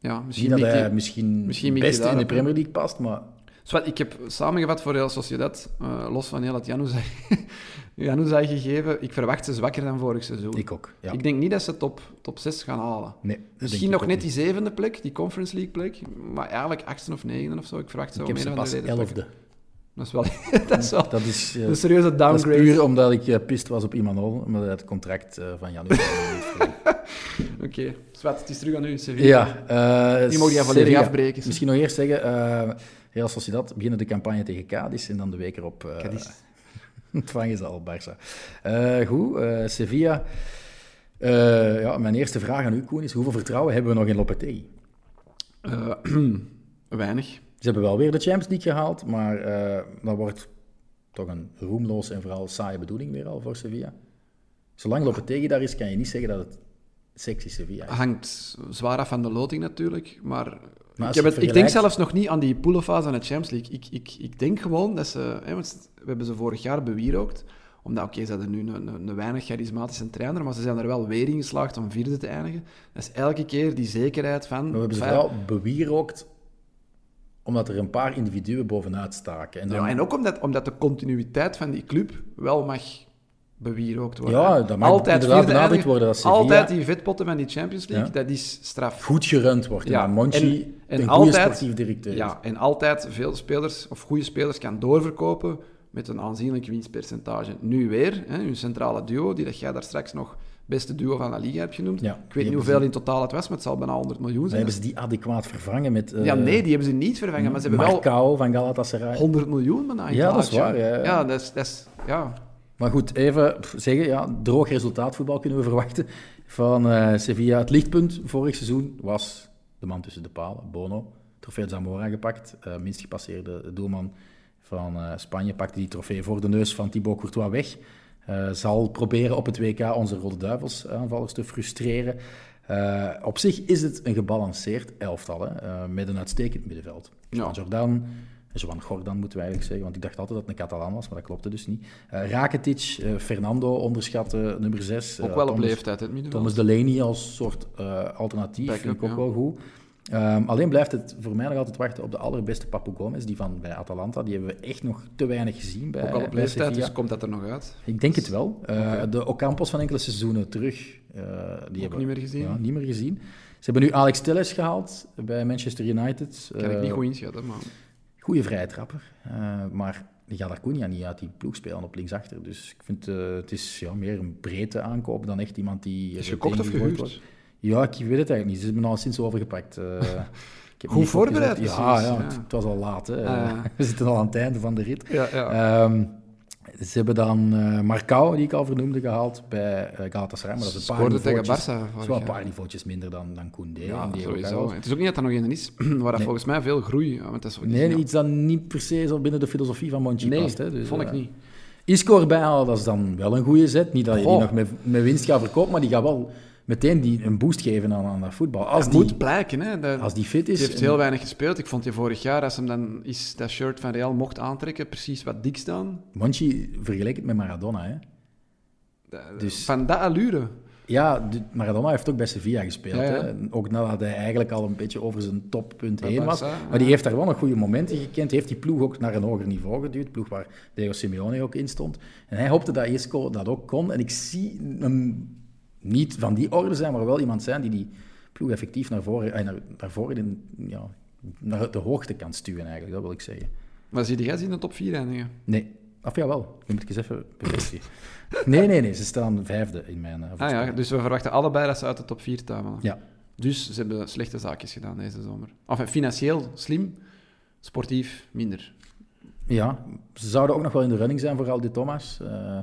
Ja, Niet misschien dat hij misschien, misschien het mikt beste hij in de Premier League past, maar Zwat, ik heb samengevat voor Real Sociedad, eh, los van heel het Januzaj (laughs) Januzaj gegeven, ik verwacht ze zwakker dan vorig seizoen. ik ook. Ja. Ik denk niet dat ze top, top 6 gaan halen. nee, dat Misschien nog net niet. die zevende plek, die Conference League plek, maar eigenlijk achtste of negende of zo. Ik verwacht ze Ik om heb een ze of andere pas reden te elfde. Dat is wel, (laughs) dat is wel Dat is, eh, een serieuze dat is downgrade. puur omdat ik eh, pist was op Imanol, omdat hij het contract eh, van Janus verlengd. (laughs) Oké, Zwat, het is terug aan u, Sevilla. Ja, eh, Die mogen jij volledig afbreken. Misschien nog eerst zeggen, eh Real Sociedad beginnen de campagne tegen Cadiz en dan de week erop eh, Cadiz. (laughs) ontvangen ze al Barça. Eh, goed, eh, Sevilla. Ja, mijn eerste vraag aan u, Koen, is hoeveel vertrouwen hebben we nog in Lopetegui? (clears throat) Weinig. Ze hebben wel weer de Champions League gehaald, maar dat wordt toch een roemloos en vooral saaie bedoeling weer al voor Sevilla. Zolang Lopetegui daar is, kan je niet zeggen dat het sexy Sevilla is. Hangt zwaar af van de loting natuurlijk, maar, als ik, heb het ik denk zelfs nog niet aan die poolfase van de Champions League. Ik, ik, ik denk gewoon dat ze... Hè, want we hebben ze vorig jaar bewierookt, omdat, oké, ze hadden nu een, een, een weinig charismatische trainer, maar ze zijn er wel weer in geslaagd om vierde te eindigen. Dat is elke keer die zekerheid van... Maar we hebben ze vooral bewierookt omdat er een paar individuen bovenuit staken. En, dan, Ja, en ook omdat, omdat de continuïteit van die club wel mag bewierookt worden. Ja, dat mag inderdaad vierde benadrukt worden dat Sevilla- Altijd die vetpotten van die Champions League, Ja. dat is straf. goed gerund wordt. Ja, Monchi, en- en een goede altijd- sportief directeur. Ja, en altijd veel spelers of goede spelers kan doorverkopen met een aanzienlijk winstpercentage. Nu weer, hè, hun centrale duo, die dat jij daar straks nog beste duo van La Liga hebt genoemd. Ja, ik weet niet hoeveel ze- in totaal het was, maar het zal bijna 100 miljoen zijn. hebben ze die adequaat vervangen met eh ja, nee, die hebben ze niet vervangen, maar ze hebben wel van Galatasaray. 100 miljoen bijna in Ja, dat is waar, ja, ja. Ja, dat is... Dat is ja. Maar goed, even zeggen, ja, droog resultaatvoetbal kunnen we verwachten van eh, Sevilla. Het lichtpunt vorig seizoen was de man tussen de palen, Bono. Trofee Zamora gepakt, eh, minst gepasseerde doelman van eh, Spanje, pakte die trofee voor de neus van Thibaut Courtois weg. Zal proberen op het WK onze Rode Duivels aanvallers te frustreren. Op zich is het een gebalanceerd elftal, hè, met een uitstekend middenveld. Ja. Jordan, Joan Gordan moeten we eigenlijk zeggen, want ik dacht altijd dat het een Catalaan was, maar dat klopte dus niet. Eh Rakitic, eh, Fernando onderschatte nummer 6. Ook wel op leeftijd, het middenveld. Thomas Delaney als soort eh, alternatief, vind ik ook ja. wel goed. Ehm, alleen blijft het voor mij nog altijd wachten op de allerbeste Papu Gomez, die van bij Atalanta. Die hebben we echt nog te weinig gezien bij, Ook al op leeftijd, dus komt dat er nog uit. Ik denk het wel. Eh, Oké. De Ocampos van enkele seizoenen terug. eh, die hebben, niet meer gezien? Ja, niet meer gezien. Ze hebben nu Alex Telles gehaald bij Manchester United. Kan ik Eh, niet goed inschatten, maar... Goeie vrije trapper. Eh, maar die gaat Acuna niet uit die ploeg spelen op linksachter. Dus ik vind eh, het is ja, meer een breedte aankoop dan echt iemand die... Is eh, gekocht of gehuurd? wordt. Ja, ik weet het eigenlijk niet. Ze hebben me al sinds overgepakt. (laughs) Heb Goed voorbereid Ja, ja, ja. Het, was al laat. Hè. (laughs) We zitten al aan het einde van de rit. Ja, ja. Ehm, ze hebben dan eh Marcao, die ik al vernoemde, gehaald bij eh, Galatasaray. Maar dat is een paar Scoorde tegen Barça dat is wel een paar niveautjes minder dan, dan Koundé Ja, sowieso. Het is ook niet dat er nog een is (clears throat) waar dat Nee. volgens mij veel groei... ja, want dat is, Nee, iets dat niet per se zo binnen de filosofie van Monchi Nee, past. Hè. Dus, vond ik eh, niet. Isco erbij halen, dat is dan wel een goede zet. Niet dat je die nog met, met winst gaat verkopen, maar die gaat wel meteen die een boost geven aan, aan dat voetbal. Als Het die, moet blijken, hè. Dat, als die fit is... die heeft heel weinig gespeeld. Ik vond je vorig jaar, als hem dan is, dat shirt van Real mocht aantrekken, precies wat dik staan. Monchi vergelijkt het met Maradona. Hè. Dat- Dus- Van dat allure. Ja, Maradona heeft ook bij Sevilla gespeeld. Ja, ja. Hè? Ook nadat hij eigenlijk al een beetje over zijn toppunt heen was. Maar die heeft daar wel nog goede momenten gekend. Heeft die ploeg ook naar een hoger niveau geduwd. Ploeg waar Diego Simeone ook in stond. En hij hoopte dat Isco dat ook kon. En ik zie hem niet van die orde zijn, maar wel iemand zijn die die ploeg effectief naar voren, eh, naar, naar voren in, ja, naar de hoogte kan stuwen eigenlijk. Dat wil ik zeggen. Maar zie jij ze in de top 4 eindigen? Nee. Of jawel, nu moet ik eens even bevestigen. Nee, nee, nee. Ze staan vijfde in mijn uh, Ah ja, dus we verwachten allebei dat ze uit de top 4 tuimelen. Ja. Dus ze hebben slechte zaakjes gedaan deze zomer. Enfin, financieel slim, sportief minder. Ja, ze zouden ook nog wel in de running zijn voor Aldi Thomas. Eh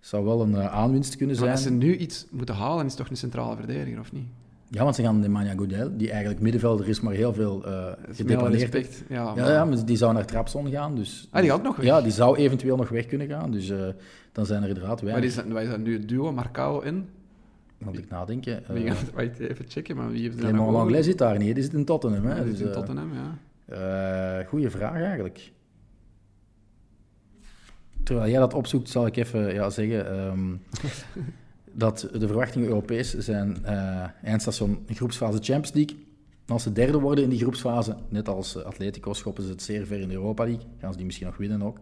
zou wel een eh, aanwinst kunnen Maar zijn. als ze nu iets moeten halen, is het toch een centrale verdediger, of niet? Ja, want ze gaan Nemanja Goudel, die eigenlijk middenvelder is, maar heel veel eh met alle gedeponeerd respect. Ja, Ja, ja, maar die zou naar Trapson gaan. Dus, Ah, die gaat nog weg? Ja, die zou eventueel nog weg kunnen gaan. Dus eh, dan zijn er inderdaad Maar weinig. is dat, is dat nu het duo, Marcao en? Moet ik nadenken. (laughs) Uh, gaat, wacht, even checken, maar wie heeft er over? Langlais zit daar niet, die zit in Tottenham. Hè? Ja, die dus, zit in eh, Tottenham, ja. Eh, goeie vraag eigenlijk. Terwijl jij dat opzoekt, zal ik even ja, zeggen ehm, (laughs) dat de verwachtingen Europees zijn eh, eindstation groepsfase Champions League. En als ze derde worden in die groepsfase, net als eh, Atletico, schoppen ze het zeer ver in de Europa League. Gaan ze die misschien nog winnen ook.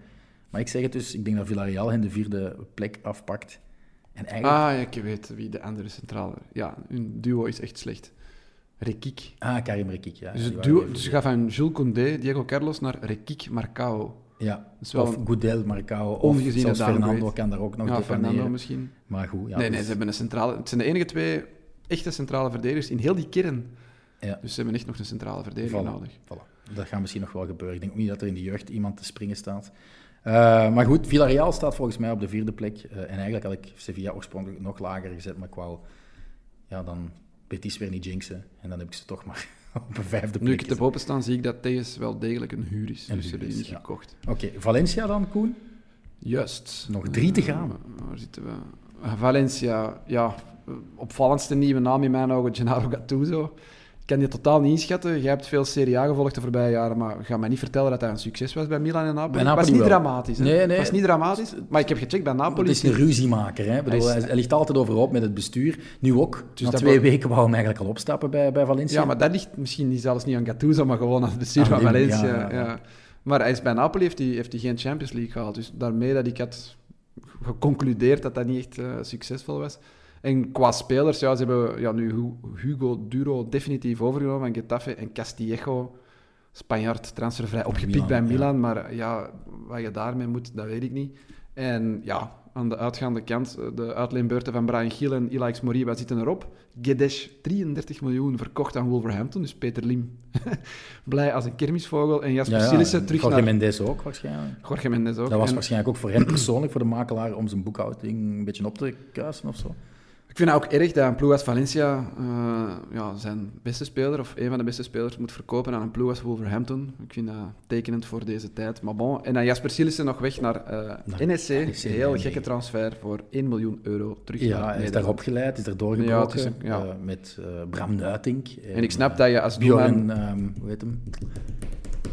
Maar ik zeg het dus, ik denk dat Villarreal hen de vierde plek afpakt. En eigenlijk... Ah, ja, ik weet wie de andere centrale... Ja, hun duo is echt slecht. Rekik. Ah, Karim Rekik, ja. Dus, het duo, dus je gaat van Jules Koundé, Diego Carlos naar Rekik, Marcao. Ja, of Goudel, Marcao, of zelfs. Fernando kan daar ook nog Ja. Fernando misschien. Maar goed, ja. nee, nee, dus- ze hebben een centrale... Het zijn de enige twee echte centrale verdedigers in heel die kern. Ja. Dus ze hebben echt nog een centrale verdediger Voilà, nodig. voilà. Dat gaat misschien nog wel gebeuren. Ik denk ook niet dat er in de jeugd iemand te springen staat. Eh, maar goed, Villarreal staat volgens mij op de vierde plek. Eh, en eigenlijk had ik Sevilla oorspronkelijk nog lager gezet, maar ik wou ja, dan Betis weer niet jinxen. En dan heb ik ze toch maar op een vijfde plek Nu ik het gezet. erboven staan, zie ik dat Thees wel degelijk een huur is. Een dus die is, niet ja. gekocht. Oké, Valencia dan, Koen? Juist. Nog drie te Eh, gaan. waar zitten we? Ah, Valencia, ja. eh, Opvallendste nieuwe naam in mijn ogen, Gennaro Gattuso. Ik kan die totaal niet inschatten. Jij hebt veel Serie A gevolgd de voorbije jaren, maar ga mij niet vertellen dat hij een succes was bij Milan en Napoli. Bij Het was niet wel. dramatisch. Hè? Nee, nee. Het was niet dramatisch, maar ik heb gecheckt bij Napoli. Het is een ruziemaker. Hè? Bedoel, Hij hij, is- hij ligt altijd overhoop met het bestuur. Nu ook. Dus Na dat twee wel- weken wou hem eigenlijk al opstappen bij, bij Valencia. Ja, maar dat ligt misschien niet, zelfs niet aan Gattuso, maar gewoon aan het bestuur van Valencia. ja, Ja, ja, ja. Maar hij is bij Napoli heeft hij, heeft hij geen Champions League gehaald. Dus daarmee dat ik had geconcludeerd dat dat niet echt eh, succesvol was. En qua spelers, ja, ze hebben ja, nu Hu- Hugo Duro definitief overgenomen van Getafe en Castillejo, Spanjaard, transfervrij opgepikt Milan, bij ja. Milan. Maar ja, wat je daarmee moet, dat weet ik niet. En ja, aan de uitgaande kant, eh, de uitleenbeurten van Brian Giel en Ilaix Moriba zitten erop. Gedesh, 33 miljoen verkocht aan Wolverhampton, dus Peter Lim (laughs) blij als een kermisvogel. En Jasper ja, ja, Sillissen en terug Jorge naar... Mendes ook waarschijnlijk. Jorge Mendes ook. Dat was En waarschijnlijk ook voor hem persoonlijk, voor de makelaar, om zijn boekhouding een beetje op te kuisen of zo. Ik vind het ook erg dat een ploeg als Valencia eh, ja, zijn beste speler, of een van de beste spelers, moet verkopen aan een ploeg als Wolverhampton. Ik vind dat tekenend voor deze tijd. Maar bon. En dan Jasper Sillissen nog weg naar eh Naar NEC. NEC, Heel gekke transfer voor 1 miljoen euro terug Ja, hij is daar opgeleid, is daar doorgebroken een- ja. eh, met eh, Bram Nuitink. En ik snap dat je als doelman... Bjorn, ehm, hoe heet hem?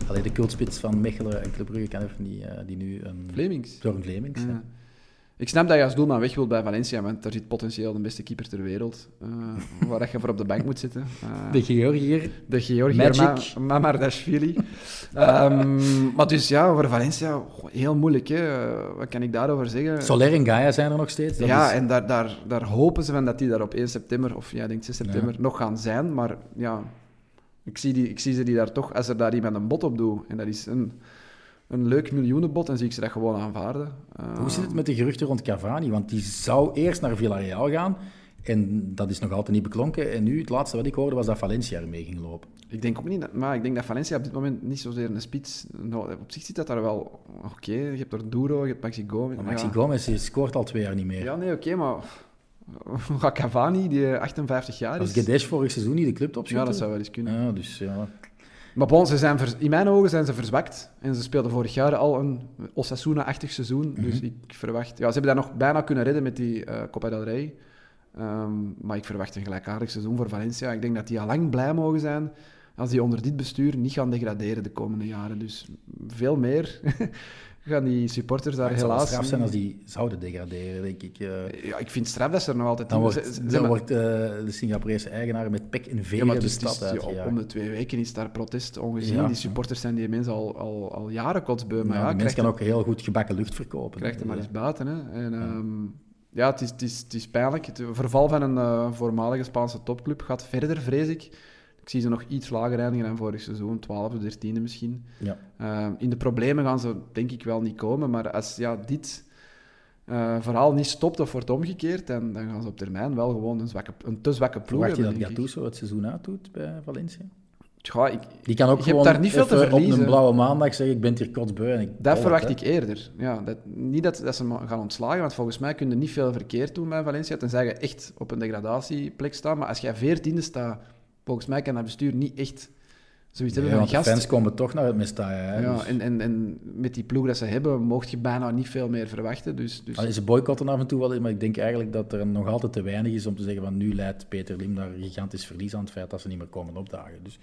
Allee, de cultspits van Mechelen en Club Brugge, kan even niet, eh, die nu... een Vlemings. Bjorn Vlemings. ja. Ik snap dat je als doelman weg wilt bij Valencia, want daar zit potentieel de beste keeper ter wereld, eh, waar dat je voor op de bank moet zitten. (laughs) Eh, De Georgiër. De Georgiër Magic. Ma Mamardashvili. Ehm, maar dus ja, over Valencia, heel moeilijk. Hè. Eh, Wat kan ik daarover zeggen? Soler en Gaia zijn er nog steeds. Dat ja, is- en daar, daar, daar hopen ze van dat die daar op 1 september, of ja, ik denk 6 september, nog gaan zijn. Maar ja, ik zie, die, ik zie ze die daar toch, als er daar iemand een bot op doet, en dat is een, een leuk miljoenenbod, dan zie ik ze dat gewoon aanvaarden. Eh, Hoe zit het met de geruchten rond Cavani? Want die zou eerst naar Villarreal gaan. En dat is nog altijd niet beklonken. En nu, het laatste wat ik hoorde, was dat Valencia ermee ging lopen. Ik denk ook niet, dat, maar ik denk dat Valencia op dit moment niet zozeer een spits. Nou, op zich zit dat daar wel oké. Je hebt er Duro, je hebt Maxi Gomez. Maar Maxi ja. Gomez scoort al twee jaar niet meer. Ja, nee, oké, maar gaat Cavani, die 58 jaar Als is... Gedesh vorig seizoen niet de club opschutte. Ja, dat zou wel eens kunnen. Ja, dus ja. Maar bon, ze zijn in mijn ogen zijn ze verzwakt. En ze speelden vorig jaar al een Osasuna-achtig seizoen. Dus Mhm. ik verwacht... Ja, ze hebben dat nog bijna kunnen redden met die eh Copa del Rey. Ehm, maar ik verwacht een gelijkaardig seizoen voor Valencia. Ik denk dat die al lang blij mogen zijn als die onder dit bestuur niet gaan degraderen de komende jaren. Dus veel meer gaan die supporters daar Het helaas... straf zijn als die zouden degraderen, denk ik. Ja, ik vind het straf dat ze er nog altijd... dan in- wordt, dan wordt eh, de Singaporese eigenaar met pek en Ja, veren maar de het het stad ja, uitgejaagd. om de twee weken is daar protest ongezien. Ja. Die supporters zijn die mensen al, al, al jaren kotsbeu. Maar Ja, ja, de mens krijgt kan ook heel goed gebakken lucht verkopen. krijgt er maar eens buiten. Hè. En, ehm, ja, het is, het, is, het is pijnlijk. Het verval van een eh, voormalige Spaanse topclub gaat verder, vrees ik. Ik zie ze nog iets lager eindigen dan vorig seizoen, 12e, 13e misschien. Ja. Eh, in de problemen gaan ze denk ik wel niet komen, maar als ja, dit eh, verhaal niet stopt of wordt omgekeerd, dan, dan gaan ze op termijn wel gewoon een, zwakke, een te zwakke ploeg Verwacht je dat hebben. Gattuso het seizoen uitdoet bij Valencia? Ja, ik, Die kan ook gewoon daar niet veel te even op verliezen. een blauwe maandag zeggen, ik ben hier kotsbeu. En ik Dat het, verwacht ik eerder. Ja, dat, niet dat, dat ze hem gaan ontslagen, want volgens mij kun je niet veel verkeerd doen bij Valencia, tenzij je echt op een degradatieplek staat. Maar als jij veertiende staat, volgens mij kan dat bestuur niet echt zoiets Nee, hebben want van de gast. fans komen toch naar het Mestalla. hè, ja, dus- en, en, en met die ploeg dat ze hebben, mocht je bijna niet veel meer verwachten. Dus, dus Allee, ze boycotten af en toe wel maar ik denk eigenlijk dat er nog altijd te weinig is om te zeggen van nu leidt Peter Lim naar gigantisch verlies aan het feit dat ze niet meer komen opdagen. Dus,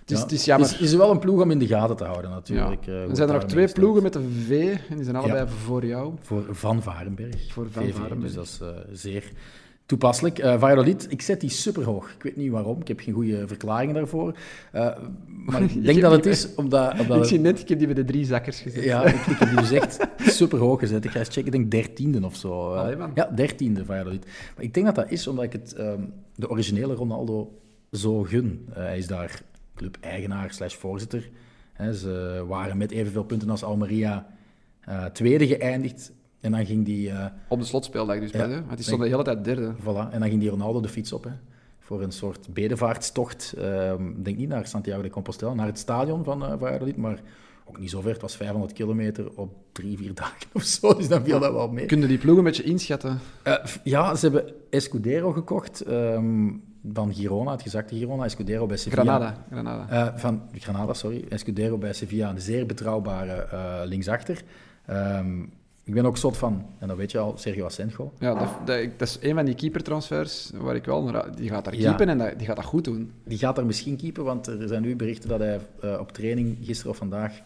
het is, ja, het is jammer. Is, is wel een ploeg om in de gaten te houden natuurlijk. eh, Er zijn er nog twee ploegen met een V, en die zijn allebei voor jou. Voor Van Varenberg. Voor Van VV, Varenberg. Dus dat is eh, zeer toepasselijk. Eh Valladolid, ik zet die superhoog. Ik weet niet waarom, ik heb geen goede verklaringen daarvoor. Eh, maar (laughs) ik denk dat het is omdat... omdat Ik zie net, ik heb die bij de drie zakkers gezet. Ja, ik, ik heb die dus echt (laughs) super hoog gezet. Ik ga eens checken, ik denk dertiende of zo. Eh, Allee, ja, dertiende Valladolid. Maar ik denk dat dat is omdat ik het, ehm, de originele Ronaldo zo gun. Hij is daar club-eigenaar slash voorzitter. Ze waren met evenveel punten als Almeria tweede geëindigd. En dan ging die... eh, Op de slotspeeldag dus, Ja. bij, want die stond de hele tijd derde. Voilà. En dan ging die Ronaldo de fiets op, hè. Voor een soort bedevaartstocht. Ik denk niet naar Santiago de Compostela, naar het stadion van eh Valladolid, maar ook niet zo ver. Het was 500 kilometer op drie, vier dagen of zo, dus dan viel dat wel mee. Kun je die ploeg een beetje inschatten? Eh, ja, ze hebben Escudero gekocht ehm, van Girona, het gezakte Girona. Escudero bij Sevilla. Granada. Granada. Van Granada, sorry. Escudero bij Sevilla, een zeer betrouwbare linksachter. Ehm, ik ben ook zot van, en dat weet je al, Sergio Asenjo. Ja, dat, dat, dat is een van die keepertransfers waar ik wel naar... Die gaat daar Ja. keepen en dat, die gaat dat goed doen. Die gaat daar misschien keepen, want er zijn nu berichten dat hij eh, op training gisteren of vandaag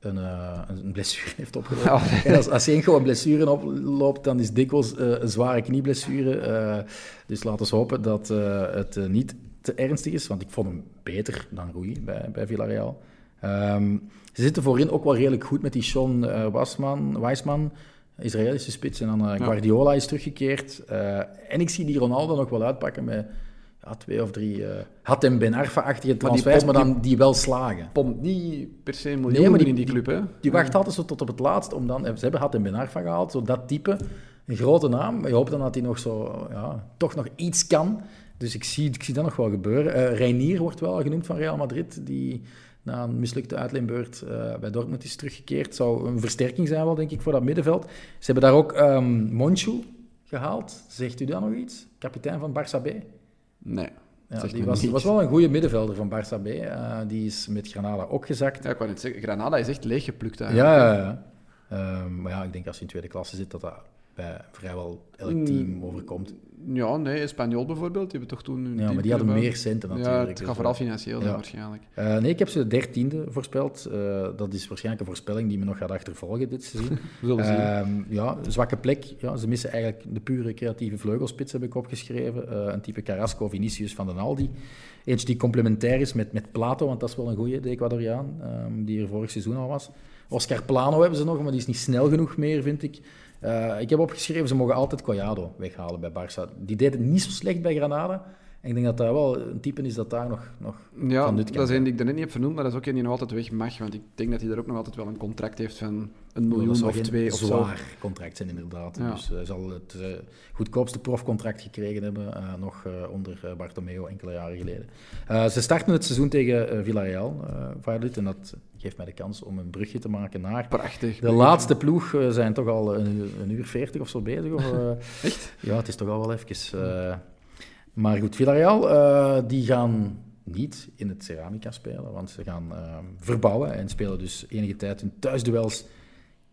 een, eh, een blessure (laughs) heeft opgelopen. Ja. En als Asenjo een blessure oploopt, dan is dikwijls eh, een zware knieblessure. Dus laten we hopen dat het niet te ernstig is, want ik vond hem beter dan Rui bij, bij Villarreal. Ehm, ze zitten voorin ook wel redelijk goed met die Sean eh, Wasman, Weisman, Israëlische spits. En dan eh. Guardiola is teruggekeerd. Eh, en ik zie die Ronaldo nog wel uitpakken met ja, twee of drie eh had en Ben Arfa-achtige transfers, maar, pop- dan die wel slagen. Pompt niet per se miljoenen Nee, maar die- in die club, hè? Die wacht altijd zo tot op het laatst om dan... Ze hebben had en Ben Arfa gehaald, zo dat type. Een grote naam, maar je hoopt dan dat hij nog zo... Ja, toch nog iets kan. Dus ik zie, ik zie dat nog wel gebeuren. Eh Reinier wordt wel genoemd van Real Madrid, die na een mislukte uitleenbeurt eh, bij Dortmund is teruggekeerd. Zou een versterking zijn wel, denk ik, voor dat middenveld. Ze hebben daar ook ehm Monchu gehaald. Zegt u dat nog iets? Kapitein van Barça B. Nee. Ja, die was, was wel een goede middenvelder van Barça B. Eh, die is met Granada ook gezakt. Ja, ik wou net zeggen, Granada is echt leeggeplukt eigenlijk. Ja, ja, ja. Ehm, maar ja, ik denk als je in tweede klasse zit, dat dat bij vrijwel elk Mm. team overkomt. Ja, nee, Espanyol bijvoorbeeld, die hebben toch toen... Ja, maar die hadden meer centen natuurlijk. Ja, het dus, gaat vooral financieel zijn ja. waarschijnlijk. eh, nee, ik heb ze de dertiende voorspeld. Eh, dat is waarschijnlijk een voorspelling die me nog gaat achtervolgen dit seizoen. (laughs) We zullen zien. Ehm, ja, zwakke plek. Ja, ze missen eigenlijk de pure creatieve vleugelspits, heb ik opgeschreven. Eh, een type Carrasco, Vinicius van den Aldi. Eentje die complementair is met, met Plato, want dat is wel een goeie, de Ecuadoriaan, ehm, die er vorig seizoen al was. Oscar Plano hebben ze nog, maar die is niet snel genoeg meer, vind ik. Eh, ik heb opgeschreven, ze mogen altijd Collado weghalen bij Barça. Die deed het niet zo slecht bij Granada. En ik denk dat dat wel een type is dat daar nog, nog Ja, van nut dat is die ik daarnet niet heb vernoemd, maar dat is ook een die nog altijd weg mag. Want ik denk dat hij daar ook nog altijd wel een contract heeft van een miljoen of twee of zo. zwaar contract zijn, inderdaad. Ja. Dus hij zal het eh, goedkoopste profcontract gekregen hebben, eh, nog eh, onder eh, Bartomeu enkele jaren geleden. Eh, ze starten het seizoen tegen eh, Villarreal, eh Valladolid, en dat geeft mij de kans om een brugje te maken naar... Prachtig. De laatste ploeg eh, zijn toch al een, een uur veertig of zo bezig. Of, eh, (laughs) Echt? Ja, het is toch al wel even. eh. maar goed, Villarreal, die gaan niet in het Ceramica spelen, want ze gaan eh, verbouwen en spelen dus enige tijd hun thuisduels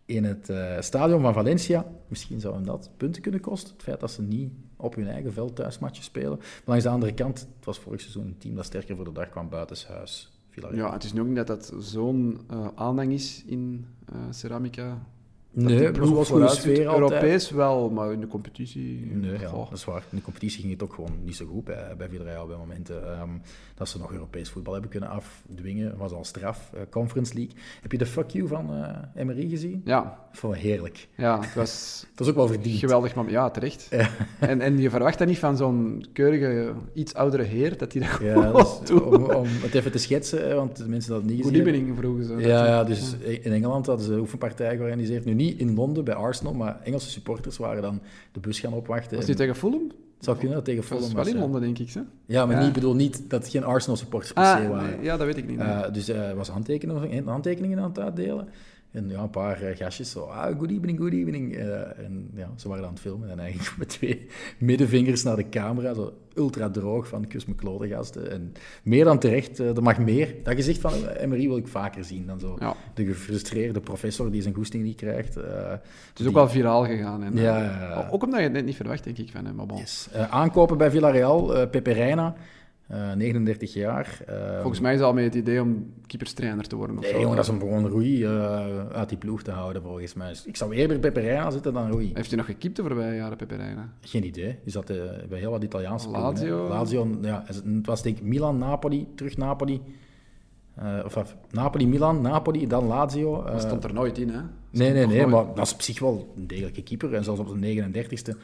in het stadion van Valencia. Misschien zou hem dat punten kunnen kosten. Het feit dat ze niet op hun eigen veld thuismatjes spelen. Maar langs de andere kant, het was vorig seizoen een team dat sterker voor de dag kwam buitenshuis. Ja, het is nu niet dat dat zo'n eh, aanhang is in eh, Ceramica. Nee, ploeg was sfeer altijd. Europees wel, maar in de competitie... Nee, ja, dat is waar. In de competitie ging het ook gewoon niet zo goed bij, bij Villarreal bij momenten. Ehm, dat ze nog Europees voetbal hebben kunnen afdwingen, was al straf. Eh, Conference League. Heb je de fuck you van eh Emery gezien? Ja, Vond heerlijk. ja, het was (laughs) is ook wel verdiend. geweldig. Maar ja, terecht. En, en je verwacht dat niet van zo'n keurige, iets oudere heer, dat hij dat Ja, (laughs) doet. om, om het even te schetsen, want de mensen dat niet gezien evening, vroegen ze. Ja, ja, dus in Engeland hadden ze een oefenpartij georganiseerd. Nu niet in Londen bij Arsenal, maar Engelse supporters waren dan de bus gaan opwachten. Was En die tegen Fulham? het zou kunnen dat tegen Dat was Fulham wel in. Londen, denk ik. Hè? Ja, maar Ja. niet, ik bedoel niet dat geen Arsenal supporters per se Ah, waren. nee, ja, dat weet ik niet. nee. Eh, dus hij was handtekeningen, handtekeningen aan het uitdelen. En ja, een paar eh, gastjes zo, ah, good evening, good evening. Eh, en ja, ze waren aan het filmen en eigenlijk (laughs) met twee middenvingers naar de camera, zo ultra droog van kus me klote gasten. En meer dan terecht, eh, er mag meer. Dat gezicht van Emery wil ik vaker zien dan zo. Ja. De gefrustreerde professor die zijn goesting niet krijgt. Het is die- ook wel viraal gegaan. En, Ja. Ook omdat je het net niet verwacht, denk ik, van hem. Bon. Yes. Aankopen bij Villarreal, Pepe Reina, eh, 39 jaar. Eh, Volgens mij is al met het idee om keeperstrainer te worden. Of Nee, zo. jongen, dat is om gewoon Rui eh, uit die ploeg te houden, volgens mij. Ik zou eerder Pepe Reina zitten dan Rui. Heeft hij nog gekiept de voorbije jaren, Pepe Reina? Geen idee. Die zat eh, bij heel wat Italiaanse ploegen, hè. Lazio. Lazio, ja. Het was denk ik Milan, Napoli, terug Napoli. Eh, of, Napoli, Milan, Napoli, dan Lazio. Dat Eh, stond er nooit in, hè? Nee, nee, nee, nooit. maar dat is op zich wel een degelijke keeper. En zelfs op zijn 39ste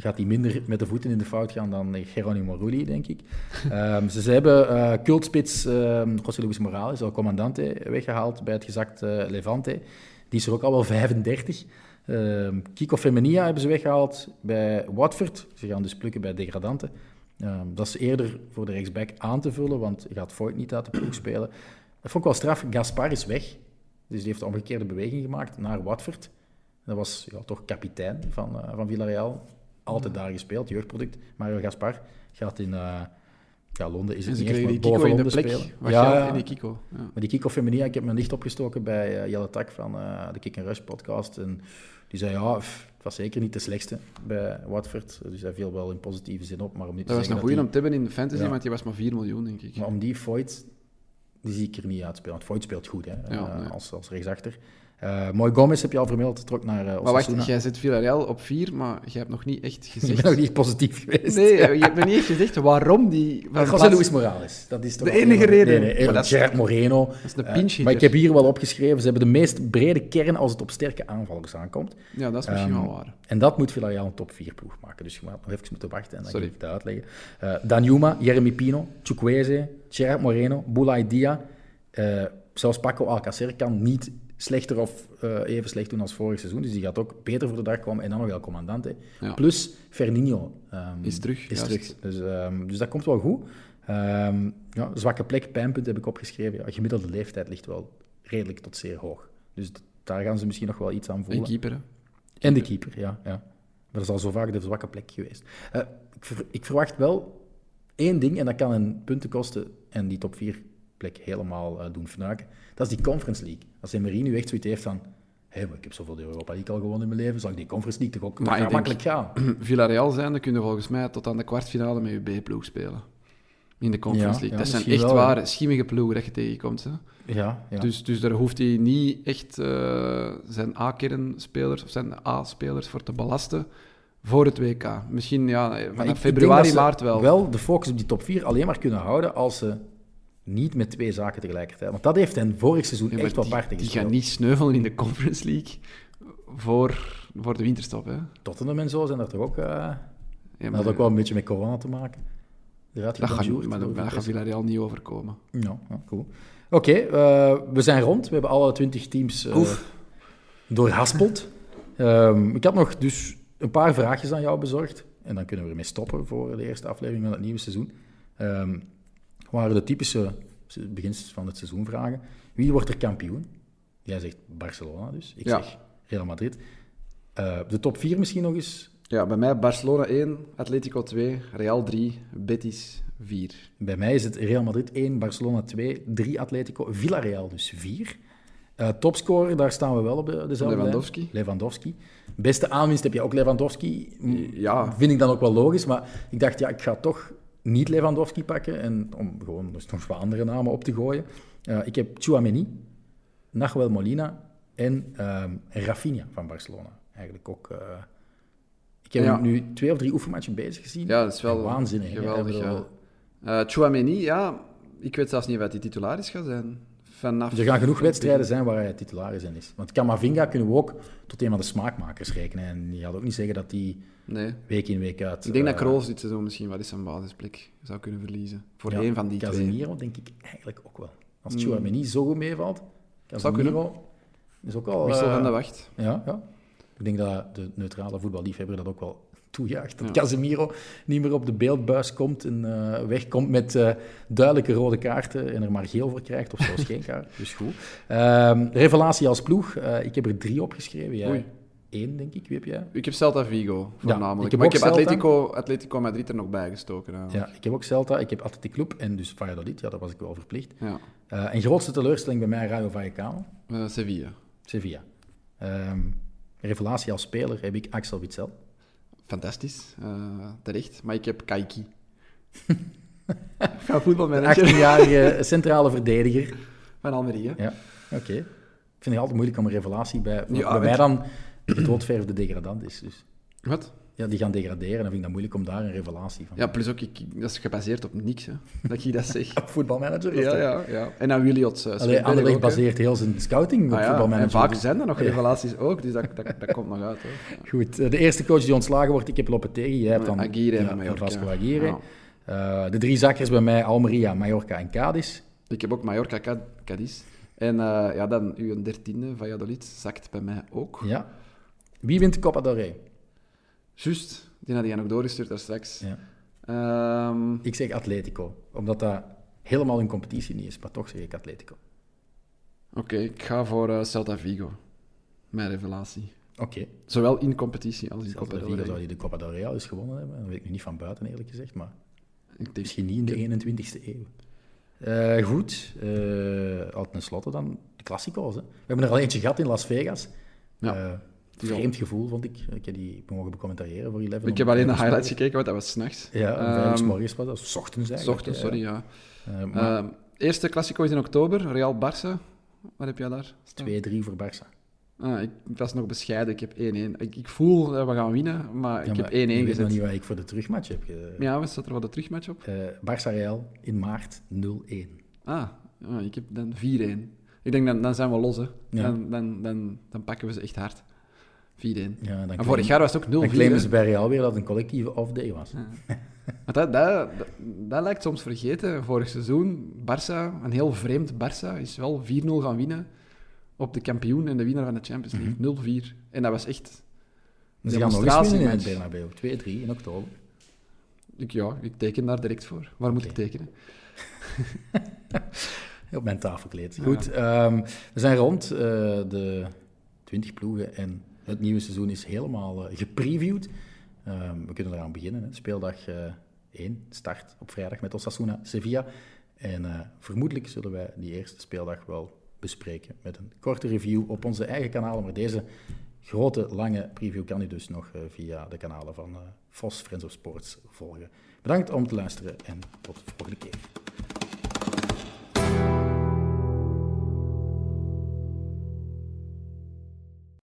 gaat hij minder met de voeten in de fout gaan dan Geronimo Rulli, denk ik. (laughs) Ehm, ze, ze hebben eh cultspits ehm José Luis Morales, El Comandante, weggehaald bij het gezakt eh, Levante. Die is er ook al wel 35. Ehm, Kiko Femenia hebben ze weggehaald bij Watford. Ze gaan dus plukken bij degradanten. Ehm, dat is eerder voor de rechtsback aan te vullen, want gaat Voigt niet uit de ploeg spelen. Dat vond ik wel straf. Gaspar is weg. Dus die heeft een omgekeerde beweging gemaakt naar Watford. Dat was ja, toch kapitein van, eh, van Villarreal. Altijd daar gespeeld, jeugdproduct. Mario Gaspar gaat in eh, ja, Londen, is het niet echt, die Kiko in de plek. spelen. Ja, ja. in die Kiko. Ja. Maar die Kiko Feminia, ik heb mijn licht opgestoken bij eh, Jelle Tak van eh, de Kick Rush podcast. En die zei, ja, pff, het was zeker niet de slechtste bij Watford. Dus hij viel wel in positieve zin op. Maar om niet te Dat was zeggen een goeie dat om te hebben in de fantasy, want die was maar 4 miljoen, denk ik. maar om die Voigt, die zie ik er niet uitspelen. Want Voigt speelt goed, hè, nee. als, als rechtsachter. Eh Mooi Gomez heb je al vermeld, trok naar uh, maar wacht, jij zit Villarreal op 4, maar je hebt nog niet echt (laughs) Ik gezegd... ben nog niet positief geweest. Nee, je hebt nog niet echt gezegd waarom die... van José plaats- Luis Morales. Dat is toch De enige een- reden. Nee, nee, Maar dat is- Gerard Moreno. Dat is een Eh, pinch maar ik heb hier wel opgeschreven, ze hebben de meest brede kern als het op sterke aanvallers aankomt. Ja, dat is misschien Ehm, wel waar. En dat moet Villarreal een top 4 ploeg maken. Dus je moet nog even moeten wachten en dan Sorry. ga ik het uitleggen. Eh Danjuma, Jeremy Pino, Chukwueze, Gerard Moreno, Boulay Dia. zelfs Paco Alcacer kan niet slechter of eh, even slecht doen als vorig seizoen. Dus die gaat ook beter voor de dag komen. En dan nog wel Commandante. Ja. Plus Fernino. ehm, Is terug, Is juist. terug. Dus, ehm, dus dat komt wel goed. Ehm, ja, zwakke plek, pijnpunt heb ik opgeschreven. Ja, gemiddelde leeftijd ligt wel redelijk tot zeer hoog. Dus daar gaan ze misschien nog wel iets aan En voelen. keeper, hè. En de keeper, ja. ja. Maar dat is al zo vaak de zwakke plek geweest. Eh, ik, ver- ik verwacht wel één ding, en dat kan een punten kosten en die top 4 plek helemaal eh, doen fnuiken. Dat is die Conference League. Als Emery nu echt zoiets heeft van... Maar ik heb zoveel de Europa League al gewonnen in mijn leven, zal ik die Conference League toch ook Maar denk- makkelijk gaan? (clears throat) Villarreal zijnde kunnen volgens mij tot aan de kwartfinale met je B-ploeg spelen. In de Conference Ja, League. ja, dat zijn echt wel, ware, schimmige ploegen dat je tegenkomt. Hè. Ja, ja. Dus, dus daar hoeft hij niet echt eh, zijn A-kernspelers of zijn A-spelers voor te belasten voor het WK. Misschien ja, vanaf februari, maart wel. Wel de focus op die top 4 alleen maar kunnen houden als ze niet met twee zaken tegelijkertijd. Want dat heeft hen vorig seizoen Ja, echt wel die, parten die gespeeld. gaan niet sneuvelen in de Conference League voor, voor de winterstop. Hè. Tottenham en zo zijn er toch ook... eh, Ja, dat had ook wel een beetje met corona te maken. Eruit dat gaat, maar de gaat Villarreal niet overkomen. Ja, ja cool. Oké, eh, we zijn rond. We hebben alle 20 teams Oef. doorhaspeld. Ehm, ik had nog dus een paar vraagjes aan jou bezorgd. En dan kunnen we ermee stoppen voor de eerste aflevering van het nieuwe seizoen. Ehm waren de typische beginsels van het seizoen vragen. Wie wordt er kampioen? Jij zegt Barcelona dus. Ik Ja. zeg Real Madrid. Eh, de top 4 misschien nog eens. Ja, bij mij Barcelona 1, Atletico 2, Real 3, Betis 4. Bij mij is het Real Madrid 1, Barcelona 2, 3 Atletico, Villarreal dus 4. Eh, topscorer, daar staan we wel op de, dezelfde lijn. Lewandowski. Lewandowski. Beste aanwinst heb je ook Lewandowski. Ja. Vind ik dan ook wel logisch, maar ik dacht, ja, ik ga toch niet Lewandowski pakken en om gewoon dus nog wat andere namen op te gooien. Eh, ik heb Chouameni, Nahuel Molina en ehm Rafinha van Barcelona. Eigenlijk ook... eh, ik heb Ja. nu twee of drie oefenmatchen bezig gezien. Ja, dat is wel Waanzinnig. geweldig. Ja. Eh Chouameni, ja, ik weet zelfs niet of hij die titularis gaat zijn. Vanaf... Er gaan genoeg wedstrijden zijn waar hij titularis in is. Want Camavinga kunnen we ook tot een van de smaakmakers rekenen. En die gaat ook niet zeggen dat die Nee. week in, week uit... Ik denk dat eh, Kroos dit seizoen misschien wel eens zijn basisplek zou kunnen verliezen. Voor ja, één van die twee. Casemiro denk ik eigenlijk ook wel. Als Mm. Chouameni zo goed meevalt. Casemiro is ook al... Wissel eh, van de wacht. ja, ja. Ik denk dat de neutrale voetballiefhebber dat ook wel toejuicht. Dat Ja. Casemiro niet meer op de beeldbuis komt en eh, wegkomt met eh, duidelijke rode kaarten en er maar geel voor krijgt, of zelfs geen kaart. (laughs) Dus goed. Ehm, revelatie als ploeg. Eh, ik heb er drie opgeschreven. Jij Oei. Één, denk ik. Wie heb jij? Ik heb Celta Vigo, voornamelijk. ik heb maar ik heb Celta. Atletico, Atletico Madrid er nog bij gestoken. Ja. Ja, ik heb ook Celta, ik heb Athletic Club en dus Valladolid. Ja, dat was ik wel verplicht. Ja. Eh, en grootste teleurstelling bij mij Rayo Vallecano. Eh, Sevilla. Sevilla. Ehm, revelatie als speler heb ik Axel Witsel. Fantastisch. eh, terecht. Maar ik heb Kaiki. (laughs) Ga voetbalmanager 18-jarige centrale verdediger. van Almeria. Ja, oké. Ik vind het altijd moeilijk om een revelatie bij... Ja, bij mij het- dan doodverfde degradant is. Dus Wat? ja, die gaan degraderen en dan vind ik dat moeilijk om daar een revelatie van Ja, plus ook, ik, dat is gebaseerd op niks, hè, dat ik dat (laughs) zeg. Voetbalmanager? is ja, ja, ja. En aan Williot. Uh, Allee, Anderlecht baseert heel zijn scouting op Ah, ja. voetbalmanager. En vaak dus- zijn er nog revelaties ook, dus dat, dat, dat komt nog uit. Hoor. (laughs) Goed, eh, de eerste coach die ontslagen wordt, ik heb Lopetegui. Jij hebt dan Aguirre en ja, Mallorca. Vasco Aguirre. Ja. Eh, de drie zakkers bij mij, Almeria, Mallorca en Cadiz. Ik heb ook Mallorca, Ca- Cadiz. En eh, ja, dan uw dertiende, Valladolid, zakt bij mij ook. Ja. Wie wint de Copa del Rey? Juist, die had jij nog doorgestuurd daar straks. Ja. Ehm, Ik zeg Atletico, omdat dat helemaal een competitie niet is, maar toch zeg ik Atletico. Oké, ik ga voor eh, Celta Vigo. Mijn revelatie. Oké, Zowel in competitie als in Celta Copa del Rey. zou die de Copa del Rey al eens gewonnen hebben. Dat weet ik nu niet van buiten, eerlijk gezegd, maar Ik denk, misschien niet in de 21ste eeuw. Eh, goed, eh al tenslotte dan de Classico's. Hè. We hebben er al eentje gehad in Las Vegas. Ja. Die vreemd gevoel, vond ik. Ik heb die mogen becommentariëren voor 11. ik heb alleen de highlights gekeken, want dat was s'nachts. Ja, 's Ehm, morgens was dat. 's ochtends eigenlijk. ochtends, sorry, ja. Eh, maar Ehm, eerste Classico is in oktober, Real-Barça. Wat heb jij daar? staan? 2-3 voor Barça. Ah, ik, ik was nog bescheiden, ik heb 1-1. Ik, ik voel dat we gaan winnen, maar Ja, ik maar heb 1-1 je weet nog gezet. niet wat ik voor de terugmatch heb. ge- Ja, wat staat er wel de terugmatch op? Eh, Barça Real in maart 0-1. Ah, ah, ik heb dan 4-1. Ik denk, dan, dan zijn we los, hè. Ja. Dan, dan, dan, dan pakken we ze echt hard. 4-1. Ja, dan En vorig jaar was het ook 0-4. Dan claimen ze bij Real weer dat het een collectieve off-day was. Dat, dat, dat, dat lijkt soms vergeten. Vorig seizoen, Barça, een heel vreemd Barça, is wel 4-0 gaan winnen op de kampioen en de winnaar van de Champions League. 0-4. En dat was echt een Ze gaan nog in het. Bernabeu. 2-3 in oktober. Ik, ja, ik teken daar direct voor. Waar moet ik tekenen? (laughs) Op mijn tafelkleed. Goed, ehm, we zijn rond. eh, de 20 ploegen en het nieuwe seizoen is helemaal eh, gepreviewd. Ehm, we kunnen eraan beginnen. Hè. Speeldag eh 1 start op vrijdag met Osasuna Sevilla. En eh, vermoedelijk zullen wij die eerste speeldag wel bespreken met een korte review op onze eigen kanalen. Maar deze grote, lange preview kan u dus nog eh, via de kanalen van eh Vos Friends of Sports volgen. Bedankt om te luisteren en tot de volgende keer.